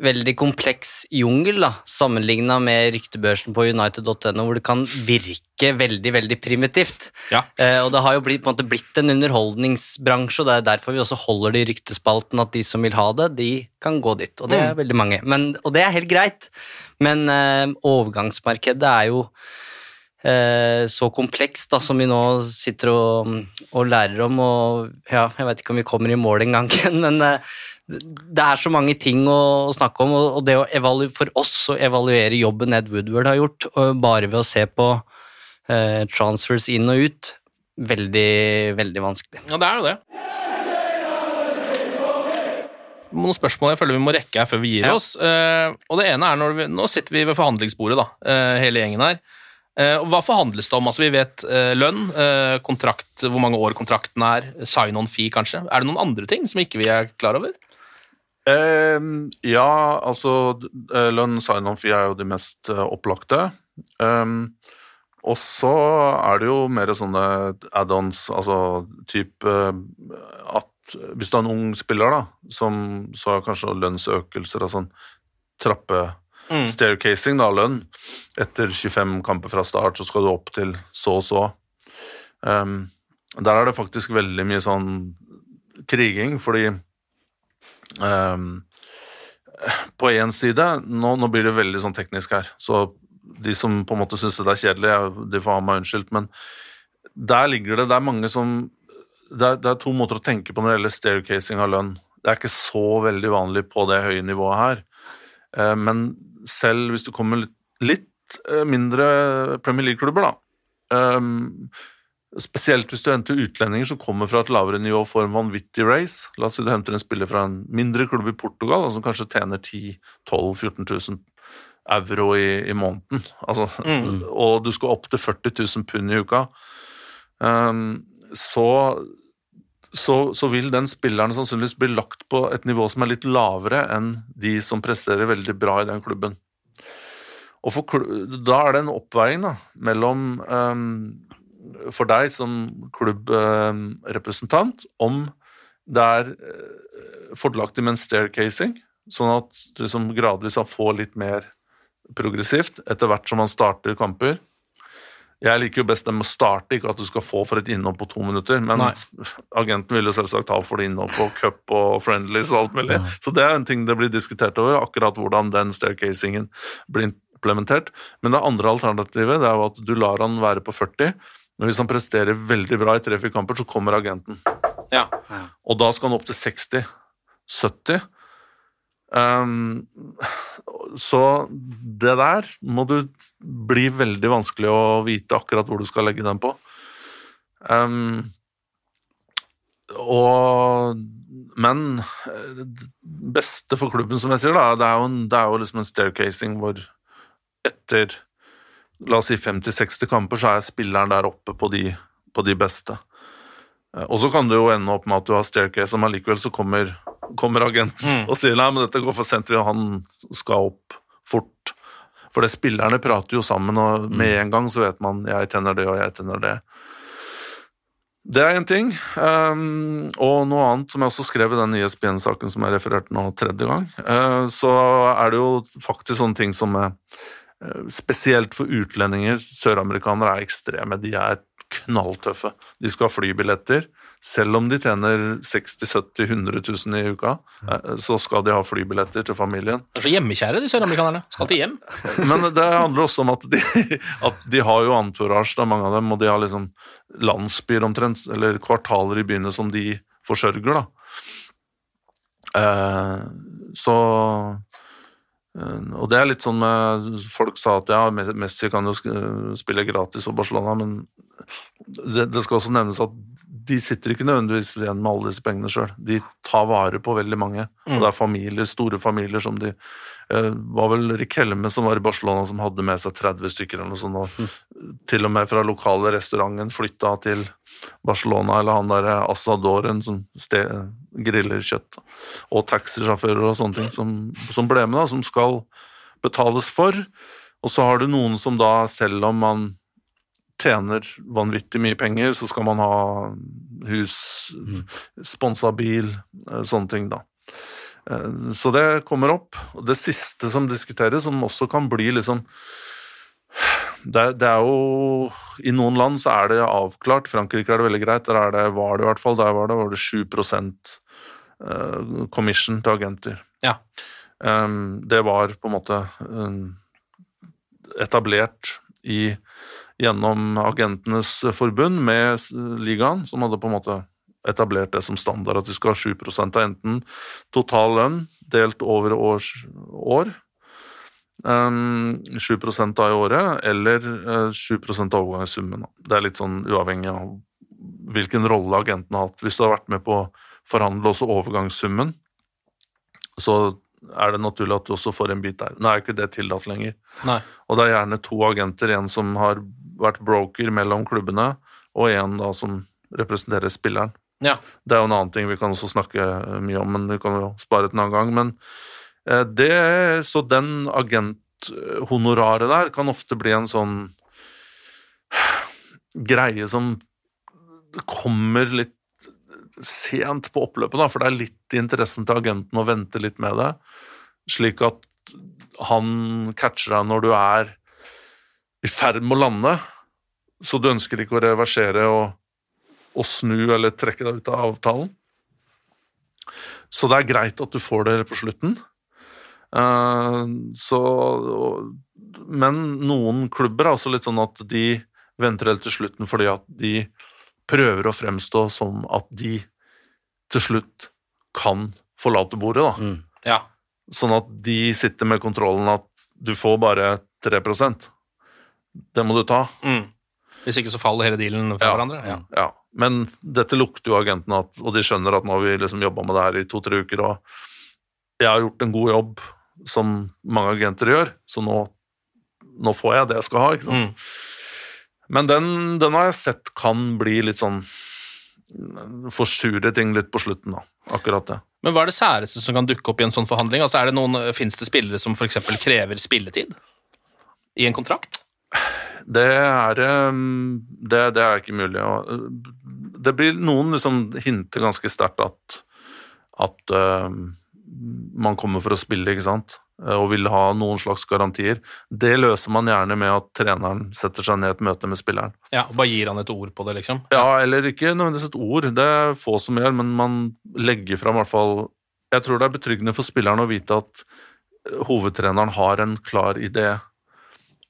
S6: veldig kompleks jungel, da, sammenligna med ryktebørsen på United.no, hvor det kan virke veldig veldig primitivt.
S4: Ja.
S6: Eh, og det har jo blitt, på en måte blitt en underholdningsbransje, og det er derfor vi også holder det i ryktespalten at de som vil ha det, de kan gå dit. Og det er veldig mange. Men, og det er helt greit, men eh, overgangsmarkedet er jo eh, så komplekst da, som vi nå sitter og, og lærer om, og ja, jeg vet ikke om vi kommer i mål engang, men eh, det er så mange ting å, snakke om, og, det for oss å evaluere jobben Ed Woodward har gjort, bare ved å se på eh, transfers inn og ut, veldig, veldig vanskelig.
S4: Ja, det er jo det. Noen spørsmål jeg føler vi må rekke her før vi gir
S6: Ja.
S4: oss. Eh, og det ene er når vi, Nå sitter vi ved forhandlingsbordet, da, eh, hele gjengen her. Eh, og hva forhandles det om? Altså, Vi vet eh, lønn, eh, kontrakt, hvor mange år kontrakten er, sign-on fee kanskje. Er det noen andre ting som ikke vi er klar over?
S5: Ehm, ja, altså eh, lønn sign-on fee er jo de mest eh, opplagte. Ehm, og så er det jo mer sånne add-ons, altså type eh, at hvis du er en ung spiller, da, som så har kanskje lønnsøkelser og sånn trappe
S4: Mm.
S5: staircasing, da, lønn. Etter 25 kamper fra start så skal du opp til så og så. Um, der er det faktisk veldig mye sånn kriging, fordi på én side nå, nå blir det veldig sånn teknisk her, så de som på en måte syns det er kjedelig, de får ha meg unnskyldt, men der ligger det Det er mange som det er, det er to måter å tenke på når det gjelder staircasing av lønn. Det er ikke så veldig vanlig på det høye nivået her. Eh, Men selv hvis du kommer litt, litt eh, mindre Premier League-klubber, da ehm, Spesielt hvis du henter utlendinger som kommer fra et lavere nivå og får en vanvittig race. La oss si du henter en spiller fra en mindre klubb i Portugal som som kanskje tjener 10 12 14 000 euro i, i måneden. Altså, Og du skal opp til 40 000 pund i uka. um, så, så, så vil den spilleren sannsynligvis bli lagt på et nivå som er litt lavere enn de som presterer veldig bra i den klubben. Og for, da er det en oppveiing da, mellom ehm, for deg som klubbrepresentant om det er eh, fordelaktig med en staircasing, sånn at du liksom gradvis får litt mer progressivt etter hvert som man starter kamper. Jeg liker jo best det med å starte, ikke at du skal få for et innhopp på to minutter, men
S4: Nei.
S5: agenten vil jo selvsagt ha for det innhopp på cup og friendlies og alt mulig. Så det er en ting det blir diskutert over, akkurat hvordan den staircasingen blir implementert. Men det andre alternativet det er jo at du lar han være på 40, men hvis han presterer veldig bra i tre-fire kamper, så kommer agenten.
S4: Ja.
S5: Og da skal han opp til 60, 70. Um, så det der må du bli veldig vanskelig å vite akkurat hvor du skal legge den på. Um, og Men eh, det beste for klubben, som jeg sier, da, det er jo, en, det er jo liksom en staircasing hvor etter la oss si 50-60 kamper, så er spilleren der oppe på de, på de beste. Eh, Og så kan det jo ende opp med at du har staircase, men allikevel så kommer, kommer agenten og sier nei, men dette går for sent, han skal opp fort. For det spillerne prater jo sammen, og med en gang så vet man jeg tenner det, og jeg tenner det. Det er én ting. Um, og noe annet som jeg også skrev i den ISBN-saken som jeg refererte nå tredje gang, uh, så er det jo faktisk sånne ting som eh, Spesielt for utlendinger, søramerikanere er ekstreme. De er knalltøffe. De skal ha flybilletter. Selv om de tjener 60 70 100 000 i uka, eh, så skal de ha flybilletter til familien.
S4: Det er så hjemmekjære, de søramerikanerne. Skal til hjem.
S5: Men det handler også om at de, at de har jo entourage, da, mange av dem, og de har liksom landsbyer omtrent, eller kvartaler i byene som de forsørger, da. Eh, så eh, Og det er litt sånn med Folk sa at ja, Messi kan jo spille gratis for Barcelona, men det, det skal også nevnes at de sitter ikke nødvendigvis igjen med alle disse pengene sjøl. De tar vare på veldig mange, og det er familier, store familier som de eh, var vel Rik Helme som var i Barcelona som hadde med seg 30 stykker eller noe sånt, og til og med fra lokale restauranten flytta til Barcelona, eller han der Assadoren som ste, griller kjøtt, og taxisjåfører og sånne ting som, som ble med, da, som skal betales for. Og så har du noen som da, selv om man tjener vanvittig mye penger, så skal man ha hus, sponsa bil, eh, sånne ting, da. Eh, Så det kommer opp. Og det siste som diskuteres, som også kan bli liksom det, det er jo I noen land så er det avklart. Frankrike er det veldig greit. Der er det, var det i hvert fall, der var det, var det 7 eh, commission til agenter.
S4: Ja.
S5: Um, det var på en måte etablert i, gjennom agentenes forbund med ligaen, som hadde på en måte etablert det som standard, at du skal ha 7 av enten total lønn delt over års, år, um, 7 av i året, eller uh, 7 av overgangssummen. Det er litt sånn uavhengig av hvilken rolle agenten har hatt. Hvis du har vært med på å forhandle også overgangssummen, så er det naturlig at du også får en bit der. Nå er jo ikke det tillatt lenger.
S4: Nei.
S5: Og det er gjerne to agenter, en som har vært broker mellom klubbene, og en da som representerer spilleren.
S4: Ja.
S5: Det er jo en annen ting vi kan også snakke eh, mye om, men vi kan jo spare det en annen gang. Men eh, det, så den agenthonoraret der kan ofte bli en sånn greie som kommer litt sent på oppløpet, da, for det er litt i interessen til agenten å vente litt med det, slik at han catcher deg når du er i ferd med å lande, så du ønsker ikke å reversere og, og snu eller trekke deg ut av avtalen. Så det er greit at du får det på slutten. Eh, så, men noen klubber er også litt sånn at de venter helt til slutten fordi at de prøver å fremstå som at de til slutt kan forlate bordet. Da.
S4: Ja.
S5: Sånn at de sitter med kontrollen at du får bare 3% Det må du ta.
S4: Mm. Hvis ikke så faller hele dealen fra hverandre. Ja.
S5: Ja, men dette lukter jo agentene, at, og de skjønner at nå har vi liksom jobba med det her i to-tre uker, og jeg har gjort en god jobb, som mange agenter gjør, så nå, nå får jeg det jeg skal ha, ikke sant. Men den, den har jeg sett kan bli litt sånn Forsure ting litt på slutten, da. Akkurat det.
S4: Men hva er det særeste som kan dukke opp i en sånn forhandling? Altså, er det noen, Fins det spillere som f.eks. krever spilletid i en kontrakt?
S5: Det er, um, det, det er ikke mulig. Det blir Noen liksom hinter ganske sterkt at, at uh, man kommer for å spille, ikke sant, Uh, og vil ha noen slags garantier. Det løser man gjerne med at treneren setter seg ned i et møte med spilleren.
S4: Ja, og Bare gir han et ord på det, liksom?
S5: Ja, eller ikke nødvendigvis et ord, det er få som gjør, men man legger fram i hvert fall Jeg tror det er betryggende for spilleren å vite at uh, hovedtreneren har en klar idé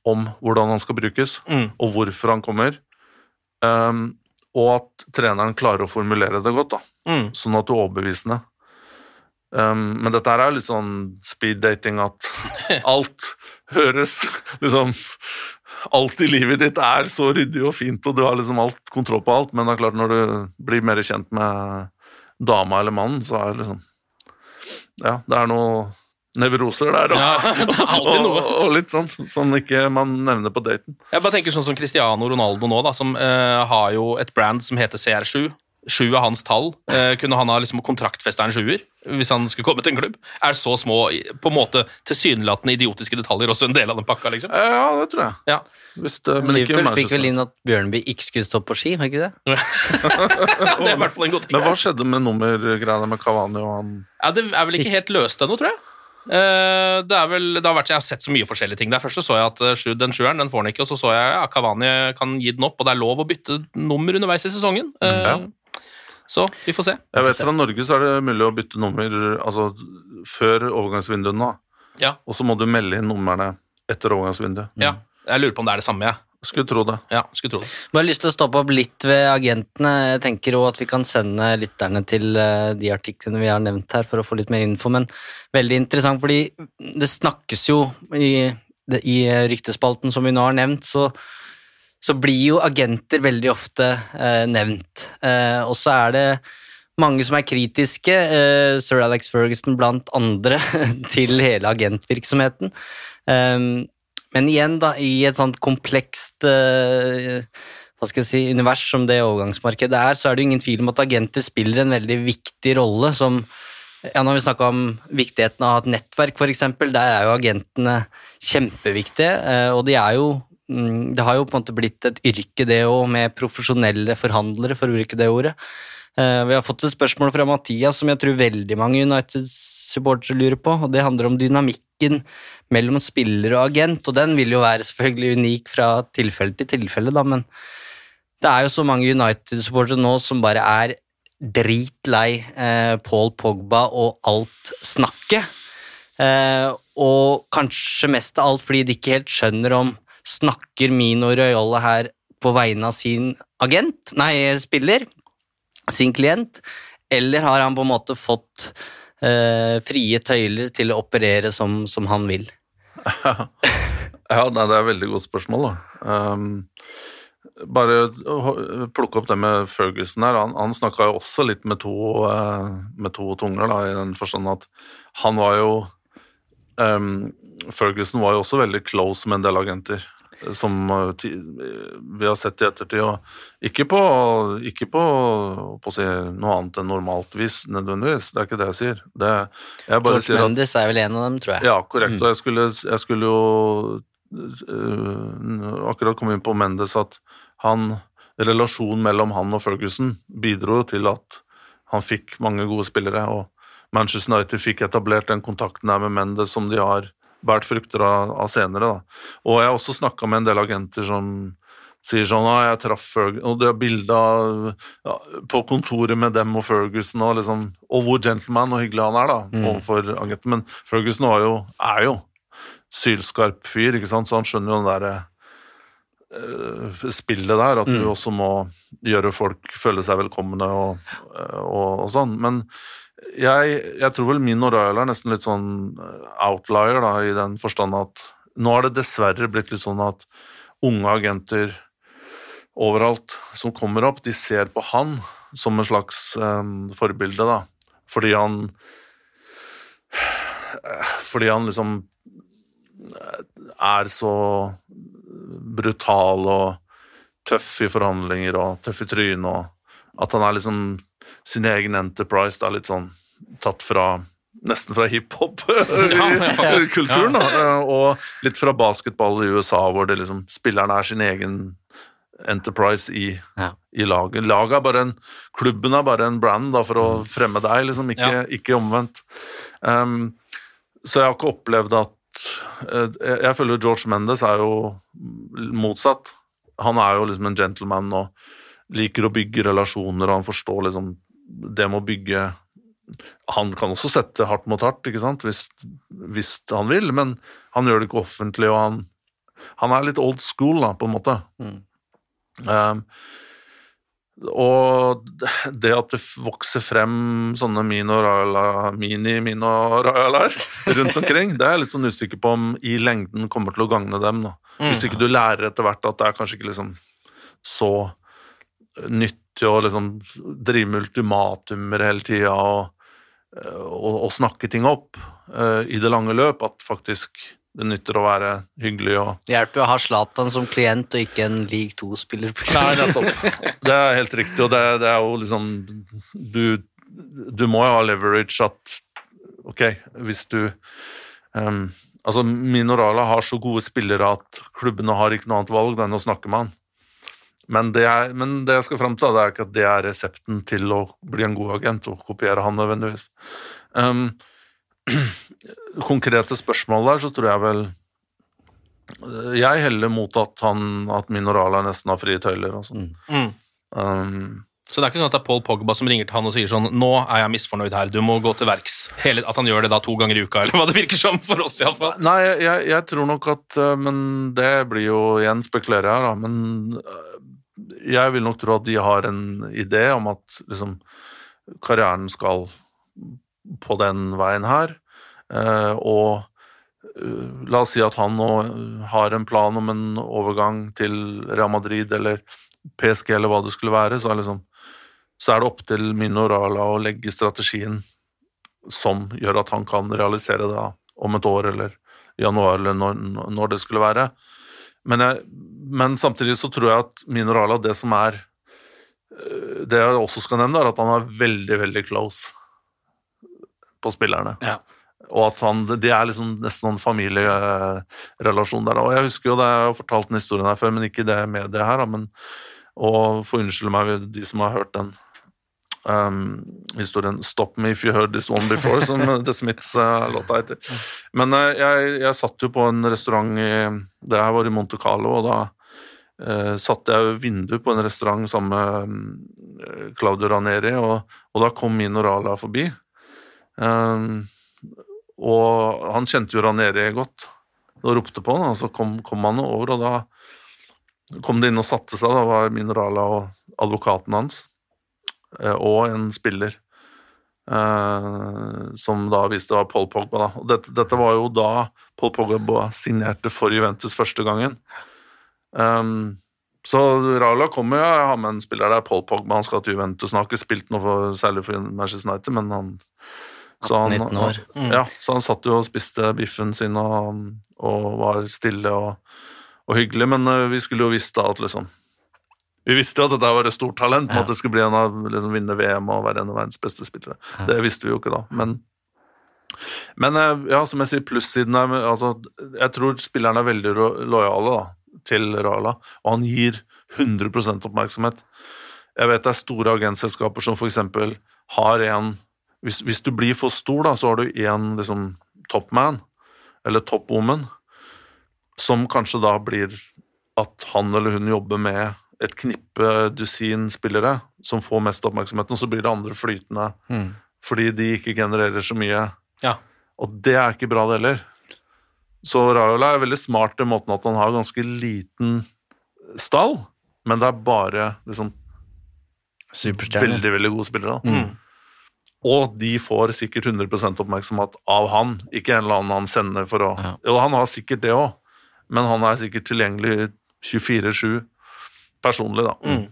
S5: om hvordan han skal brukes,
S4: Mm.
S5: og hvorfor han kommer. Um, og at treneren klarer å formulere det godt, da.
S4: Mm.
S5: sånn at du er overbevisende. Um, men dette her er jo litt sånn speed dating, at alt høres liksom Alt i livet ditt er så ryddig og fint, og du har liksom alt kontroll på alt, men det er klart når du blir mer kjent med dama eller mannen, så er det liksom Ja, det er noe nevroser der, og,
S4: Ja, det er alltid noe.
S5: og, og litt sånn som ikke man nevner på daten.
S4: Jeg bare tenker sånn som Cristiano Ronaldo nå, da, som eh, har jo et brand som heter CR7. Sju er hans tall. Eh, kunne han ha liksom kontraktfesta en sjuer hvis han skulle komme til en klubb? Er så små, på en måte tilsynelatende idiotiske detaljer også en del av den pakka, liksom?
S5: Ja, det tror jeg.
S4: Ja.
S5: Hvis det, men ikke
S6: Liverpool fikk vel inn at Bjørnby ikke skulle stå på ski, var ikke det?
S4: Det er i hvert fall en god ting.
S5: Men hva skjedde med nummergreiene med Cavani og han
S4: Ja, Det er vel ikke helt løst ennå, tror jeg. Eh, det er vel, det har vært, Jeg har sett så mye forskjellige ting. Der Først så, så jeg at eh, den sjueren den får han ikke, og så så jeg ja, Kavani kan gi den opp, og det er lov å bytte nummer underveis i sesongen. Eh,
S5: Ja.
S4: Så vi får se.
S5: Jeg vet Fra Norge så er det mulig å bytte nummer altså, før overgangsvinduet.
S4: Ja.
S5: Og så må du melde inn numrene etter overgangsvinduet.
S4: Ja, Jeg lurer på om det er det samme, jeg.
S5: Skulle tro det.
S4: Ja, skulle tro det.
S6: Bare lyst til å stoppe opp litt ved agentene. Jeg tenker også at vi kan sende lytterne til eh, de artiklene vi har nevnt her, for å få litt mer info. Men veldig interessant, fordi det snakkes jo i, i ryktespalten som vi nå har nevnt, så, så blir jo agenter veldig ofte eh, nevnt. Eh, og så er det mange som er kritiske, eh, sir Alex Ferguson blant andre, til hele agentvirksomheten. Men igjen, da, i et sånt komplekst eh, hva skal jeg si, univers som det overgangsmarkedet er, så er det jo ingen tvil om at agenter spiller en veldig viktig rolle som ja, Når vi snakka om viktigheten av et nettverk, f.eks. Der er jo agentene kjempeviktige, eh, og de er jo mm, Det har jo på en måte blitt et yrke, det òg, med profesjonelle forhandlere, for å bruke det ordet. Eh, vi har fått et spørsmål fra Mathias som jeg tror veldig mange United-supportere lurer på, og det handler om dynamikken mellom spiller og agent, og den vil jo være selvfølgelig unik fra tilfelle til tilfelle, da, men det er jo så mange United-supportere nå som bare er dritlei eh, Paul Pogba og alt snakket. Eh, og kanskje mest av alt fordi de ikke helt skjønner om snakker Mino Raiola her på vegne av sin agent, nei, spiller, sin klient, eller har han på en måte fått eh, frie tøyler til å operere som, som han vil?
S5: Ja, nei, det er et veldig godt spørsmål, da. Um, bare plukke opp det med Ferguson her. Han, han snakka jo også litt med to, eh, med to tunger, da, i den forstand at han var jo um, Ferguson var jo også veldig close med en del agenter, som uh, vi har sett i ettertid. Og ikke på, ikke på, på si noe annet enn normalt vis, nødvendigvis. Det er ikke det jeg sier. Det, jeg
S6: George
S5: sier at,
S6: Mendes er vel en av dem, tror jeg.
S5: ja, korrekt. Og jeg skulle, jeg skulle jo øh, akkurat komme inn på Mendes at han, relasjonen mellom han og Ferguson bidro til at han fikk mange gode spillere, og Manchester United fikk etablert den kontakten der med Mendes som de har båret frukter av, av senere. Da. Og jeg har også snakka med en del agenter som sier sånn ah, jeg traff Ferguson, og det er bilde av ja, på kontoret med dem og Ferguson, og, liksom, og hvor gentleman og hyggelig han er da,
S6: Mm.
S5: overfor agenten. Men Ferguson jo, er jo sylskarp fyr, ikke sant? så han skjønner jo den derre eh, spillet der, at du
S6: Mm.
S5: også må gjøre folk føle seg velkomne og, eh, og, og sånn. Men jeg, jeg tror vel min og er nesten litt sånn eh, outlier, da, i den forstand at nå har det dessverre blitt litt sånn at unge agenter overalt som kommer opp, de ser på han som en slags um, forbilde, da. Fordi han Fordi han liksom er så brutal og tøff i forhandlinger og tøff i trynet, og at han er liksom sin egen enterprise, da, litt sånn tatt fra Nesten fra hiphop-kulturen,
S4: Ja.
S5: Og litt fra basketball i USA, hvor det liksom spilleren er sin egen enterprise i, i laget. Laget er bare en Klubben er bare en brand da, for å fremme deg, liksom, ikke,
S4: Ja.
S5: ikke omvendt. Um, så jeg har ikke opplevd at eh, Jeg jeg føler George Mendes er jo motsatt. Han er jo liksom en gentleman og liker å bygge relasjoner, og han forstår liksom det med å bygge Han kan også sette hardt mot hardt, ikke sant, hvis, hvis han vil, men han gjør det ikke offentlig, og han, han er litt old school, da, på en måte. Um, og det at det vokser frem sånne mini-mino-royaler rundt omkring, det er jeg litt sånn usikker på om i lengden kommer til å gagne dem. Da. Hvis
S4: Mm.
S5: ikke du lærer etter hvert at det er kanskje ikke liksom så nyttig å liksom drive med ultimatumer hele tida og, og, og snakke ting opp uh, i det lange løp, at faktisk det nytter å være hyggelig og
S6: Det hjelper jo å ha Zlatan som klient og ikke en league 2-spiller.
S5: Nei, nettopp. Det er helt riktig, og det, det er jo liksom du, du må jo ha leverage at Ok, hvis du um, Altså, Minorala har så gode spillere at klubbene har ikke noe annet valg enn å snakke med han. Men det, er, men det jeg skal fram til, det er ikke at det er resepten til å bli en god agent og kopiere han nødvendigvis. Um, konkrete spørsmål der, så tror jeg vel Jeg heller mot at, han, at Minorala nesten har frie tøyler. Altså.
S4: Mm.
S5: Um,
S4: Så det er ikke sånn at det er Paul Pogba som ringer til han og sier sånn Nå er jeg misfornøyd her, du må gå til verks. Hele, at han gjør det da to ganger i uka, eller hva det virker som for oss, iallfall.
S5: Nei, jeg, jeg, tror nok at øh, Men det blir jo igjen spekulerer jeg, da. Men jeg vil nok tro at de har en idé om at liksom karrieren skal på den veien her. Eh, og øh, la oss si at han nå har en plan om en overgang til Real Madrid eller PSG eller hva det skulle være, så er, liksom, så er det opp til Mino Rala å legge strategien som gjør at han kan realisere det om et år eller januar eller når, når det skulle være. Men, jeg, men samtidig så tror jeg at Mino Rala, det som er øh, Det jeg også skal nevne, er at han er veldig, veldig close på spillerne.
S6: Ja.
S5: Og at han, det er liksom nesten en familierelasjon der. Og jeg husker jo det, jeg har fortalt den historien her før, men ikke det med det her. Men, og få unnskylde meg de som har hørt den um, historien 'Stop me if you heard this one before', som The Smiths-låta heter. Men uh, jeg, jeg satt jo på en restaurant i Det her var i Monte Carlo, og da uh, satte jeg vinduet på en restaurant sammen med um, Claudio Raneri, og, og da kom min Orala forbi. Um, og han kjente jo Raneri godt, og ropte på han, og så kom, kom han over, og da kom de inn og satte seg. Da var Minerala og advokaten hans, og en spiller. eh, som da viste var Paul Pogba. Da. Og dette, dette var jo da Paul Pogba signerte for Juventus første gangen. Um, så Raula kommer jo, jeg har med en spiller der, Paul Pogba, han skal til Juventus. Han har ikke spilt noe for, særlig for Manchester United, men han så han,
S6: 18-19 år.
S4: Mm.
S5: Ja, så han satt jo og spiste biffen sin og, og var stille og, og hyggelig, men uh, vi skulle jo visst da at liksom Vi visste jo at dette var et stort talent, ja. at det skulle bli en av liksom vinne VM og være en av verdens beste spillere. Det visste vi jo ikke da, men men eh, ja, som jeg sier, plussiden er altså, Jeg tror spillerne er veldig lojale da, til Rala, og han gir 100% oppmerksomhet. Jeg vet det er store agentselskaper som eksempel har en hvis, hvis du blir for stor, da, så har du én liksom, topman, eller topwoman, som kanskje da blir at han eller hun jobber med et knippe dusin spillere som får mest oppmerksomhet, og så blir det andre flytende
S6: Mm.
S5: fordi de ikke genererer så mye.
S4: Ja.
S5: Og det er ikke bra, det heller. Så Raiola er veldig smart i måten at han har ganske liten stall, men det er bare liksom
S6: Superstjerne.
S5: veldig, veldig gode spillere.
S4: Mm.
S5: Og de får sikkert 100% oppmerksomhet av han, ikke en eller annen han sender for å Jo, han har sikkert det òg, men han er sikkert tilgjengelig 24-7 personlig, da.
S4: Mm.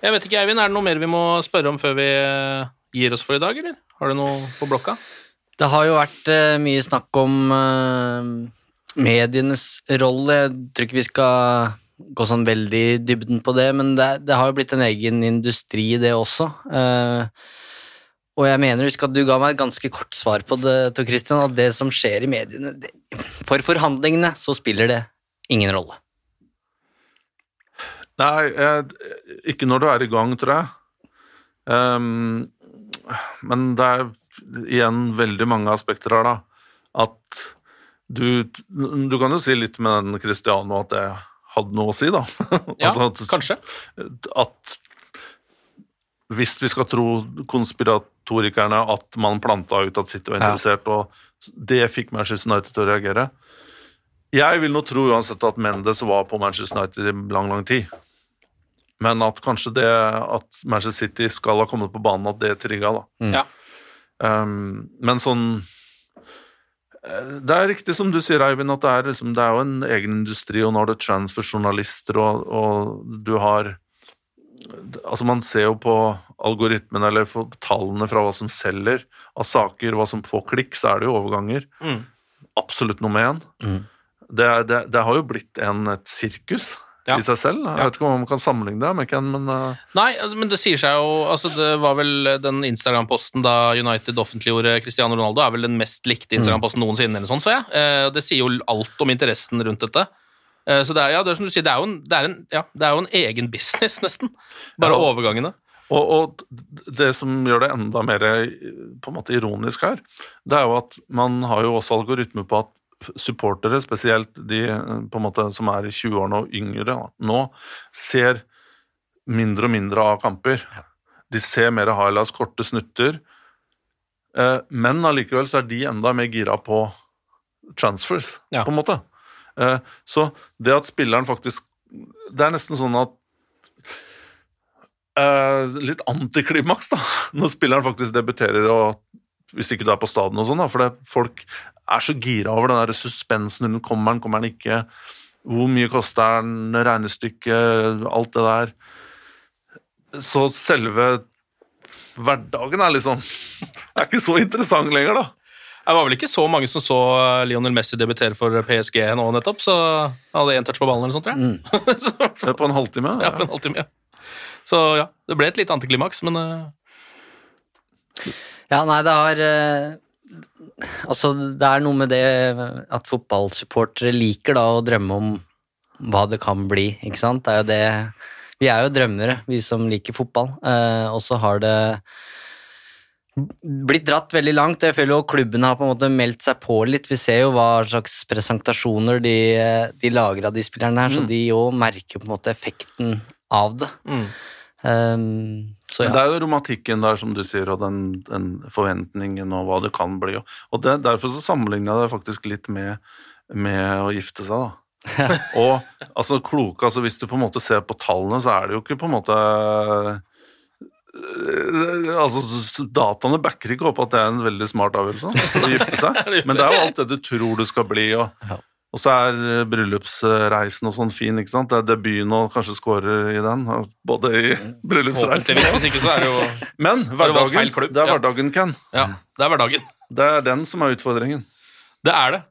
S4: Jeg vet ikke, Eivind, er det noe mer vi må spørre om før vi eh, gir oss for i dag, eller? Har du noe på blokka?
S6: Det har jo vært uh, mye snakk om uh, medienes rolle. Jeg tror ikke vi skal gå sånn veldig i dybden på det, men det, det har jo blitt en egen industri, det også. Uh, og jeg mener, husk at du ga meg et ganske kort svar på det, Tor Christian, at det som skjer i mediene det, For forhandlingene så spiller det ingen rolle.
S5: Nei, eh, ikke når du er i gang, tror jeg. Um, men det er igjen veldig mange aspekter her, da. At du Du kan jo si litt med den Cristiano at det hadde noe å si, da.
S4: Ja,
S5: at,
S4: kanskje.
S5: At hvis vi skal tro konspiratorikerne at man planta ut at City var
S6: Ja.
S5: interessert, og det fikk Manchester United til å reagere Jeg vil nå tro uansett at Mendes var på Manchester United i lang, lang tid. Men at kanskje det at Manchester City skal ha kommet på banen, at det trigga, da.
S4: Ja.
S5: Um, men sånn eh, Det er riktig som du sier, Eivind, at det er, liksom, det er jo en egen industri, og nå har du transfer-journalister, og, og du har Altså, man ser jo på algoritmen, eller på tallene fra hva som selger av saker, hva som får klikk, så er det jo overganger.
S4: Mm.
S5: Absolutt nummer én. Det, er- det, det har jo blitt en, et sirkus
S4: Ja.
S5: i seg selv. Jeg vet ikke om man kan sammenligne det men, men uh...
S4: Nei, altså, men det sier seg jo altså Det var vel den Instagram-posten da United offentliggjorde Cristiano Ronaldo, er vel den mest likte Instagram-posten noensinne, eller sånn, så jeg. Ja. Det sier jo alt om interessen rundt dette. Eh, Så det er, ja, det er som du sier, det er jo en, det er en, ja, det er jo en egen business, nesten. Bare
S5: Ja.
S4: overgangene.
S5: Og, og det som gjør det enda mer på en måte ironisk her, det er jo at man har jo også algoritmer på at supportere, spesielt de eh, på en måte som er i 20-årene og yngre nå, ser mindre og mindre av kamper. De ser mer highlights, korte snutter, eh, men allikevel så er de enda mer gira på transfers,
S4: Ja.
S5: på en måte. Eh, Så det at spilleren faktisk Det er nesten sånn at litt antiklimaks, da, når spilleren faktisk debuterer, og hvis ikke du er på staden og sånn, da, for det, folk er så gira over den der suspensen rundt kommer han, kommer han ikke, hvor mye koster den, regnestykket, alt det der. Så selve hverdagen er liksom er ikke så interessant lenger, da.
S4: Det var vel ikke så mange som så eh, Lionel Messi debutere for PSG nå nettopp, så han hadde én touch på ballen eller sånt, tror jeg. så,
S5: Det er på en halvtime.
S4: ja, på en halvtime, ja. Så ja, det ble et lite antiklimaks, men eh,
S6: Ja, nei, det har eh, Altså, det er noe med det at fotballsupportere liker da å drømme om hva det kan bli, ikke sant? Det er jo det vi er jo drømmere, vi som liker fotball. Eh, og så har det blitt dratt veldig langt. Jeg føler jo klubbene har på en måte meldt seg på litt. Vi ser jo hva slags presentasjoner de, de lager av de spillerne her, så
S5: Mm.
S6: de òg merker på en måte effekten av det.
S4: Mm.
S6: Um, så
S5: Men det er jo romantikken der, som du sier, og den, den forventningen og hva det kan bli. Og, det, derfor så sammenligner jeg det faktisk litt med, med å gifte seg, da. og altså kloke, altså hvis du på en måte ser på tallene, så er det jo ikke på en måte eh, Altså, s- Dataene backer ikke opp at det er en veldig smart avgjørelse å gifte seg, men det er jo alt det du tror du skal bli. og og så er eh, bryllupsreisen og sånn fin, ikke sant? Det er debuten og kanskje scorer i den. Både i bryllupsreisen
S4: hvis ikke så er det jo
S5: Men hverdagen, det er hverdagen, Ken.
S4: Ja, det er hverdagen.
S5: Det er den som er utfordringen.
S4: Det er det.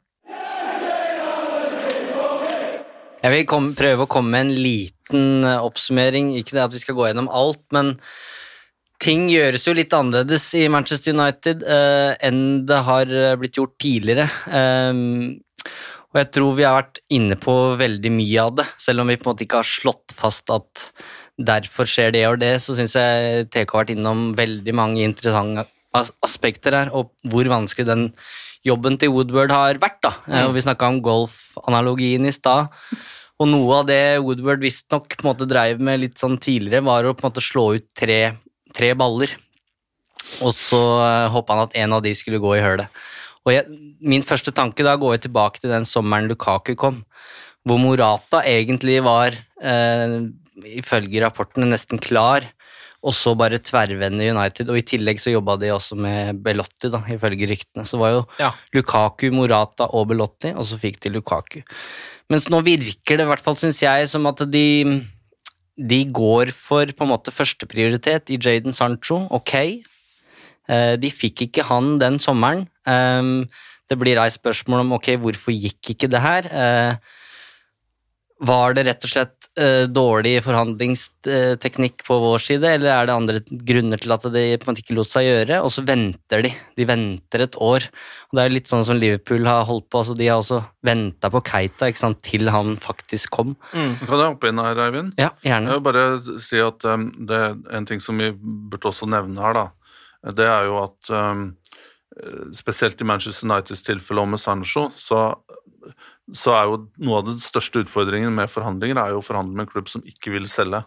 S6: Jeg vil komme, prøve å komme med en liten eh, oppsummering. Ikke det at vi skal gå gjennom alt, men ting gjøres jo litt annerledes i Manchester United eh, enn det har eh, blitt gjort tidligere. Um, og jeg tror vi har vært inne på veldig mye av det, selv om vi på en måte ikke har slått fast at derfor skjer det og det, så syns jeg TK har vært innom veldig mange interessante aspekter her, og hvor vanskelig den jobben til Woodward har vært. da. Mm. Og vi snakka om golfanalogien i stad. Og noe av det Woodward visstnok dreiv med litt sånn tidligere, var å på en måte slå ut tre, tre baller. Og så uh, håpa han at en av de skulle gå i hølet. Og jeg, min første tanke da går jeg tilbake til den sommeren Lukaku kom, hvor Morata egentlig var, eh, ifølge rapportene, nesten klar, og så bare tverrvende United. Og i tillegg så jobba de også med Belotti, da, ifølge ryktene. Så var jo
S4: Ja.
S6: Lukaku, Morata og Belotti, og så fikk de Lukaku. Mens nå virker det, i hvert fall syns jeg, som at de, de går for på en måte førsteprioritet i Jaden Sancho. Ok, de fikk ikke han den sommeren. Um, det blir reist spørsmål om ok, hvorfor gikk ikke det her? Eh, var det rett og slett eh, dårlig forhandlingsteknikk på vår side, eller er det andre grunner til at de på en måte ikke lot seg gjøre? Og så venter de. De venter et år. Og Det er litt sånn som Liverpool har holdt på. altså De har også venta på Keita ikke sant, til han faktisk kom.
S5: Kan jeg hoppe inn her, Eivind?
S6: Ja, gjerne.
S5: Jeg vil bare si at um, det er en ting som vi burde også nevne her, da. Det er jo at um, spesielt i Manchester Uniteds tilfelle og med Sancho, så, så er jo noe av den største utfordringen med forhandlinger er jo å forhandle med en klubb som ikke vil selge,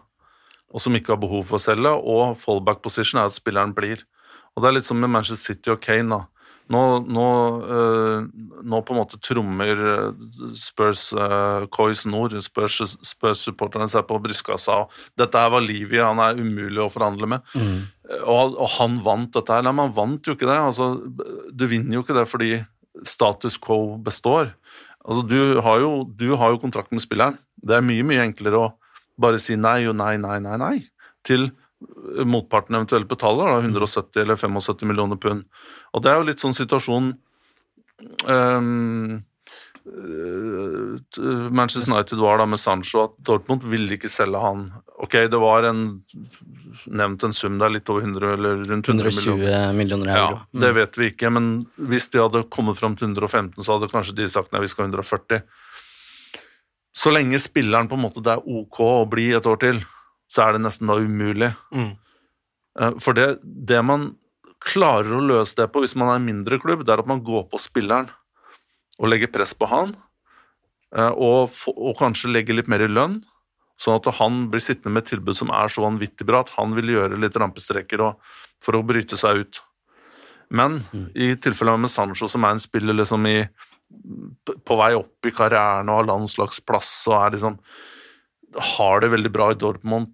S5: og som ikke har behov for å selge, og fallback position er at spilleren blir. Og det er litt som med Manchester City og Kane, da. Nå, nå, øh, nå på en måte trommer eh, Spurs øh, Coys Nord, Spurs- Spurs-supporterne seg på brystkassa, og dette her var Livy, han er umulig å forhandle med. Og, og han vant dette her. Nei, man vant jo ikke det. Altså, du vinner jo ikke det fordi status quo består. Altså, du har, jo, du har jo kontrakt med spilleren. Det er mye, mye enklere å bare si nei og nei, nei, nei, nei til motparten eventuelt betaler, da, 170 eller 75 millioner pund. Og det er jo litt sånn situasjon eh, Manchester United var da med Sancho at Dortmund ville ikke selge han. Ok, det var en nevnt en sum der, litt over 100 eller rundt 100
S6: 120
S5: millioner.
S6: millioner euro.
S5: Ja, det vet vi ikke, men hvis de hadde kommet fram til 115, så hadde kanskje de sagt nei, vi skal 140. Så lenge spilleren på en måte det er ok å bli et år til, så er det nesten da umulig.
S4: Mm.
S5: Eh, For det, det man klarer å løse det på hvis man er en mindre klubb, det er at man går på spilleren og legge press på han, eh, og, og kanskje legge litt mer i lønn, sånn at han blir sittende med et tilbud som er så vanvittig bra at han vil gjøre litt rampestreker for å bryte seg ut. Men i tilfellet med Sancho, som er en spiller liksom i, på vei opp i karrieren og har landslagsplass og er liksom har det veldig bra i Dortmund,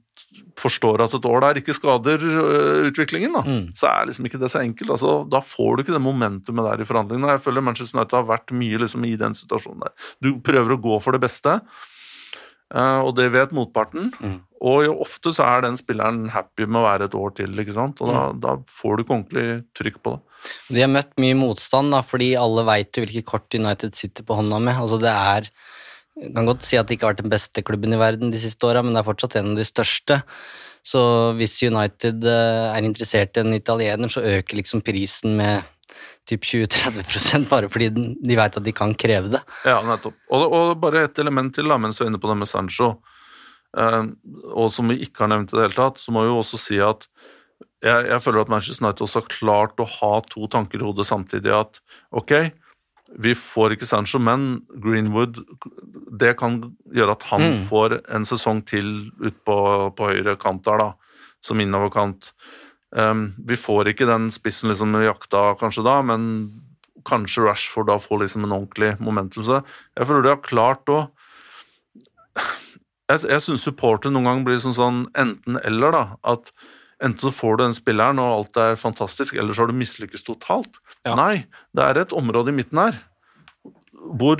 S5: forstår at et år der ikke skader øh, utviklingen, da. så er liksom ikke det så enkelt. Altså, da får du ikke det momentumet der i forhandlingene. Jeg føler Manchester United har vært mye liksom, i den situasjonen der. Du prøver å gå for det beste, eh, og det vet motparten. Og jo ofte så er den spilleren happy med å være et år til, ikke sant? og da, da får du ikke ordentlig trykk på det.
S6: De har møtt mye motstand, da, fordi alle veit jo hvilke kort United sitter på hånda med. Altså det er jeg kan godt si at det ikke har vært den beste klubben i verden de siste åra, men det er fortsatt en av de største. Så hvis United eh, er interessert i en italiener, så øker liksom prisen med typ 20-30% bare fordi de veit at de kan kreve det.
S5: Ja, nettopp. Og, og bare et element til, da, mens vi er inne på det med Sancho. eh, og som vi ikke har nevnt i det hele tatt, så må vi jo også si at jeg, jeg føler at Manchester United også har klart å ha to tanker i hodet samtidig. At ok, vi får ikke Sancho, men Greenwood Det kan gjøre at han
S6: Mm.
S5: får en sesong til ut på, på høyre kant der, da, som innoverkant. Um, vi får ikke den spissen liksom jakta kanskje da, men kanskje Rashford da får liksom en ordentlig momentum. Så jeg føler de har klart å Jeg, jeg syns supporter noen gang blir sånn, sånn enten-eller, da. At enten så får du den spilleren, og alt er fantastisk, eller så har du mislykkes totalt. Nei, det er et område i midten her hvor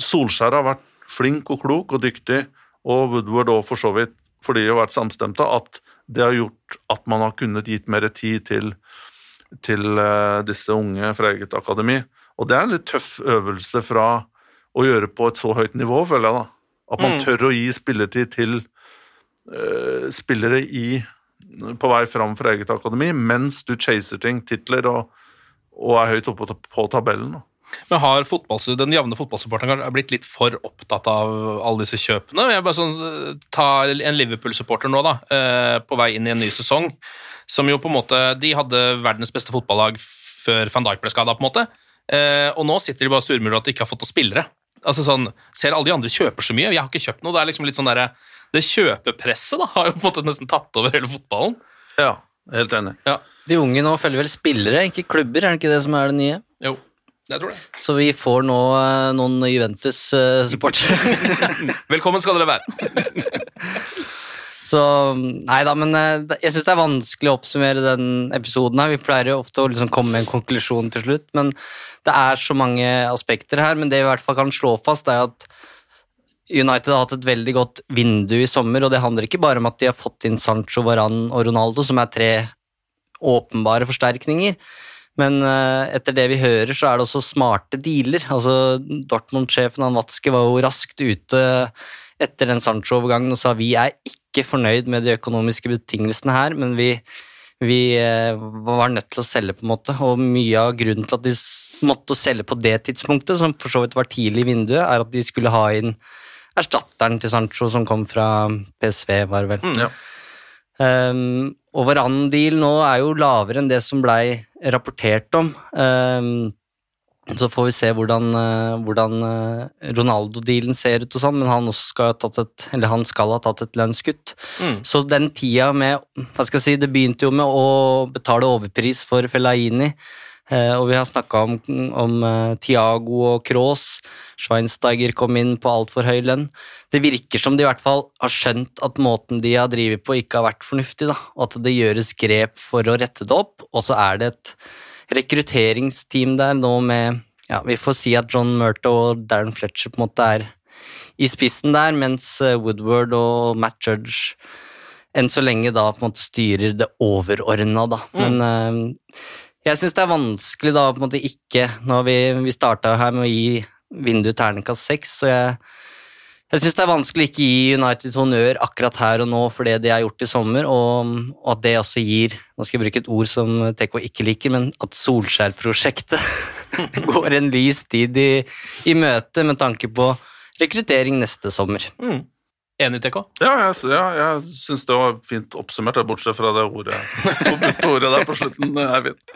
S5: Solskjær har vært flink og klok og dyktig, og Woodward òg for så vidt, fordi de har vært samstemte, at det har gjort at man har kunnet gitt mer tid til, til eh, disse unge fra eget akademi. Og det er en litt tøff øvelse fra å gjøre på et så høyt nivå, føler jeg, da. At man
S4: Mm.
S5: tør å gi spillertid til uh, spillere i, på vei fram fra eget akademi, mens du chaser ting, titler, og, og er høyt oppe på, tabellen.
S4: Men har den jevne fotballsupporteren blitt litt for opptatt av alle disse kjøpene? Jeg bare sånn, Ta en Liverpool-supporter nå, da, eh, på vei inn i en ny sesong, som jo på en måte De hadde verdens beste fotballag før van Dijk ble skada, på en måte. Eh, og nå sitter de bare og at de ikke har fått noen spillere. Altså sånn, Ser alle de andre kjøper så mye, jeg har ikke kjøpt noe. Det er liksom litt sånn der, Det kjøpepresset da, har jo på en måte nesten tatt over hele fotballen.
S5: Ja, helt enig.
S6: De unge nå følger vel spillere, ikke klubber, er det ikke det som er det nye?
S4: Jo, jeg tror det.
S6: Så vi får nå eh, noen Juventus-supportere.
S4: Velkommen skal dere være.
S6: Så Nei da, men eh, jeg syns det er vanskelig å oppsummere den episoden her. Vi pleier jo ofte å liksom komme med en konklusjon til slutt, men det er så mange aspekter her. Men det vi i hvert fall kan slå fast, er at United har hatt et veldig godt vindu i sommer, og det handler ikke bare om at de har fått inn Sancho, Varan og Ronaldo, som er tre åpenbare forsterkninger. Men eh, etter det vi hører, så er det også smarte dealer. Altså, Dortmund-sjefen Anvatske var jo raskt ute etter den Sancho-overgangen og sa vi er ikke fornøyd med de økonomiske betingelsene her, men vi, vi eh, var nødt til å selge, på en måte. Og mye av grunnen til at de måtte selge på det tidspunktet, som for så vidt var tidlig i vinduet, er at de skulle ha inn erstatteren til Sancho som kom fra PSV, var det vel.
S5: Ja.
S6: Um, og Varan-deal nå er jo lavere enn det som blei rapportert om. Um, så får vi se hvordan, eh, hvordan eh, Ronaldo-dealen ser ut og sånn, men han, skal ha et, eller han skal ha tatt et lønnskutt.
S4: Mm.
S6: Så den tida med hva skal jeg si, Det begynte jo med å betale overpris for Fellaini. Eh, og vi har snakka om, om Tiago Thiago og Kroos. Schweinsteiger kom inn på altfor høy lønn. Det virker som de i hvert fall har skjønt at måten de har drevet på, ikke har vært fornuftig. da, Og at det gjøres grep for å rette det opp. Og så er det et rekrutteringsteam der nå med ja, Vi får si at John Murto og Darren Fletcher på en måte er i spissen der, mens eh, Woodward og Matt Judge enn så lenge da på en måte styrer det overordna, da. Men eh, jeg syns det er vanskelig da på en måte ikke Når vi, vi starta her med å gi vinduet terningkast seks, så jeg jeg syns det er vanskelig ikke gi United honnør akkurat her og nå for det de har gjort i sommer, og, og at det også gir Nå skal jeg bruke et ord som TK ikke liker, men at Solskjær-prosjektet går en lys tid i, i møte med tanke på rekruttering neste sommer.
S4: Mm. Enig, TK?
S5: Ja, jeg, ja, jeg syns det var fint oppsummert, bortsett fra det ordet, ordet der på slutten. Det er fint.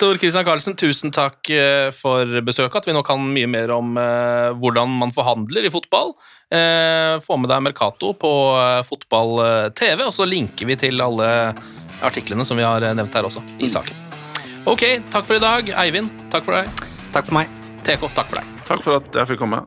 S4: Tor Christian Karlsen, tusen takk eh, for besøket. At vi nå kan mye mer om eh, hvordan man forhandler i fotball. Eh, få med deg Mercato på eh, fotball-TV, og så linker vi til alle artiklene som vi har nevnt her også, i saken. Ok, takk for i dag. Eivind, takk for deg.
S6: Takk for meg.
S4: TK, takk for deg.
S5: Takk for at jeg fikk komme.